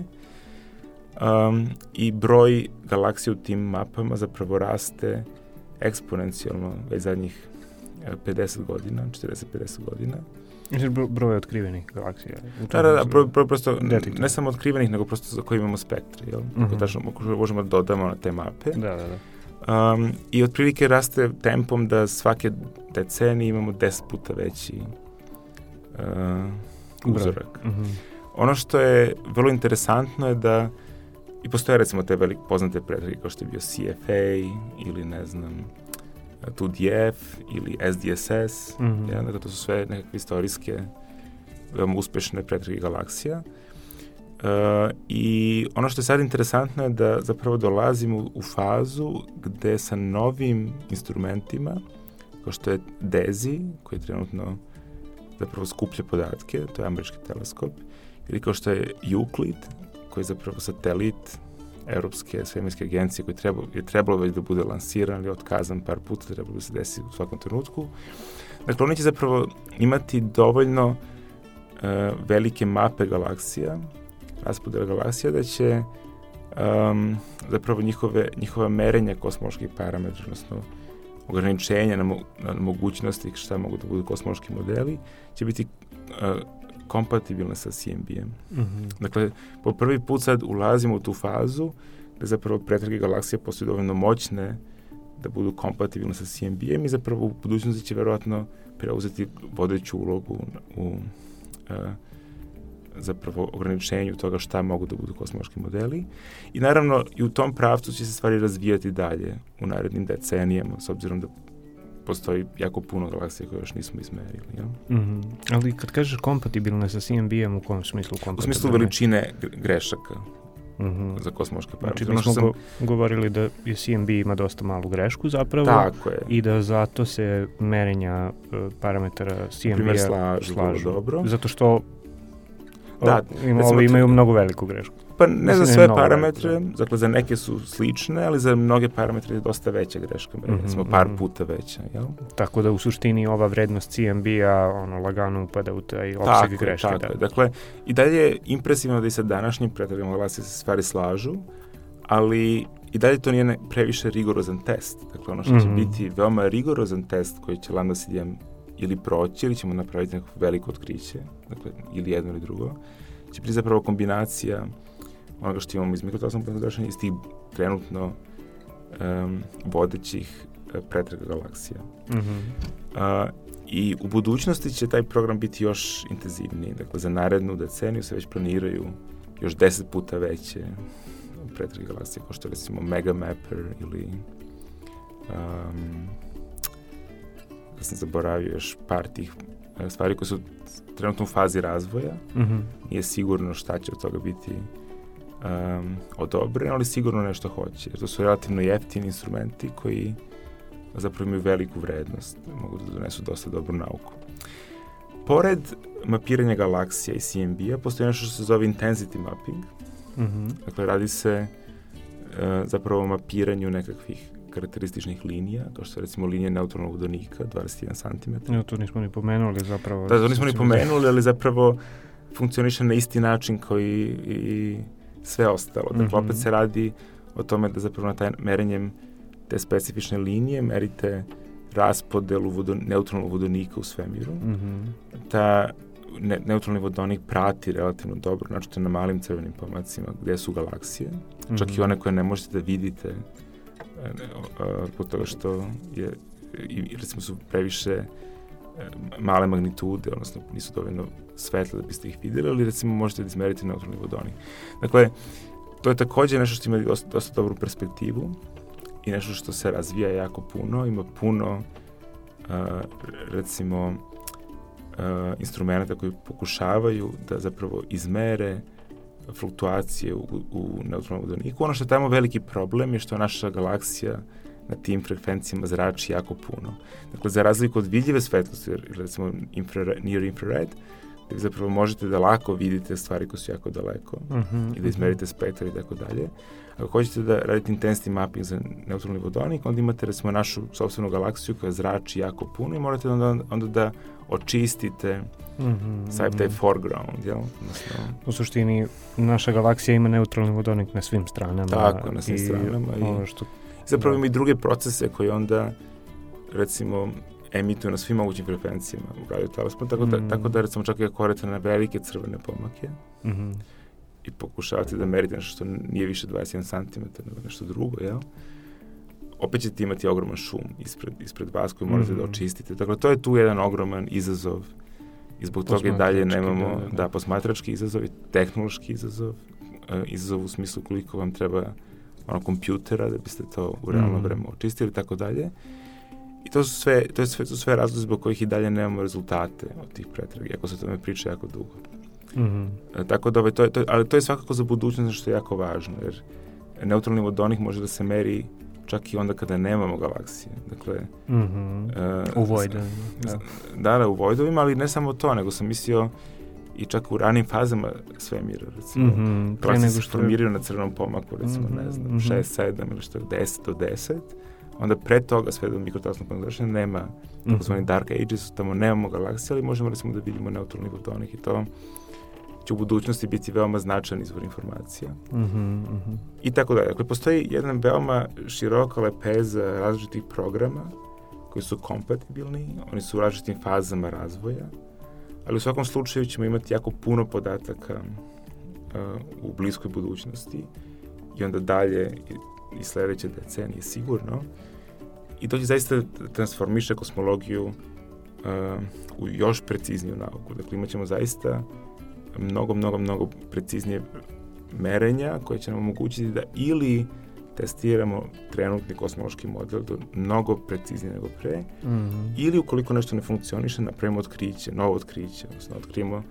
Um, I broj galaksija u tim mapama zapravo raste eksponencijalno već zadnjih 50 godina, 40-50 godina. Znači broj otkrivenih galaksija? Da, da, da, broj, broj prosto, detektor. ne samo otkrivenih, nego prosto za koje imamo spektre, jel? Mm -hmm. tačno možemo da dodamo na te mape. Da, da, da. Um, I otprilike raste tempom da svake decenije imamo 10 puta veći uh, uzorak. Mm -hmm. Ono što je vrlo interesantno je da i postoje recimo te velik poznate pretrage kao što je bio CFA ili ne znam 2DF ili SDSS, mm -hmm. ja, dakle to su sve nekakve istorijske veoma uspešne pretrage galaksija. Uh, I ono što je sad interesantno je da zapravo dolazimo u fazu gde sa novim instrumentima, kao što je DEZI, koji je trenutno zapravo skuplja podatke, to je američki teleskop, ili kao što je Euclid, koji je zapravo satelit Evropske svemirske agencije koji treba, je trebalo već da bude lansiran ili otkazan par puta, trebalo da se desi u svakom trenutku. Dakle, oni će zapravo imati dovoljno uh, velike mape galaksija, raspodela galaksija, da će um, zapravo njihove, njihova merenja kosmoloških parametra, odnosno ograničenja na, mo na mogućnosti šta mogu da budu kosmološki modeli, će biti uh, kompatibilne sa CMB-em. Mm -hmm. Dakle, po prvi put sad ulazimo u tu fazu gde zapravo pretrage galaksije postoje dovoljno moćne da budu kompatibilne sa CMB-em i zapravo u budućnosti će verovatno preuzeti vodeću ulogu u uh, zapravo ograničenju toga šta mogu da budu kosmološki modeli. I naravno i u tom pravcu će se stvari razvijati dalje u narednim decenijama, s obzirom da postoji jako puno galaksija koje još nismo izmerili. Ja? Mm -hmm. Ali kad kažeš kompatibilne sa CMB-em, u kom smislu kompatibilne? U smislu veličine grešaka. Mm -hmm. za kosmološke parametre. Znači, mi smo sam... go govorili da je CMB ima dosta malu grešku zapravo Tako je. i da zato se merenja uh, parametara CMB-a slažu, slažu dobro. Zato što Da, ima, ovi imaju mnogo veliku grešku. Pa ne Mislim, za sve parametre, da. dakle za neke su slične, ali za mnoge parametre je dosta veća greška, mm -hmm, recimo par mm -hmm. puta veća, jel? Tako da u suštini ova vrednost CMB-a ono, lagano upada u taj opseg greške. Tako da. Dakle, i dalje je impresivno da i sa današnjim pretragama glasi se stvari slažu, ali i dalje to nije previše rigorozan test. Dakle, ono što mm -hmm. će mhm. biti veoma rigorozan test koji će Lambda CDM ili proći ili ćemo napraviti neko veliko otkriće, dakle, ili jedno ili drugo, će biti zapravo kombinacija onoga što imamo iz mikrotosnog zračenja iz tih trenutno um, vodećih uh, pretraga galaksija. Mm -hmm. uh, I u budućnosti će taj program biti još intenzivniji. Dakle, za narednu deceniju se već planiraju još deset puta veće pretrage galaksije, kao što je recimo Megamapper ili um, da sam zaboravio još par tih e, stvari koje su trenutno u fazi razvoja. Mm -hmm. Nije sigurno šta će od toga biti um, odobreno, ali sigurno nešto hoće. Jer to su relativno jeftini instrumenti koji zapravo imaju veliku vrednost, mogu da donesu dosta dobru nauku. Pored mapiranja galaksija i CMB-a postoji nešto što se zove intensity mapping. Mm -hmm. Dakle, radi se uh, zapravo o mapiranju nekakvih karakterističnih linija, kao što je recimo linija neutralnog vodonika, 21 cm. Ja, to nismo ni pomenuli zapravo. Da, to nismo ni pomenuli, ali zapravo funkcioniše na isti način koji i sve ostalo. Dakle, mm -hmm. opet se radi o tome da zapravo na taj merenjem te specifične linije merite raspodelu vodo, neutralnog vodonika u svemiru. Mm -hmm. Ta ne, neutralni vodonik prati relativno dobro, znači na malim crvenim pomacima gde su galaksije, mm -hmm. čak i mhm. one koje ne možete da vidite po toga što je, i, recimo su previše e, male magnitude, odnosno nisu dovoljno svetle da biste ih videli, ali recimo možete da izmerite neutralni vodonik. Dakle, to je takođe nešto što ima dosta, dosta dobru perspektivu i nešto što se razvija jako puno, ima puno uh, recimo uh, instrumenta koji pokušavaju da zapravo izmere fluktuacije u, u neutralnom vodoniku. Ono što je tamo veliki problem je što naša galaksija na tim frekvencijama zrači jako puno. Dakle, za razliku od vidljive svetlosti, recimo infrared, near infrared, vi zapravo možete da lako vidite stvari koje su jako daleko uh -huh, i da izmerite spektar i tako dalje. Ako hoćete da radite intensity mapping za neutralni vodonik, onda imate recimo našu sobstvenu galaksiju koja zrači jako puno i morate onda, onda da očistite uh -huh, sav taj foreground, jel? Odnosno, U suštini, naša galaksija ima neutralni vodonik na svim stranama. Tako, na svim i stranama i- Ono što, zapravo Da. ima i druge procese koji onda recimo emituju na svim mogućim frekvencijama u radio talasmu, tako da, Mm. tako da recimo čak i ako odete na velike crvene pomake mhm, i pokušavate da merite nešto što nije više 21 cm, nego nešto drugo, jel? opet ćete imati ogroman šum ispred, ispred vas koji morate da Mhm. očistite. Dakle, to je tu jedan ogroman izazov i zbog toga i dalje nemamo, da, da. da, posmatrački izazov i tehnološki izazov, e, izazov u smislu koliko vam treba ono kompjutera da biste to u realno Mhm. vreme očistili i tako dalje. I to su sve, to je sve, to su sve razlozi zbog kojih i dalje nemamo rezultate od tih pretraga, iako se o tome priča jako dugo. mhm, E, tako da, ovaj, to je, to ali to je svakako za budućnost što je jako važno, jer neutralni vodonik može da se meri čak i onda kada nemamo galaksije. Dakle, mhm. e, U Vojdu. Da. Da, da, u Vojdovima, ali ne samo to, nego sam mislio i čak u ranim fazama svemira, recimo. Mm Mhm, nego se što formiraju na crvenom pomaku, recimo, Mhm, ne znam, mhm. 6, 7 ili što je 10 do 10. Onda pre toga, sve do mikrotalasnog ponašanja, nema Mhm. takozvani dark ages, tamo nemamo galaksije, ali možemo recimo da vidimo neutralni fotonik i to će u budućnosti biti veoma značajan izvor informacija. Mhm, mhm. I tako dalje. Dakle, postoji jedna veoma široka lepeza različitih programa koji su kompatibilni, oni su u različitim fazama razvoja, ali u svakom slučaju ćemo imati jako puno podataka uh, u bliskoj budućnosti i onda dalje i, sledeće decenije sigurno. I to će zaista transformiše kosmologiju uh, u još precizniju nauku. Dakle, imat ćemo zaista mnogo, mnogo, mnogo preciznije merenja koje će nam omogućiti da ili testiramo trenutni kosmološki model do mnogo preciznije nego pre, Mhm. ili ukoliko nešto ne funkcioniše, napravimo otkriće, novo otkriće, odnosno otkrijemo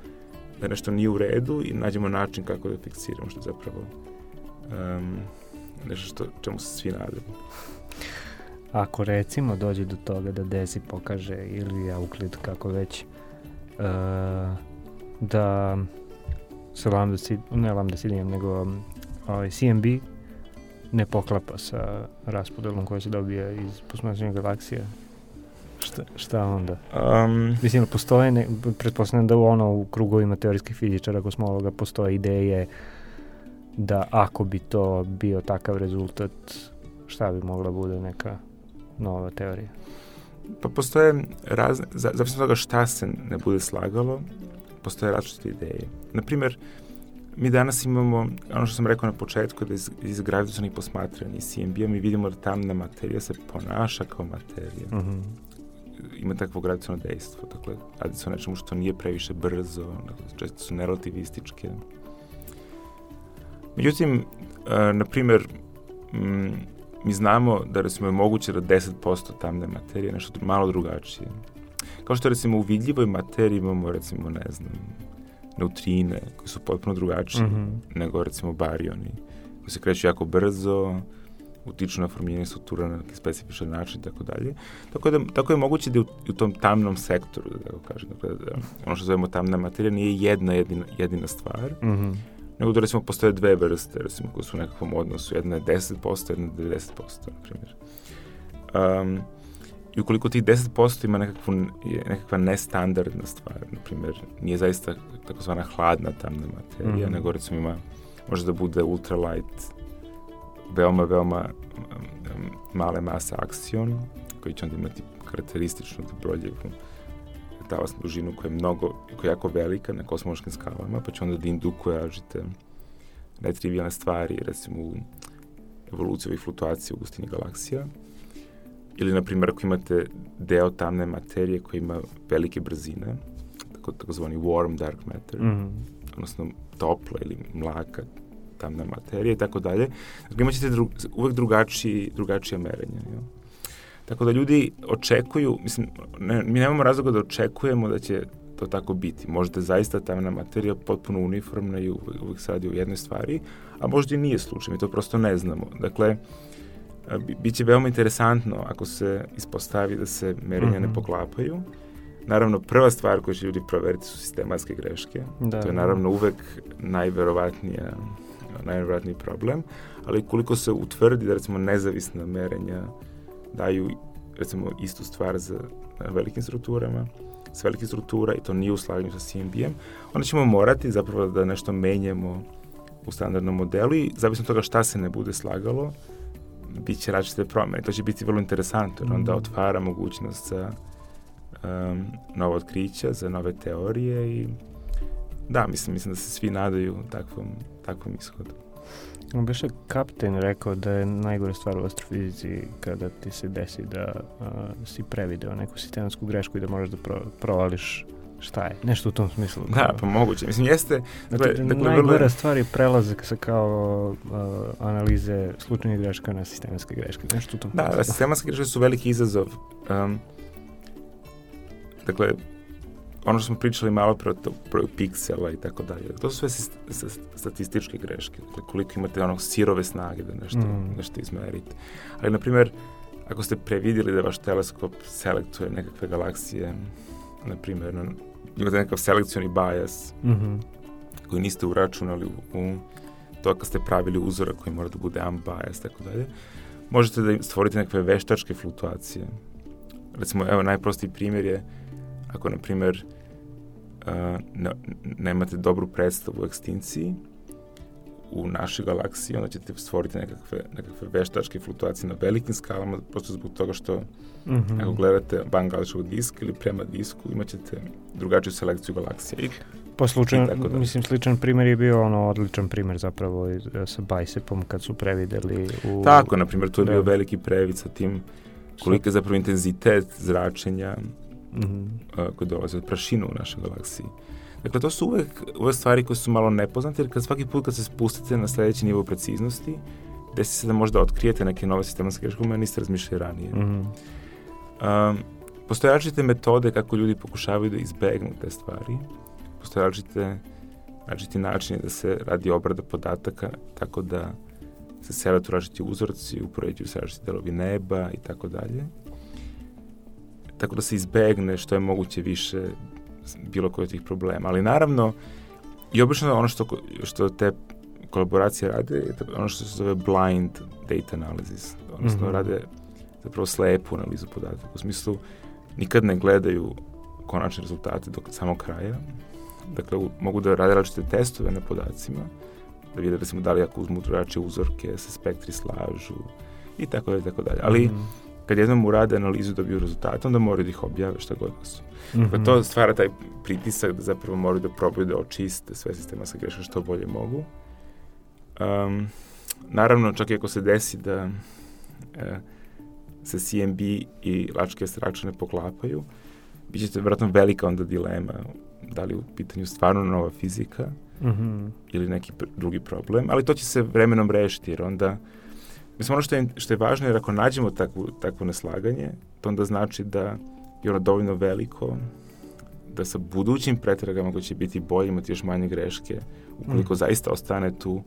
da nešto nije u redu i nađemo način kako da fiksiramo, što je zapravo um, nešto što, čemu se svi nadamo. Ako recimo dođe do toga da Desi pokaže ili Euclid kako već uh, da se lambda, ne lambda nego um, ovaj CMB ne poklapa sa raspodelom koja se dobija iz posmatranja galaksije. Šta, šta onda? Um, Mislim, postoje, ne, pretpostavljam da u ono u krugovima teorijskih fizičara, kosmologa, postoje ideje da ako bi to bio takav rezultat, šta bi mogla bude neka nova teorija? Pa postoje razne, za, zavisno od toga šta se ne bude slagalo, postoje različite ideje. Naprimer, mi danas imamo, ono što sam rekao na početku, da iz, iz gravitacionih posmatranja i CMB-a mi vidimo da tamna materija se ponaša kao materija. Mm -hmm. Ima takvo gravitaciono dejstvo. Dakle, radi se o nečemu što nije previše brzo, često su nerelativističke. Međutim, uh, na primer, mm, mi znamo da recimo je moguće da 10% tamne materije je nešto malo drugačije. Kao što recimo u vidljivoj materiji imamo recimo, ne znam, neutrine koji su potpuno drugačiji mm -hmm. nego recimo barioni koji se kreću jako brzo, utiču na formiranje struktura na neki specifičan način i tako dalje. Tako da tako je moguće da u, u tom tamnom sektoru, da tako kažem, dakle, da ono što zovemo tamna materija nije jedna jedina, jedina stvar, mm -hmm. nego da recimo postoje dve vrste, recimo koje su u nekakvom odnosu, jedna je 10%, jedna je 90%, na primjer. Um, I ukoliko tih 10% ima nekakvu, nekakva nestandardna stvar, na primjer, nije zaista takozvana hladna tamna materija, mm -hmm. nego recimo ima, može da bude ultralight, veoma, veoma um, male mase aksion, koji će onda imati karakterističnu dobroljevu talasnu dužinu koja je mnogo, koja je jako velika na kosmološkim skalama, pa će onda da indukuje različite netrivijalne stvari, recimo u evoluciji ovih fluktuacija u gustini galaksija. Ili, na primjer, ako imate deo tamne materije koji ima velike brzine, tako, takozvani warm dark matter, mm -hmm. odnosno topla ili mlaka tamna materija i tako dalje. Dakle, imat ćete dru, uvek drugačiji, drugačije merenje. Jel? Tako da ljudi očekuju, mislim, ne, mi nemamo razloga da očekujemo da će to tako biti. Možda zaista tamna materija potpuno uniformna i uvek, se radi o jednoj stvari, a možda i nije slučaj, mi to prosto ne znamo. Dakle, biće veoma interesantno ako se ispostavi da se merenja mm -hmm. ne poklapaju, Naravno, prva stvar koju će ljudi proveriti su sistematske greške. Da, to je naravno uvek najverovatnija najverovatniji problem, ali koliko se utvrdi da recimo nezavisna merenja daju recimo istu stvar za velikim strukturama, s velikim struktura i to nije u slaganju sa CMB-em, onda ćemo morati zapravo da nešto menjamo u standardnom modelu i zavisno toga šta se ne bude slagalo, bit će različite promene. To će biti vrlo interesantno, jer onda mhm. otvara mogućnost za um, nova otkrića, za nove teorije i da, mislim, mislim da se svi nadaju takvom, takvom ishodu. Biše kapten rekao da je najgore stvar u astrofizici kada ti se desi da uh, si prevideo neku sistematsku grešku i da moraš da pro, provališ šta je, nešto u tom smislu. Da, pa moguće. Mislim, jeste... Dakle, dakle, dakle najgora vrlo... stvar je prelazak sa kao uh, analize slučajnih greška na sistematske greške. Nešto u tom da, da, sistematske greške su veliki izazov. Um, dakle, ono što smo pričali malo pre o piksela i tako dalje, to su sve statističke greške, dakle, koliko imate onog sirove snage da nešto, mm. nešto izmerite. Ali, na primjer, ako ste previdjeli da vaš teleskop selektuje nekakve galaksije, na primjer, na, imate nekakav selekcioni bias mm -hmm. koji niste uračunali u, u to kad ste pravili uzorak koji mora da bude unbiased, tako dalje, možete da stvorite nekakve veštačke fluktuacije. Recimo, evo, najprostiji primjer je ako, na primjer, uh, ne, nemate dobru predstavu o ekstinciji u našoj galaksiji, onda ćete stvoriti nekakve, nekakve veštačke fluktuacije na velikim skalama, prosto zbog toga što mm -hmm. ako gledate van galačkog diska ili prema disku, imaćete drugačiju selekciju galaksije. I, Pa slučan, da. mislim, sličan primjer je bio ono odličan primjer zapravo sa Bicepom kad su prevideli u... Tako, na primjer, to je bio veliki previd sa tim kolika je zapravo intenzitet zračenja mm -hmm. koji dolaze od prašina u našoj galaksiji. Dakle, to su uvek ove stvari koje su malo nepoznate, jer kad svaki put kad se spustite na sledeći nivo preciznosti, desi se da možda otkrijete neke nove sistematske greške koje niste razmišljali ranije. Mm -hmm. um, postoje različite metode kako ljudi pokušavaju da izbegnu te stvari. Postoje različite, različiti načini da se radi obrada podataka tako da se selatu različiti uzorci, upoređuju se različiti delovi neba i tako dalje tako da se izbegne što je moguće više bilo koje od tih problema. Ali naravno, i obično ono što, što te kolaboracije rade je ono što se zove blind data analysis, odnosno mm -hmm. rade zapravo slepu analizu podataka. U smislu, nikad ne gledaju konačne rezultate do samog kraja. Dakle, u, mogu da rade različite testove na podacima, da vide recimo da li ako uzmu drugačije uzorke, se spektri slažu i tako dalje, tako dalje. Ali mm -hmm kad jednom urade analizu dobiju rezultate, onda moraju da ih objave šta god da su. Mm -hmm. Pa to stvara taj pritisak da zapravo moraju da probaju da očiste sve sa greške što bolje mogu. Um, naravno, čak i ako se desi da e, se CMB i lačke strakče ne poklapaju, bit će vjerojatno velika onda dilema da li u pitanju stvarno nova fizika mm -hmm. ili neki pr drugi problem, ali to će se vremenom rešiti, jer onda Mislim, ono što je, što je važno je ako nađemo takvu, takvo neslaganje, to onda znači da je ono dovoljno veliko da sa budućim pretragama koji će biti bolji, imati još manje greške, ukoliko mm. zaista ostane tu,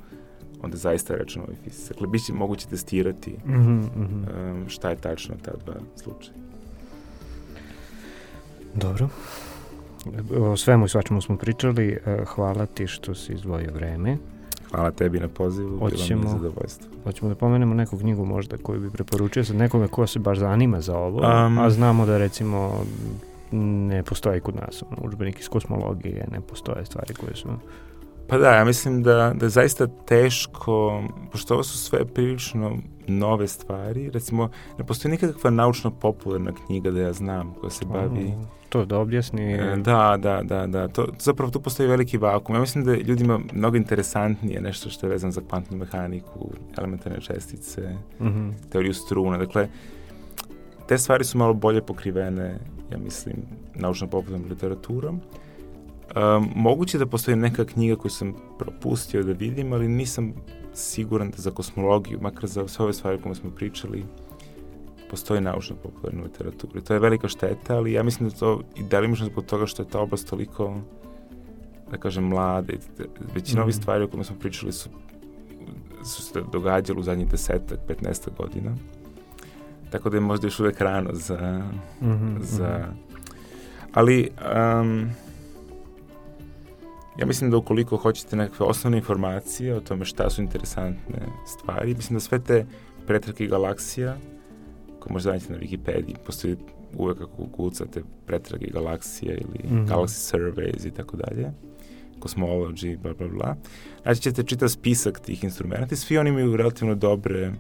onda zaista je rečeno ovoj fizici. Dakle, bit će moguće testirati mm -hmm, um, šta je tačno ta dva slučaja. Dobro. O svemu i svačemu smo pričali. E, hvala ti što si izdvojio vreme. Hvala tebi na pozivu, hoćemo, bilo mi zadovoljstvo. Hoćemo da pomenemo neku knjigu možda koju bi preporučio sa nekome ko se baš zanima za ovo, um, a znamo da recimo ne postoji kod nas ono, učbenik iz kosmologije, ne postoje stvari koje su... Pa da, ja mislim da, da je zaista teško, pošto ovo su sve prilično nove stvari, recimo ne postoji nikakva naučno-popularna knjiga da ja znam koja se bavi... Um, to da objasni. E, da, da, da, da. To, zapravo tu postoji veliki vakum. Ja mislim da je ljudima mnogo interesantnije nešto što je vezano za kvantnu mehaniku, elementarne čestice, mm -hmm. teoriju struna. Dakle, te stvari su malo bolje pokrivene, ja mislim, naučno-popularnom literaturom. Um, moguće da postoji neka knjiga koju sam propustio da vidim, ali nisam siguran da za kosmologiju, makar za sve ove stvari koje smo pričali, postoji naučno popularna literatura. To je velika šteta, ali ja mislim da to i delimično zbog toga što je ta oblast toliko da kažem, mlade. Većina mm. ovih stvari o kojima smo pričali su, su se događali u zadnjih desetak, 15 godina. Tako da je možda još uvek rano za, mm -hmm, za Ali um, ja mislim da ukoliko hoćete nekakve osnovne informacije o tome šta su interesantne stvari, mislim da sve te pretrke galaksija, koje možda naći na Wikipediji, postoji uvek ako kucate pretrage galaksije ili mm -hmm. Galaxy Surveys i tako dalje, Cosmology, bla, bla, bla, znači ćete čitav spisak tih instrumenta i svi oni imaju relativno dobre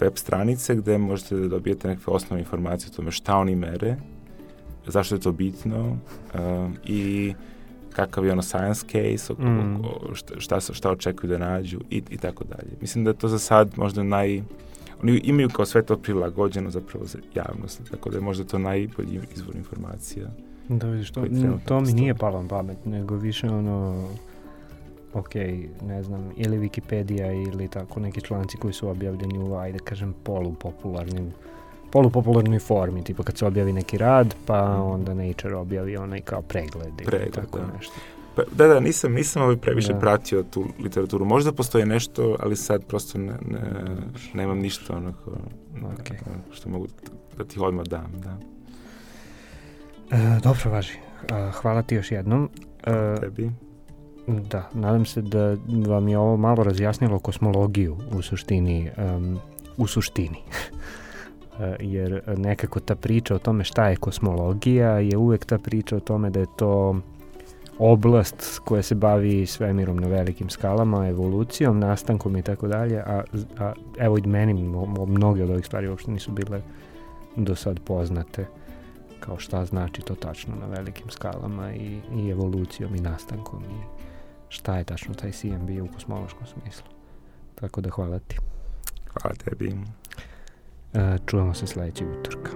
web stranice gde možete da dobijete neke osnovne informacije o tome šta oni mere, zašto je to bitno uh, i kakav je ono science case, o, mm. o, šta, šta, šta očekuju da nađu i, i tako dalje. Mislim da je to za sad možda naj... Oni imaju kao sve to prilagođeno zapravo za javnost, tako da je možda to najbolji izvor informacija. Da vidiš, to, to mi nije palo na pamet, nego više ono ok, ne znam, ili Wikipedia ili tako neki članci koji su objavljeni u, ajde kažem, polupopularnim polupopularnoj formi, tipa kad se objavi neki rad, pa mhm. onda Nature objavi onaj kao pregled ili pregled, tako da. nešto. Pa, da, da, nisam, nisam ovaj previše da. pratio tu literaturu. Možda postoje nešto, ali sad prosto ne, ne, nemam ništa onako okay. što mogu da ti odmah dam. Da. E, dobro, važi. Hvala ti još jednom. E, tebi. Da, nadam se da vam je ovo malo razjasnilo kosmologiju u suštini. Um, u suštini. <laughs> E, jer nekako ta priča o tome šta je kosmologija je uvek ta priča o tome da je to oblast koja se bavi svemirom na velikim skalama, evolucijom, nastankom i tako dalje, a, a evo i meni mnoge od ovih stvari uopšte nisu bile do sad poznate kao šta znači to tačno na velikim skalama i, i evolucijom i nastankom i šta je tačno taj CMB u kosmološkom smislu. Tako da hvala ti. Hvala tebi. E, čujemo se sledećeg utorka.